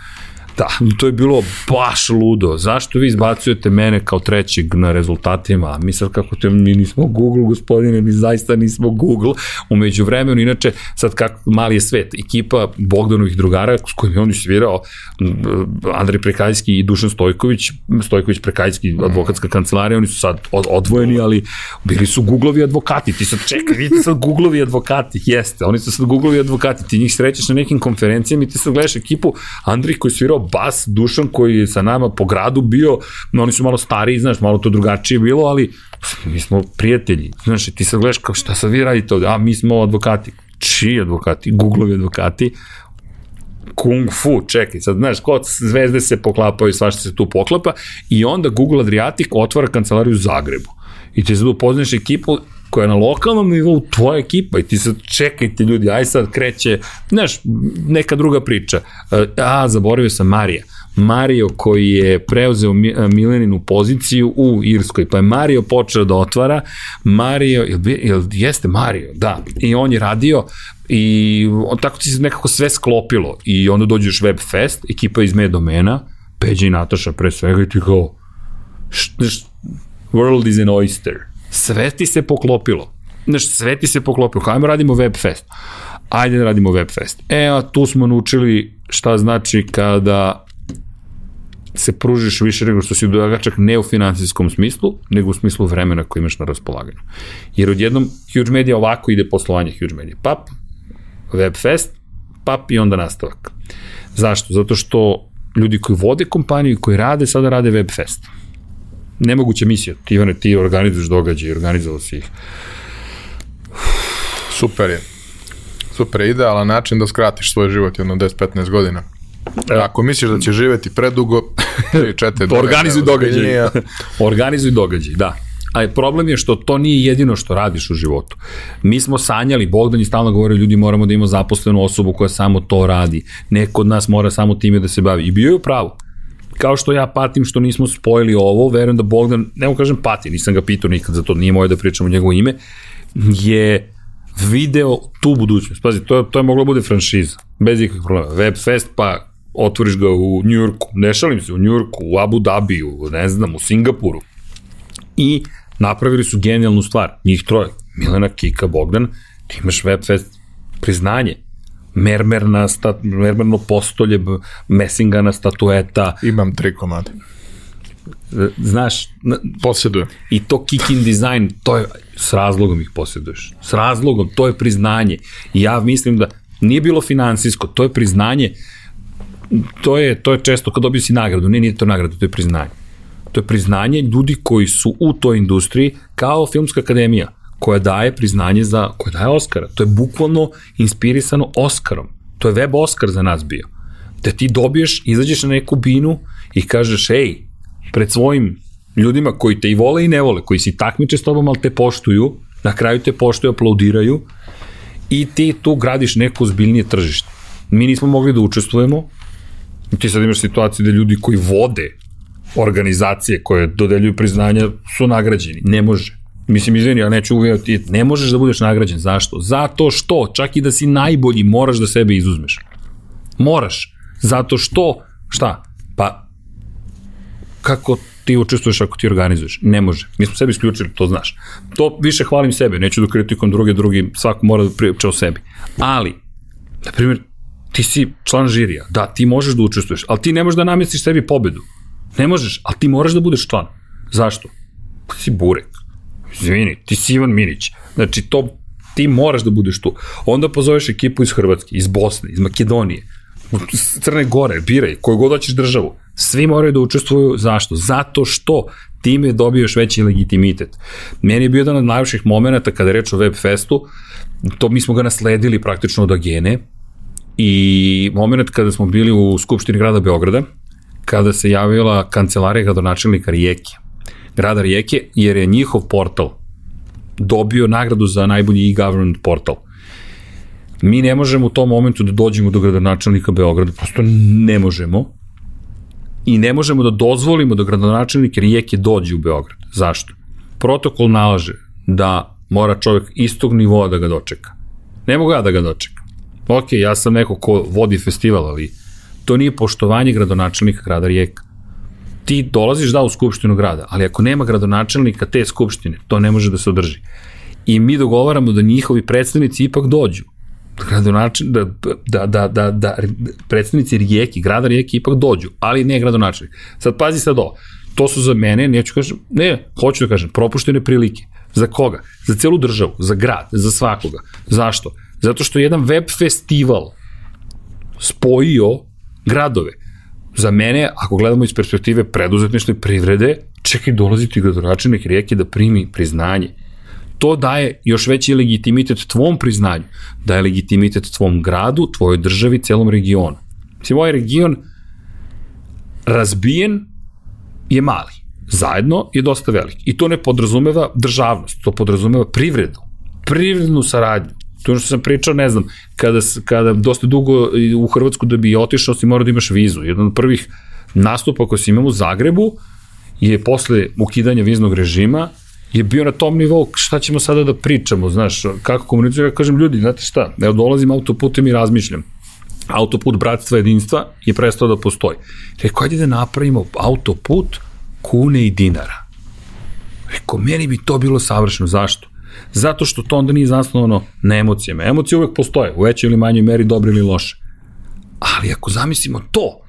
Speaker 2: Da, to je bilo baš ludo. Zašto vi izbacujete mene kao trećeg na rezultatima? Mi sad kako te, mi nismo Google, gospodine, mi zaista nismo Google. Umeđu vremenu, inače, sad kako mali je svet, ekipa Bogdanovih drugara s kojim je on svirao, Andrej Prekajski i Dušan Stojković, Stojković Prekajski, advokatska kancelarija, oni su sad od, odvojeni, ali bili su Googleovi advokati. Ti sad čekaj, vidite sad Googleovi advokati. Jeste, oni su sad Googleovi advokati. Ti njih srećeš na nekim konferencijama i ti sad gledaš ekipu Andrej koji svirao bas, Dušan koji je sa nama po gradu bio, no, oni su malo stariji, znaš, malo to drugačije bilo, ali mi smo prijatelji. Znaš, ti sad gledaš kao šta sad vi radite ovde? A mi smo advokati. Čiji advokati? Googleovi advokati kung fu, čekaj, sad znaš, kod zvezde se poklapaju, svašta se tu poklapa i onda Google Adriatic otvara kancelariju u Zagrebu. I ti sad upoznaš ekipu koja je na lokalnom nivou tvoja ekipa i ti sad čekajte ljudi, aj sad kreće, znaš, neka druga priča. A, zaboravio sam Marija. Mario koji je preuzeo Mileninu poziciju u Irskoj, pa je Mario počeo da otvara, Mario, jel, jel jeste Mario, da, i on je radio i on, tako ti se nekako sve sklopilo i onda dođeš Web Fest, ekipa iz med domena, Peđa i Nataša pre svega i ti kao, š, š, world is an oyster. Sve ti se poklopilo. Znaš, sve ti se poklopilo. Hajmo radimo Web Fest. Ajde da radimo Web Fest. E, a tu smo naučili šta znači kada se pružiš više nego što si dogagačak ne u finansijskom smislu, nego u smislu vremena koje imaš na raspolaganju. Jer odjednom Huge Media ovako ide poslovanje Huge Media. Pap, Webfest, pap i onda nastavak. Zašto? Zato što ljudi koji vode kompaniju i koji rade, sada rade Webfest. Nemoguća misija. Ti, Ivane, ti organizuješ događaje, organizovao si ih.
Speaker 1: Super je. Super je idealan način da skratiš svoj život jedno 10-15 godina. Ako misliš da će živeti predugo, 3-4
Speaker 2: To organizuj događaj. organizuj događaj, da. A problem je što to nije jedino što radiš u životu. Mi smo sanjali, Bogdan je stalno govorio, ljudi moramo da imamo zaposlenu osobu koja samo to radi. Neko od nas mora samo time da se bavi. I bio je u pravu. Kao što ja patim što nismo spojili ovo, verujem da Bogdan, ne mu kažem pati, nisam ga pitao nikad za to, nije moje da pričam u njegovo ime, je video tu budućnost. Pazi, to to je moglo da bude franšiza, bez ikakvih problema. Webfest, pa otvoriš ga u Njujorku, ne šalim se, u Njujorku, u Abu Dhabiju, ne znam, u Singapuru. I napravili su genijalnu stvar, njih troje, Milena, Kika, Bogdan, ti imaš Webfest priznanje, mermerna stat, mermerno postolje, mesingana statueta.
Speaker 1: Imam tri komade.
Speaker 2: Znaš,
Speaker 1: Posjedujem.
Speaker 2: i to kick-in design, to je, s razlogom ih posjeduješ. S razlogom, to je priznanje. I ja mislim da nije bilo finansijsko, to je priznanje, to je, to je često kad dobio si nagradu, ne, nije to nagrada, to je priznanje. To je priznanje ljudi koji su u toj industriji kao filmska akademija koja daje priznanje za, koja daje Oscara. To je bukvalno inspirisano Oscarom. To je web Oscar za nas bio. Da ti dobiješ, izađeš na neku binu i kažeš, ej, pred svojim ljudima koji te i vole i ne vole, koji si takmiče s tobom, ali te poštuju, na kraju te poštuju, aplaudiraju i ti tu gradiš neko zbiljnije tržište. Mi nismo mogli da učestvujemo, ti sad imaš situaciju da ljudi koji vode organizacije koje dodeljuju priznanja su nagrađeni. Ne može. Mislim, izvini, ja neću uvijati, ne možeš da budeš nagrađen. Zašto? Zato što, čak i da si najbolji, moraš da sebe izuzmeš. Moraš. Zato što, šta? Pa, kako ti učestvuješ ako ti organizuješ? Ne može. Mi smo sebi isključili, to znaš. To više hvalim sebe, neću da kritikom druge, drugi, svako mora da priča o sebi. Ali, na primjer, ti si član žirija, da, ti možeš da učestvuješ, ali ti ne možeš da namestiš sebi pobedu. Ne možeš, ali ti moraš da budeš član. Zašto? Pa si burek. Izvini, ti si Ivan Minić. Znači, to ti moraš da budeš tu. Onda pozoveš ekipu iz Hrvatske, iz Bosne, iz Makedonije, Crne Gore, biraj, koju god hoćeš državu. Svi moraju da učestvuju, zašto? Zato što time dobiješ veći legitimitet. Meni je bio jedan od najviših momenta kada je reč o Webfestu, to mi smo ga nasledili praktično od Agene, i moment kada smo bili u Skupštini grada Beograda, kada se javila kancelarija gradonačelnika Rijeke, grada Rijeke, jer je njihov portal dobio nagradu za najbolji e-government portal. Mi ne možemo u tom momentu da dođemo do gradonačelnika Beograda, prosto ne možemo. I ne možemo da dozvolimo da gradonačelnik Rijeke dođe u Beograd. Zašto? Protokol nalaže da mora čovjek istog nivoa da ga dočeka. Ne mogu ja da ga dočekam. Ok, ja sam neko ko vodi festival, ali to nije poštovanje gradonačelnika grada Rijeka. Ti dolaziš da u skupštinu grada, ali ako nema gradonačelnika te skupštine, to ne može da se održi. I mi dogovaramo da njihovi predstavnici ipak dođu. Gradonačelnik, da, da, da, da, da predstavnici Rijeke, grada Rijeke ipak dođu, ali ne gradonačelnik. Sad pazi sad ovo, to su za mene, neću kažem, ne, hoću da kažem, propuštene prilike. Za koga? Za celu državu, za grad, za svakoga. Zašto? Zato što je jedan web festival spojio gradove. Za mene, ako gledamo iz perspektive preduzetništva i privrede, čekaj dolaziti gradonačelnik rijeke da primi priznanje. To daje još veći legitimitet tvom priznanju, daje legitimitet tvom gradu, tvojoj državi, celom regionu. Mislim, ovaj region razbijen je mali. Zajedno je dosta velik. I to ne podrazumeva državnost, to podrazumeva privredu. Privrednu saradnju To što sam pričao, ne znam, kada, kada dosta dugo u Hrvatsku da bi otišao si mora da imaš vizu. Jedan od prvih nastupa koji si imao u Zagrebu je posle ukidanja viznog režima je bio na tom nivou šta ćemo sada da pričamo, znaš, kako komunicujemo, ja kažem ljudi, znate šta, evo dolazim autoputem i razmišljam, autoput bratstva jedinstva je prestao da postoji. Rekao, ajde da napravimo autoput kune i dinara. Rekao, meni bi to bilo savršeno, zašto? Zato što to onda nije zasnovano na emocijama. Emocije uvek postoje, u većoj ili manjoj meri dobre ili loše. Ali ako zamislimo to,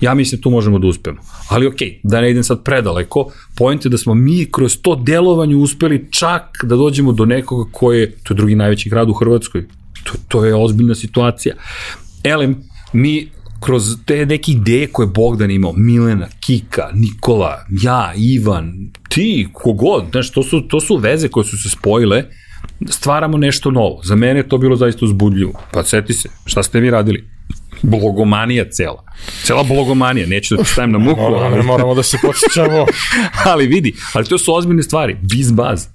Speaker 2: ja mislim tu možemo da uspemo. Ali okej, okay, da ne idem sad predaleko, pojent je da smo mi kroz to delovanje uspeli čak da dođemo do nekoga koje, je, to je drugi najveći grad u Hrvatskoj, to, to je ozbiljna situacija. Elem, mi kroz te neke ideje koje Bogdan imao, Milena, Kika, Nikola, ja, Ivan, ti, kogod, znaš, to su, to su veze koje su se spojile, stvaramo nešto novo. Za mene je to bilo zaista uzbudljivo. Pa seti se, šta ste vi radili? blogomanija cela. Cela blogomanija, neću da ti stavim na muku.
Speaker 1: Moramo, ali... moramo da se podsjećamo.
Speaker 2: ali vidi, ali to su ozbiljne stvari. Biz baz.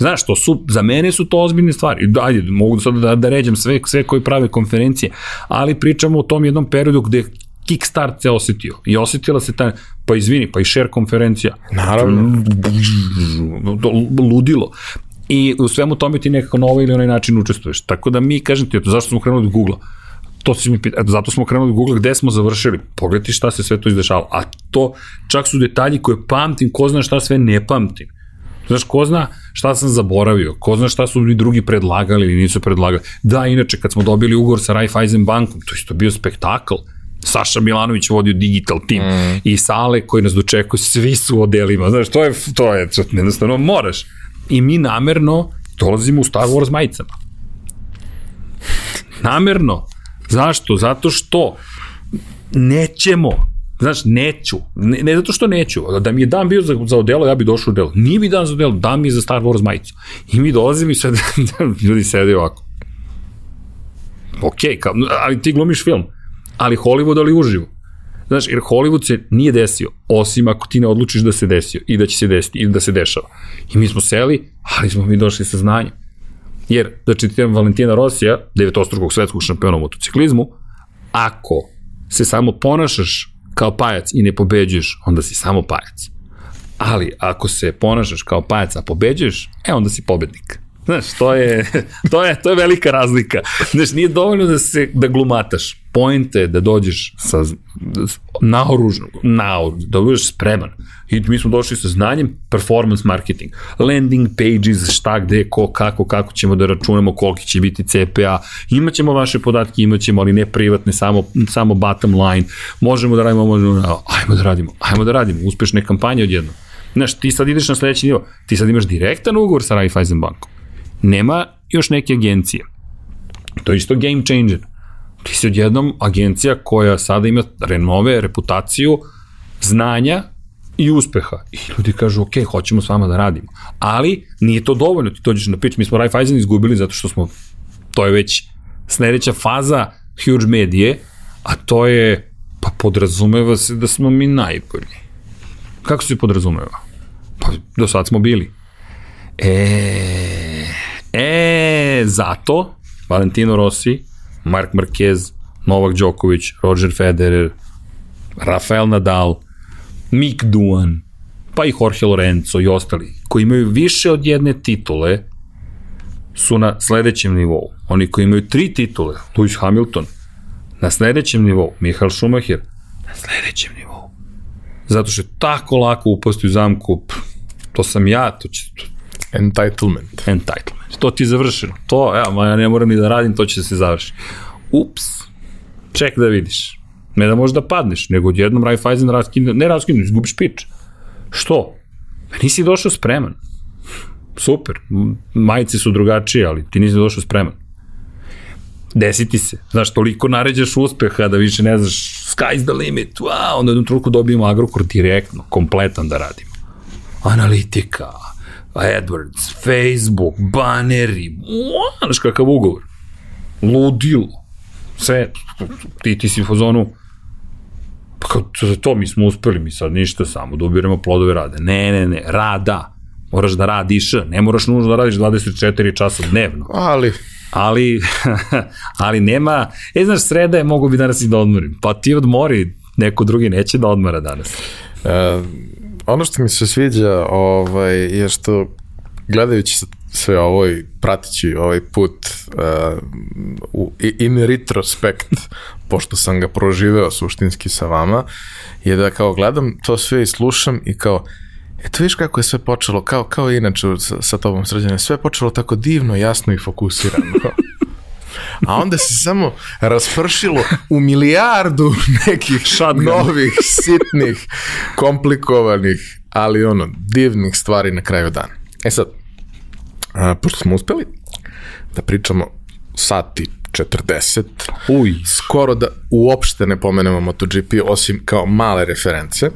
Speaker 2: Znaš, to su, za mene su to ozbiljne stvari. Ajde, mogu sad da, da ređam sve, sve koji prave konferencije, ali pričamo o tom jednom periodu gde Kickstart se osetio i osetila se ta, pa izvini, pa i share konferencija.
Speaker 1: Naravno.
Speaker 2: Ludilo. I u svemu tome ti nekako na ovaj ili onaj način učestvuješ. Tako da mi, kažem ti, eto, zašto smo krenuli od Google-a? To si mi pita, eto, zato smo krenuli od Google, gde smo završili? Pogledaj šta se sve to izdešava. A to, čak su detalji koje pamtim, ko zna šta sve ne pamtim. Znaš, ko zna šta sam zaboravio, ko zna šta su mi drugi predlagali ili nisu predlagali. Da, inače, kad smo dobili ugovor sa Raiffeisen bankom, to isto bio spektakl. Saša Milanović vodio digital tim mm. i sale koji nas dočekuju, svi su u odelima, znaš, to je, to je, to jednostavno moraš. I mi namerno dolazimo u Star Wars majicama. Namerno. Zašto? Zato što nećemo Znaš, neću. Ne, ne zato što neću. Da mi je dan bio za, za odelo, ja bi došao u odelo. Nije mi dan za odelo, dan mi je za Star Wars majicu. I mi dolazimo i sve, ljudi sede ovako. Ok, kao, ali ti glumiš film. Ali Hollywood, ali uživo. Znaš, jer Hollywood se nije desio, osim ako ti ne odlučiš da se desio i da će se desiti i da se dešava. I mi smo seli, ali smo mi došli sa znanjem. Jer, da čitiram Valentina Rosija, devetostrukog svetskog šampiona u motociklizmu, ako se samo ponašaš kao pajac i ne pobeđuješ, onda si samo pajac. Ali ako se ponašaš kao pajac, a pobeđuješ, e onda si pobednik. Znaš, to je, to je, to je velika razlika. Znaš, nije dovoljno da se, da glumataš. Point je da dođeš sa naoružno, naoružno, da budeš spreman. I mi smo došli sa znanjem performance marketing. Landing pages, šta, gde, ko, kako, kako ćemo da računamo, koliki će biti CPA. Imaćemo vaše podatke, imaćemo, ali ne privatne, samo, samo bottom line. Možemo da radimo, možemo da, ajmo da radimo, ajmo da radimo. Uspešne kampanje odjedno. Znaš, ti sad ideš na sledeći nivo. Ti sad imaš direktan ugovor sa Raiffeisen bankom nema još neke agencije. To je isto game changer. Ti si odjednom agencija koja sada ima renove, reputaciju, znanja i uspeha. I ljudi kažu, ok, hoćemo s vama da radimo. Ali nije to dovoljno, ti dođeš na pitch, mi smo Raiffeisen izgubili zato što smo, to je već sledeća faza huge medije, a to je, pa podrazumeva se da smo mi najbolji. Kako se podrazumeva? Pa do sad smo bili. E, e, zato Valentino Rossi, Mark Marquez, Novak Đoković, Roger Federer, Rafael Nadal, Mick Duan, pa i Jorge Lorenzo i ostali, koji imaju više od jedne titule, su na sledećem nivou. Oni koji imaju tri titule, Lewis Hamilton, na sledećem nivou, Michael Schumacher, na sledećem nivou. Zato što je tako lako upasti u zamku, pff, to sam ja, to će, to,
Speaker 1: Entitlement.
Speaker 2: entitlement. To ti je završeno. To, ja, ma ja ne moram ni da radim, to će da se završi. Ups, ček da vidiš. Ne da možeš da padneš, nego odjednom Raiffeisen raskine, ne raskine, izgubiš pič. Što? Pa nisi došao spreman. Super, majice su drugačije, ali ti nisi došao spreman. Desiti se. Znaš, toliko naređaš uspeha da više ne znaš sky's the limit, wow, onda jednom truku dobijemo Agrokor direktno, kompletan da radimo. Analitika, AdWords, Facebook, baneri, znaš kakav ugovor. Ludilo. Sve, ti, ti si u fazonu, to, to mi smo uspeli, mi sad ništa, samo da ubiramo plodove rade. Ne, ne, ne, rada. Moraš da radiš, ne moraš nužno da radiš 24 časa dnevno.
Speaker 1: Ali,
Speaker 2: Ali, ali nema, e, znaš, sreda je, mogu bi danas i da odmorim. Pa ti odmori, neko drugi neće da odmara danas.
Speaker 1: e, ono što mi se sviđa ovaj, je što gledajući sve ovo i pratići ovaj put uh, u, in retrospekt, pošto sam ga proživeo suštinski sa vama, je da kao gledam to sve i slušam i kao, eto viš kako je sve počelo, kao, kao inače sa, sa tobom sređene, sve je počelo tako divno, jasno i fokusirano. a onda se samo raspršilo u milijardu nekih
Speaker 2: Shotgun.
Speaker 1: novih, sitnih, komplikovanih, ali ono, divnih stvari na kraju dana. E sad, a, pošto smo uspeli da pričamo sati 40,
Speaker 2: Uj,
Speaker 1: skoro da uopšte ne pomenemo MotoGP, osim kao male reference,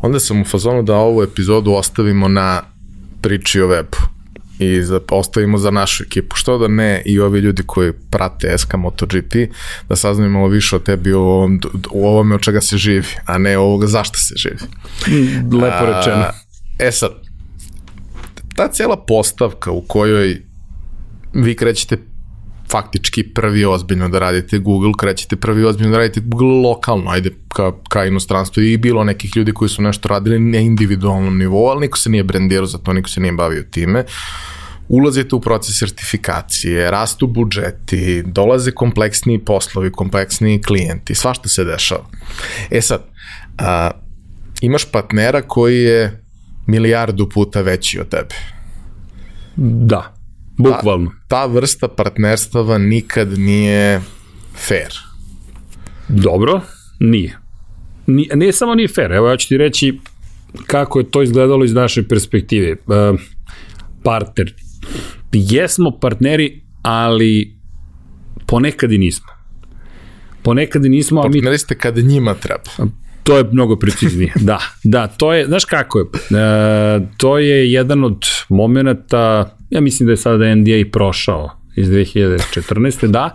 Speaker 1: onda sam u fazonu da ovu epizodu ostavimo na priči o webu i za, ostavimo za našu ekipu. Što da ne i ovi ljudi koji prate SK MotoGP, da saznamo malo više o tebi u, ovom, u ovome od čega se živi, a ne ovoga zašto se živi.
Speaker 2: lepo rečeno.
Speaker 1: A, e sad, ta cijela postavka u kojoj vi krećete faktički prvi ozbiljno da radite Google, krećete prvi ozbiljno da radite Google lokalno, ajde ka, ka inostranstvu i bilo nekih ljudi koji su nešto radili na individualnom nivou, ali niko se nije brendirao za to, niko se nije bavio time. Ulazite u proces sertifikacije, rastu budžeti, dolaze kompleksniji poslovi, kompleksniji klijenti, svašta se dešava. E sad, a, imaš partnera koji je milijardu puta veći od tebe.
Speaker 2: Da, bukvalno.
Speaker 1: Ta vrsta partnerstava nikad nije fair.
Speaker 2: Dobro, nije. Nije, nije samo nije fair, evo ja ću ti reći kako je to izgledalo iz naše perspektive. E, partner. Jesmo partneri, ali ponekad i nismo. Ponekad i nismo, a mi
Speaker 1: Partneri ste kada njima treba.
Speaker 2: To je mnogo preciznije. Da, da, to je, znaš kako je, e, to je jedan od momenta, ja mislim da je sada NDA prošao iz 2014. da,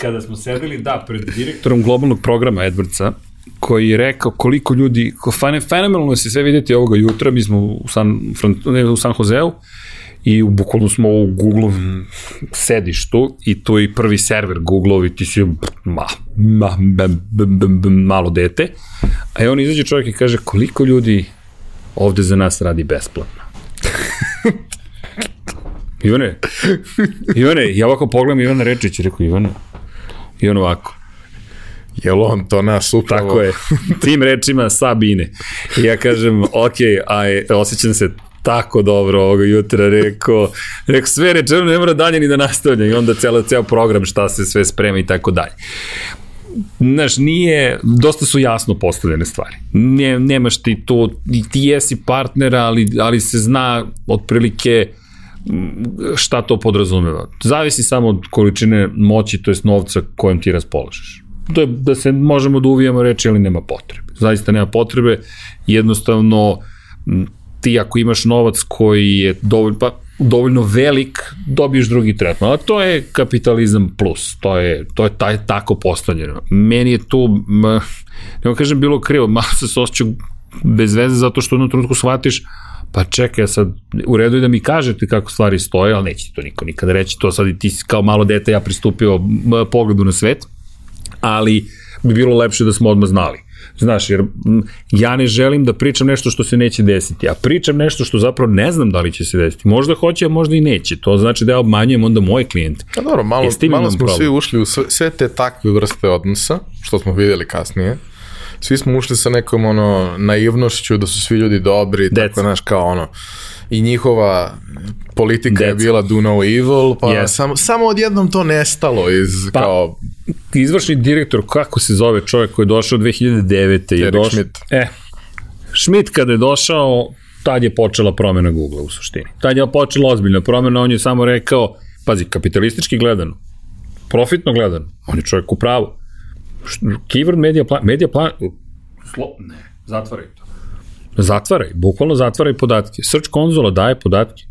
Speaker 2: kada smo sedeli, da, pred direktorom globalnog programa Edwardsa, koji je rekao koliko ljudi, ko fenomenalno se sve videti ovoga jutra, mi smo u San, ne, u San Joseu, i bukvalno smo u Google sedištu i to je prvi server Google i ti si ma, ma, ma, ma, ma, malo dete. A on izađe čovjek i kaže koliko ljudi ovde za nas radi besplatno. Ivane, Ivane, ja ovako pogledam Ivana Rečić i rekao Ivane, i on ovako,
Speaker 1: Jel on to nas upravo?
Speaker 2: Tako je, tim rečima Sabine. I ja kažem, ok, aj, osjećam se tako dobro ovoga jutra rekao, rekao sve rečeno ne mora dalje ni da nastavlja i onda celo, ceo program šta se sve sprema i tako dalje. Znaš, nije, dosta su jasno postavljene stvari. Ne, nemaš ti to, ti jesi partner, ali, ali se zna otprilike šta to podrazumeva. Zavisi samo od količine moći, to jest novca kojom ti raspolažeš. To je da se možemo da uvijemo reći, ali nema potrebe. Zaista nema potrebe, jednostavno ti ako imaš novac koji je dovoljno, pa, dovoljno velik, dobiješ drugi tretman. A to je kapitalizam plus. To je, to je taj, tako postavljeno. Meni je tu, ne kažem bilo krivo, malo se se osjećao bez veze zato što u jednom trenutku shvatiš pa čekaj, sad u redu je da mi kažete kako stvari stoje, ali neće to niko nikada reći, to sad i ti kao malo dete ja pristupio pogledu na svet, ali bi bilo lepše da smo odmah znali. Znaš, jer ja ne želim da pričam nešto što se neće desiti, a pričam nešto što zapravo ne znam da li će se desiti. Možda hoće, a možda i neće. To znači da ja obmanjujem onda moje klijente.
Speaker 1: Pa dobro, malo, malo smo problem. svi ušli u sve, sve te takve vrste odnosa, što smo videli kasnije. Svi smo ušli sa nekom ono naivnošću da su svi ljudi dobri, That's. tako znaš kao ono i njihova politika That's. je bila do no evil, pa yes. samo, samo odjednom to nestalo iz pa, kao...
Speaker 2: Izvršni direktor, kako se zove čovjek koji je došao 2009.
Speaker 1: je došao, Schmidt.
Speaker 2: E, Schmidt kada je došao, tad je počela promena Google u suštini. Tad je počela ozbiljna promena, on je samo rekao, pazi, kapitalistički gledano, profitno gledano, on je čovjek u pravu. Keyword media plan, media plan, slo, ne, zatvaraj to. Zatvaraj, bukvalno zatvaraj podatke. Search konzola daje podatke.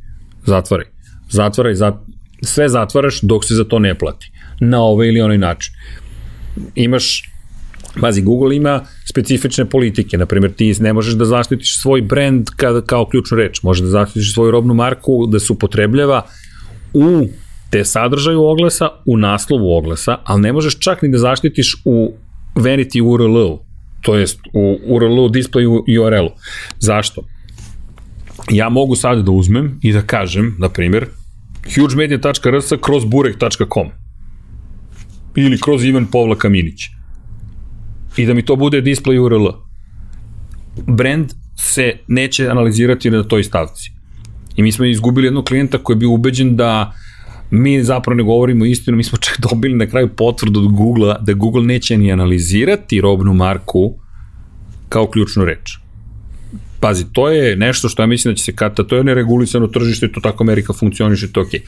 Speaker 2: Zatvaraj. Zatvaraj, zat... sve zatvaraš dok se za to ne plati. Na ovaj ili onaj način. Imaš Pazi, Google ima specifične politike, na primjer ti ne možeš da zaštitiš svoj brand kao, kao ključnu reč, možeš da zaštitiš svoju robnu marku da se upotrebljava u te sadržaju oglasa, u naslovu oglasa, ali ne možeš čak ni da zaštitiš u vanity URL-u, to jest u URL-u, URL-u. Zašto? Ja mogu sad da uzmem i da kažem, na primjer, hugemedia.rs kroz burek.com ili kroz Ivan Povla Kaminić i da mi to bude display URL. Brand se neće analizirati na toj stavci. I mi smo izgubili jednog klijenta koji je bio ubeđen da mi zapravo ne govorimo istinu, mi smo čak dobili na kraju potvrdu od Google-a da Google neće ni analizirati robnu marku kao ključnu reč. Pazi, to je nešto što ja mislim da će se kata, to je neregulisano tržište, to tako Amerika funkcioniše, to okej. Okay.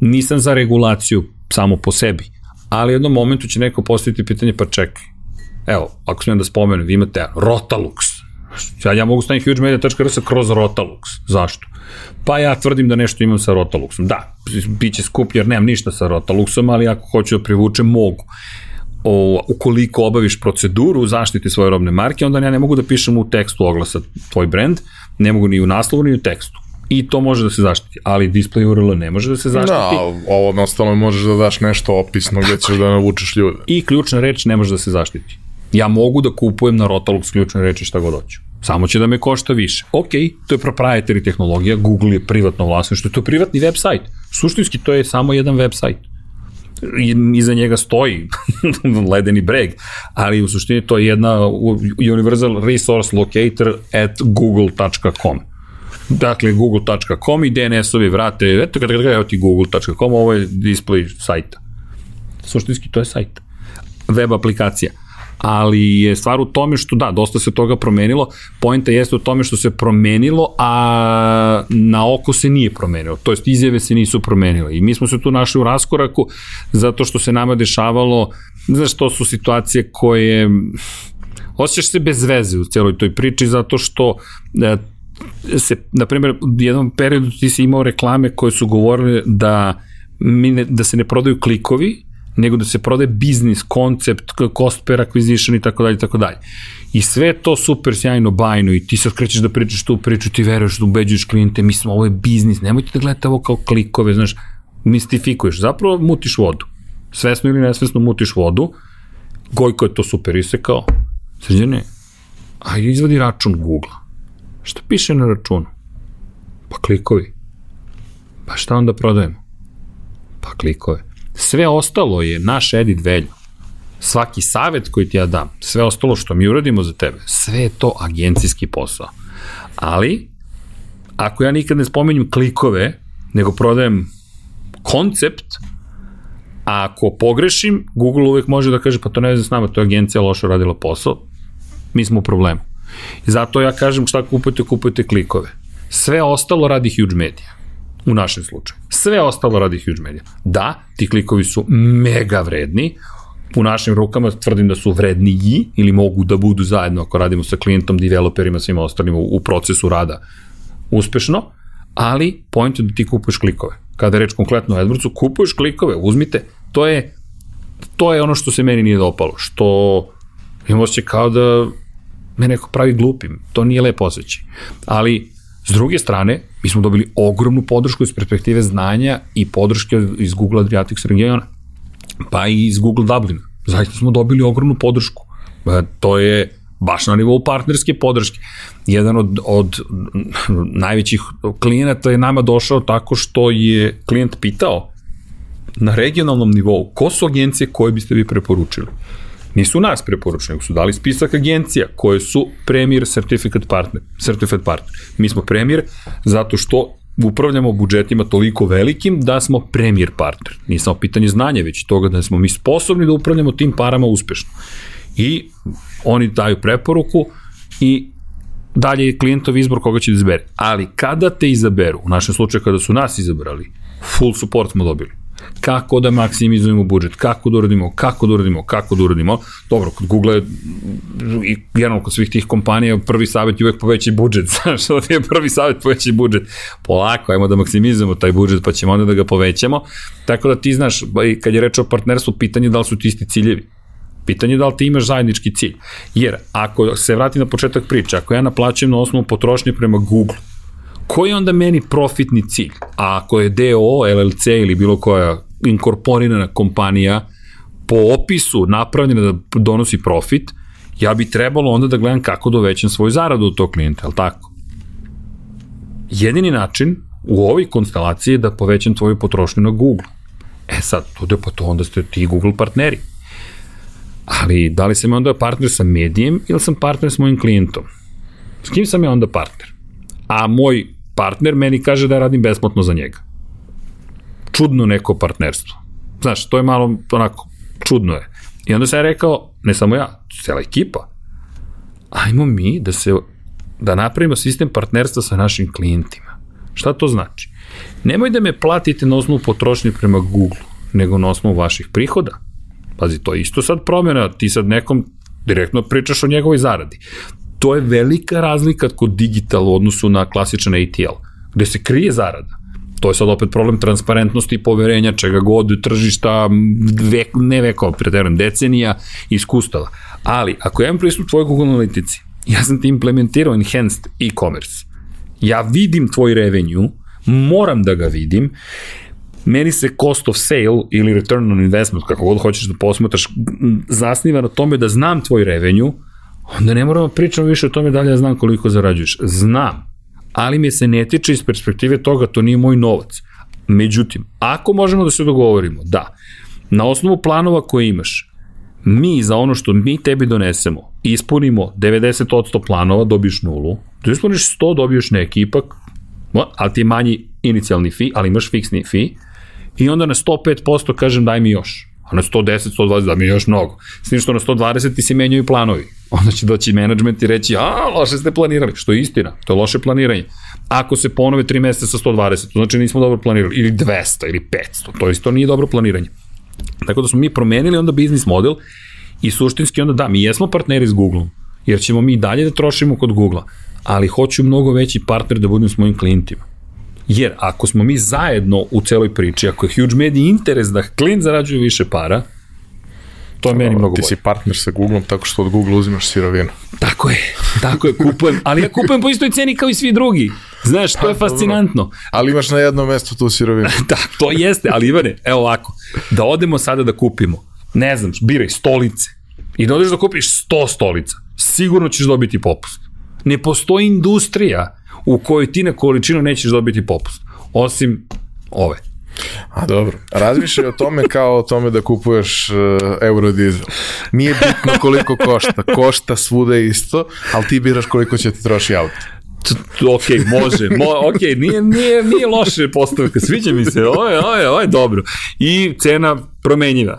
Speaker 2: Nisam za regulaciju samo po sebi, ali u jednom momentu će neko postaviti pitanje, pa čekaj, evo, ako smijem da spomenem, vi imate Rotalux, ja, ja mogu staviti hugemedia.rs kroz Rotalux, zašto? Pa ja tvrdim da nešto imam sa Rotaluxom. Da, bit će skup jer nemam ništa sa Rotaluxom, ali ako hoću da privučem, mogu. O, ukoliko obaviš proceduru zaštite svoje robne marke, onda ja ne mogu da pišem u tekstu oglasa tvoj brand, ne mogu ni u naslovu, ni u tekstu. I to može da se zaštiti, ali display URL ne može da se zaštiti.
Speaker 1: Da, ovo ostalo možeš da daš nešto opisno gde ćeš da navučeš ljude.
Speaker 2: I ključna reč ne može da se zaštiti. Ja mogu da kupujem na Rotalux ključne reči šta god hoću. Samo će da me košta više. Ok, to je proprietary tehnologija, Google je privatno vlasništvo, to je privatni web sajt. Suštinski to je samo jedan web sajt. Iza njega stoji ledeni breg, ali u suštini to je jedna universal resource locator at google.com. Dakle, google.com i DNS-ovi vrate, eto kada kada evo ti google.com, ovo je display sajta. Suštinski to je sajt. Web aplikacija ali je stvar u tome što da, dosta se toga promenilo, poenta jeste u tome što se promenilo, a na oko se nije promenilo, to jest izjave se nisu promenile. I mi smo se tu našli u raskoraku zato što se nama dešavalo, znaš, to su situacije koje osjećaš se bez veze u celoj toj priči zato što e, se, na primjer, u jednom periodu ti si imao reklame koje su govorile da, mi ne, da se ne prodaju klikovi, nego da se prodaje biznis, koncept, cost per acquisition i tako dalje, tako dalje. I sve to super sjajno, bajno i ti sad krećeš da pričaš tu priču, ti veruješ da ubeđuješ klijente, mislim, ovo je biznis, nemojte da gledate ovo kao klikove, znaš, mistifikuješ, zapravo mutiš vodu. Svesno ili nesvesno mutiš vodu, Gojko je to super isekao, sređene, ajde izvadi račun Google. Šta piše na računu? Pa klikovi. Pa šta onda prodajemo? Pa klikove. Sve ostalo je naš edit value. Svaki savet koji ti ja dam, sve ostalo što mi uradimo za tebe, sve je to agencijski posao. Ali, ako ja nikad ne spomenjem klikove, nego prodajem koncept, a ako pogrešim, Google uvek može da kaže, pa to ne znam s nama, to je agencija loše radila posao, mi smo u problemu. I zato ja kažem šta kupujete, kupujete klikove. Sve ostalo radi huge media u našem slučaju. Sve ostalo radi huge media. Da, ti klikovi su mega vredni, u našim rukama tvrdim da su vredniji ili mogu da budu zajedno ako radimo sa klijentom, developerima, svima ostalima u, u procesu rada uspešno, ali point je da ti kupuješ klikove. Kada je reč konkretno o AdWordsu, kupuješ klikove, uzmite, to je to je ono što se meni nije dopalo, što imam osjećaj kao da me neko pravi glupim, to nije lepo osjećaj. Ali, s druge strane, mi smo dobili ogromnu podršku iz perspektive znanja i podrške iz Google Adriatics regiona, pa i iz Google Dublina. Zaista smo dobili ogromnu podršku. E, to je baš na nivou partnerske podrške. Jedan od, od najvećih klijenata je nama došao tako što je klijent pitao na regionalnom nivou ko su agencije koje biste vi preporučili. Nisu nas preporučili, su dali spisak agencija koje su Premier Certificate Partner. Certificate Partner. Mi smo Premier zato što upravljamo budžetima toliko velikim da smo premier partner. Nije samo pitanje znanja, već toga da smo mi sposobni da upravljamo tim parama uspešno. I oni daju preporuku i dalje je klijentov izbor koga će da izbere. Ali kada te izaberu, u našem slučaju kada su nas izabrali, full support smo dobili kako da maksimizujemo budžet, kako da uradimo, kako da uradimo, kako da uradimo. Dobro, kod Google i generalno kod svih tih kompanija prvi savjet je uvek poveći budžet. Znaš, što je prvi savjet poveći budžet. Polako, ajmo da maksimizujemo taj budžet pa ćemo onda da ga povećamo. Tako da ti znaš, kad je reč o partnerstvu, pitanje je da li su ti isti ciljevi. Pitanje je da li ti imaš zajednički cilj. Jer ako se vrati na početak priče, ako ja naplaćujem na osnovu potrošnje prema Google, koji je onda meni profitni cilj? A ako je DO, LLC ili bilo koja inkorporirana kompanija po opisu napravljena da donosi profit, ja bi trebalo onda da gledam kako da uvećam svoju zaradu od tog klijenta, je li tako? Jedini način u ovoj konstelaciji je da povećam tvoju potrošnju na Google. E sad, to da pa to onda ste ti Google partneri. Ali da li sam onda partner sa medijem ili sam partner s mojim klijentom? S kim sam ja onda partner? A moj partner meni kaže da radim besplatno za njega. Čudno neko partnerstvo. Znaš, to je malo onako, čudno je. I onda sam ja rekao, ne samo ja, cela ekipa, ajmo mi da se da napravimo sistem partnerstva sa našim klijentima. Šta to znači? Nemoj da me platite na osnovu potrošnje prema Google, nego na osnovu vaših prihoda. Pazi, to je isto sad promjena, ti sad nekom direktno pričaš o njegovoj zaradi to je velika razlika kod digital u odnosu na klasičan ATL, gde se krije zarada. To je sad opet problem transparentnosti i poverenja, čega god, tržišta, vek, ne vekova, preterujem, decenija, iskustava. Ali, ako ja imam pristup tvojoj Google Analytici, ja sam ti implementirao enhanced e-commerce, ja vidim tvoj revenue, moram da ga vidim, meni se cost of sale ili return on investment, kako god hoćeš da posmetaš, zasniva na tome da znam tvoj revenue, onda ne moramo da pričamo više o tome da li ja znam koliko zarađuješ. Znam, ali mi se ne tiče iz perspektive toga, to nije moj novac. Međutim, ako možemo da se dogovorimo da na osnovu planova koje imaš, mi za ono što mi tebi donesemo, ispunimo 90% planova, dobiješ nulu, da ispuniš 100, dobiješ neki ipak, ali ti je manji inicijalni fi, ali imaš fiksni fi, i onda na 105% kažem daj mi još. A na 110, 120 da mi još mnogo. S tim što na 120 ti se menjaju planovi onda će doći menadžment i reći, a, loše ste planirali, što je istina, to je loše planiranje. Ako se ponove 3 meseca sa 120, to znači nismo dobro planirali, ili 200, ili 500, to isto nije dobro planiranje. Tako da smo mi promenili onda biznis model i suštinski onda da, mi jesmo partneri s Google, jer ćemo mi dalje da trošimo kod Google-a, ali hoću mnogo veći partner da budem s mojim klijentima. Jer ako smo mi zajedno u celoj priči, ako je huge media interes da klijent zarađuje više para, to je meni mnogo
Speaker 1: Ti
Speaker 2: bolje.
Speaker 1: si partner sa Googlom, tako što od Google uzimaš sirovinu.
Speaker 2: Tako je, tako je, kupujem, ali ja kupujem po istoj ceni kao i svi drugi. Znaš, to je fascinantno.
Speaker 1: Ali imaš na jednom mestu tu sirovinu.
Speaker 2: Da, to jeste, ali Ivane, evo ovako, da odemo sada da kupimo, ne znam, biraj stolice i da odeš da kupiš 100 stolica, sigurno ćeš dobiti popust. Ne postoji industrija u kojoj ti na količinu nećeš dobiti popust, osim ove.
Speaker 1: A dobro, razmišljaj o tome kao o tome da kupuješ uh, eurodizel. Nije bitno koliko košta, košta svuda isto, ali ti biraš koliko će ti troši auto.
Speaker 2: Ok, može, mo, ok, nije, nije, nije loše postavka, sviđa mi se, ovo je, ovo je, ovo je dobro. I cena promenjiva.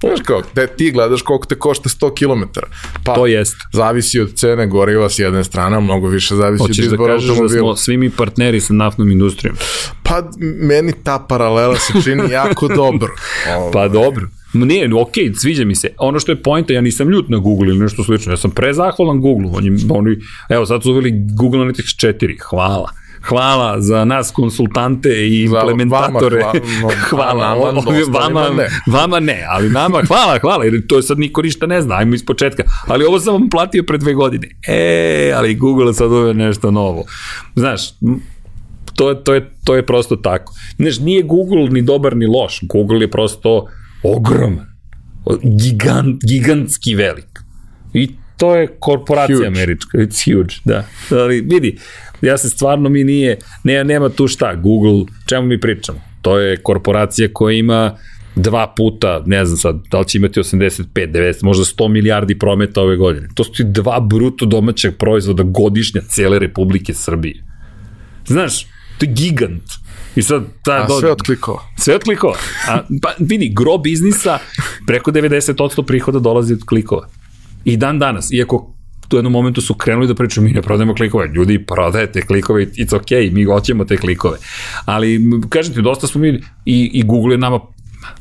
Speaker 1: Znaš kao, te, ti gledaš koliko te košta 100 km. Pa,
Speaker 2: To jest.
Speaker 1: zavisi od cene goriva s jedne strane, mnogo više zavisi
Speaker 2: Hoćeš
Speaker 1: od
Speaker 2: da
Speaker 1: izbora
Speaker 2: kažeš da
Speaker 1: automobila.
Speaker 2: smo svi mi partneri sa naftnom industrijom.
Speaker 1: Pa meni ta paralela se čini jako dobro. Ovo,
Speaker 2: Pa dobro. Nije, ok, sviđa mi se. Ono što je pojenta, ja nisam ljut na Google ili nešto slično. Ja sam prezahvalan Google. Oni, oni, evo, sad su uveli Google Analytics 4. Hvala. Hvala za nas konsultante i implementatore.
Speaker 1: vama hvala,
Speaker 2: hvala.
Speaker 1: a nama
Speaker 2: Ovi-
Speaker 1: ostalima
Speaker 2: vama,
Speaker 1: ne.
Speaker 2: vama ne, ali nama hvala, hvala, jer to sad niko ništa ne zna, ajmo iz početka. Ali ovo sam vam platio pre dve godine. E, ali Google sad uveo nešto novo. Znaš, to to je, to je prosto tako. Znaš, nije Google ni dobar ni loš. Google je prosto ogroman. Gigant, gigantski velik. I to je korporacija
Speaker 1: Huge.
Speaker 2: američka. It's huge, da. Ali vidi, ja se stvarno mi nije, ne, nema tu šta, Google, čemu mi pričamo? To je korporacija koja ima dva puta, ne znam sad, da li će imati 85, 90, možda 100 milijardi prometa ove godine. To su ti dva bruto domaćeg proizvoda godišnja cele Republike Srbije. Znaš, to je gigant. I sad, ta,
Speaker 1: a sve od klikova.
Speaker 2: sve od klikova. A, pa vidi, gro biznisa, preko 90% prihoda dolazi od klikova. I dan danas, iako u jednom momentu su krenuli da pričaju, mi ne prodajemo klikove, ljudi prodajete klikove, it's ok, mi hoćemo te klikove. Ali, ti, dosta smo mi, i, i Google je nama,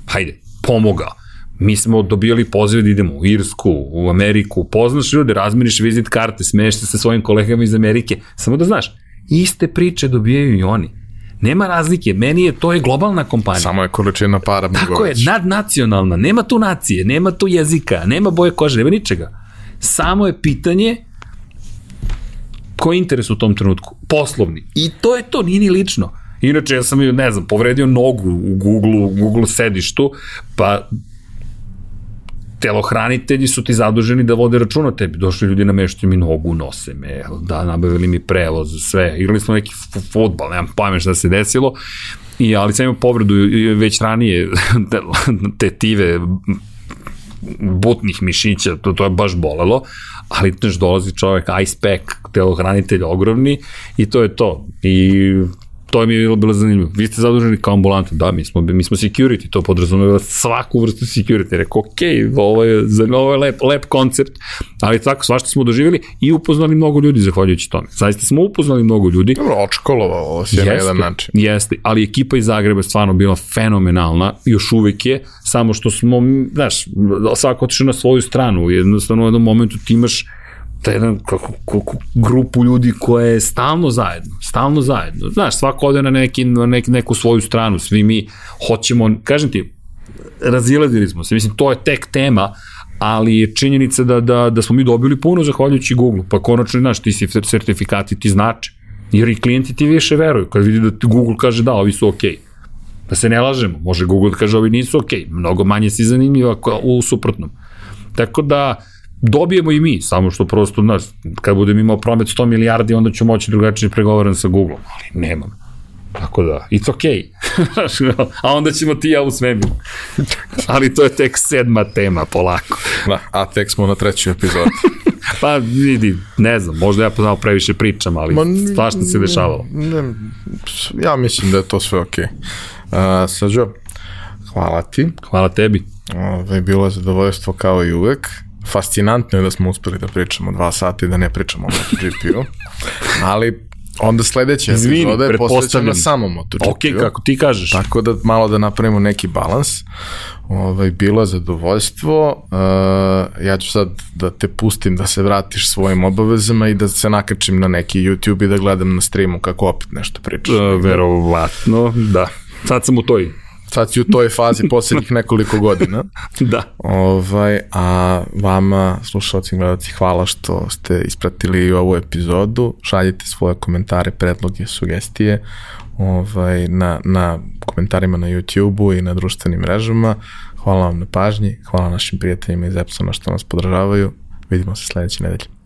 Speaker 2: hajde, pomogao. Mi smo dobijali pozive da idemo u Irsku, u Ameriku, poznaš ljude, razmeniš vizit karte, smeješ se sa svojim kolegama iz Amerike, samo da znaš, iste priče dobijaju i oni. Nema razlike, meni je to je globalna kompanija.
Speaker 1: Samo je količina para mnogo
Speaker 2: Tako je, nadnacionalna, nema tu nacije, nema tu jezika, nema boje kože, nema ničega. Samo je pitanje koji je interes u tom trenutku? Poslovni. I to je to, nije ni lično. Inače, ja sam, ne znam, povredio nogu u Google, u Google sedištu, pa telohranitelji su ti zaduženi da vode račun o tebi. Došli ljudi nameštaju mi nogu, nose me, da, nabavili mi prevoz, sve. Igrali smo neki futbal, nemam pojme šta se desilo. I, ali sam imao povredu već ranije tetive butnih mišića, to, to je baš bolelo, ali znaš, dolazi čovek, ice pack, telohranitelj ogromni i to je to. I to mi je bilo, bilo zanimljivo. Vi ste zaduženi kao ambulanta, da, mi smo, mi smo security, to podrazumeva svaku vrstu security. Rekao, ok, ovo je, za- ovo je lep, lep koncept, ali tako, svašta smo doživjeli i upoznali mnogo ljudi zahvaljujući tome. Zaista smo upoznali mnogo ljudi.
Speaker 1: Dobro, očkolovalo se na jedan način.
Speaker 2: Jeste, ali ekipa iz Zagreba je stvarno bila fenomenalna, još uvek je, samo što smo, znaš, svako otišao na svoju stranu, jednostavno u jednom momentu ti imaš taj jedan kako, kako, grupu ljudi koja je stalno zajedno, stalno zajedno. Znaš, svako ode na, neki, na neki, neku svoju stranu, svi mi hoćemo, kažem ti, razilazili smo se, mislim, to je tek tema, ali je činjenica da, da, da smo mi dobili puno zahvaljujući Google, pa konačno, znaš, ti si sertifikati ti znače, jer i klijenti ti više veruju, kad vidi da ti Google kaže da, ovi su okej. Okay. Da se ne lažemo, može Google da kaže ovi nisu okej, okay. mnogo manje si zanimljiva u suprotnom. Tako da, dobijemo i mi, samo što prosto, znaš, kad budem imao promet 100 milijardi, onda ću moći drugačije pregovaram sa Googlom, ali nemam. Tako da, it's okay. A onda ćemo ti ja u svemiru. Ali to je tek sedma tema, polako.
Speaker 1: Da, a tek smo na trećoj epizodi.
Speaker 2: Pa vidi, ne znam, možda ja poznao previše pričam, ali
Speaker 1: Ma,
Speaker 2: svašta se dešavalo.
Speaker 1: ne, ja mislim da je to sve okej. Okay. Uh, Sađo, hvala ti.
Speaker 2: Hvala tebi.
Speaker 1: Ove, bilo je zadovoljstvo kao i uvek. Fascinantno je da smo uspeli da pričamo dva sata i da ne pričamo o MotoGP-u. Ali Onda sledeća
Speaker 2: Izvini,
Speaker 1: epizoda je posvećena
Speaker 2: pretpostavljam.
Speaker 1: samom MotoGP.
Speaker 2: Ok, kako ti kažeš.
Speaker 1: Tako da malo da napravimo neki balans. Ovaj, bilo je zadovoljstvo. Uh, ja ću sad da te pustim da se vratiš svojim obavezama i da se nakačim na neki YouTube i da gledam na streamu kako opet nešto pričaš.
Speaker 2: Uh, verovatno, da. Sad sam u toj.
Speaker 1: Sad si u toj fazi poslednjih nekoliko godina.
Speaker 2: Da.
Speaker 1: Ovaj, a vama, slušalci i gledalci, hvala što ste ispratili ovu epizodu. Šaljite svoje komentare, predloge, sugestije ovaj, na, na komentarima na YouTube-u i na društvenim mrežama. Hvala vam na pažnji, hvala našim prijateljima iz Epsona što nas podržavaju. Vidimo se sledeće nedelje.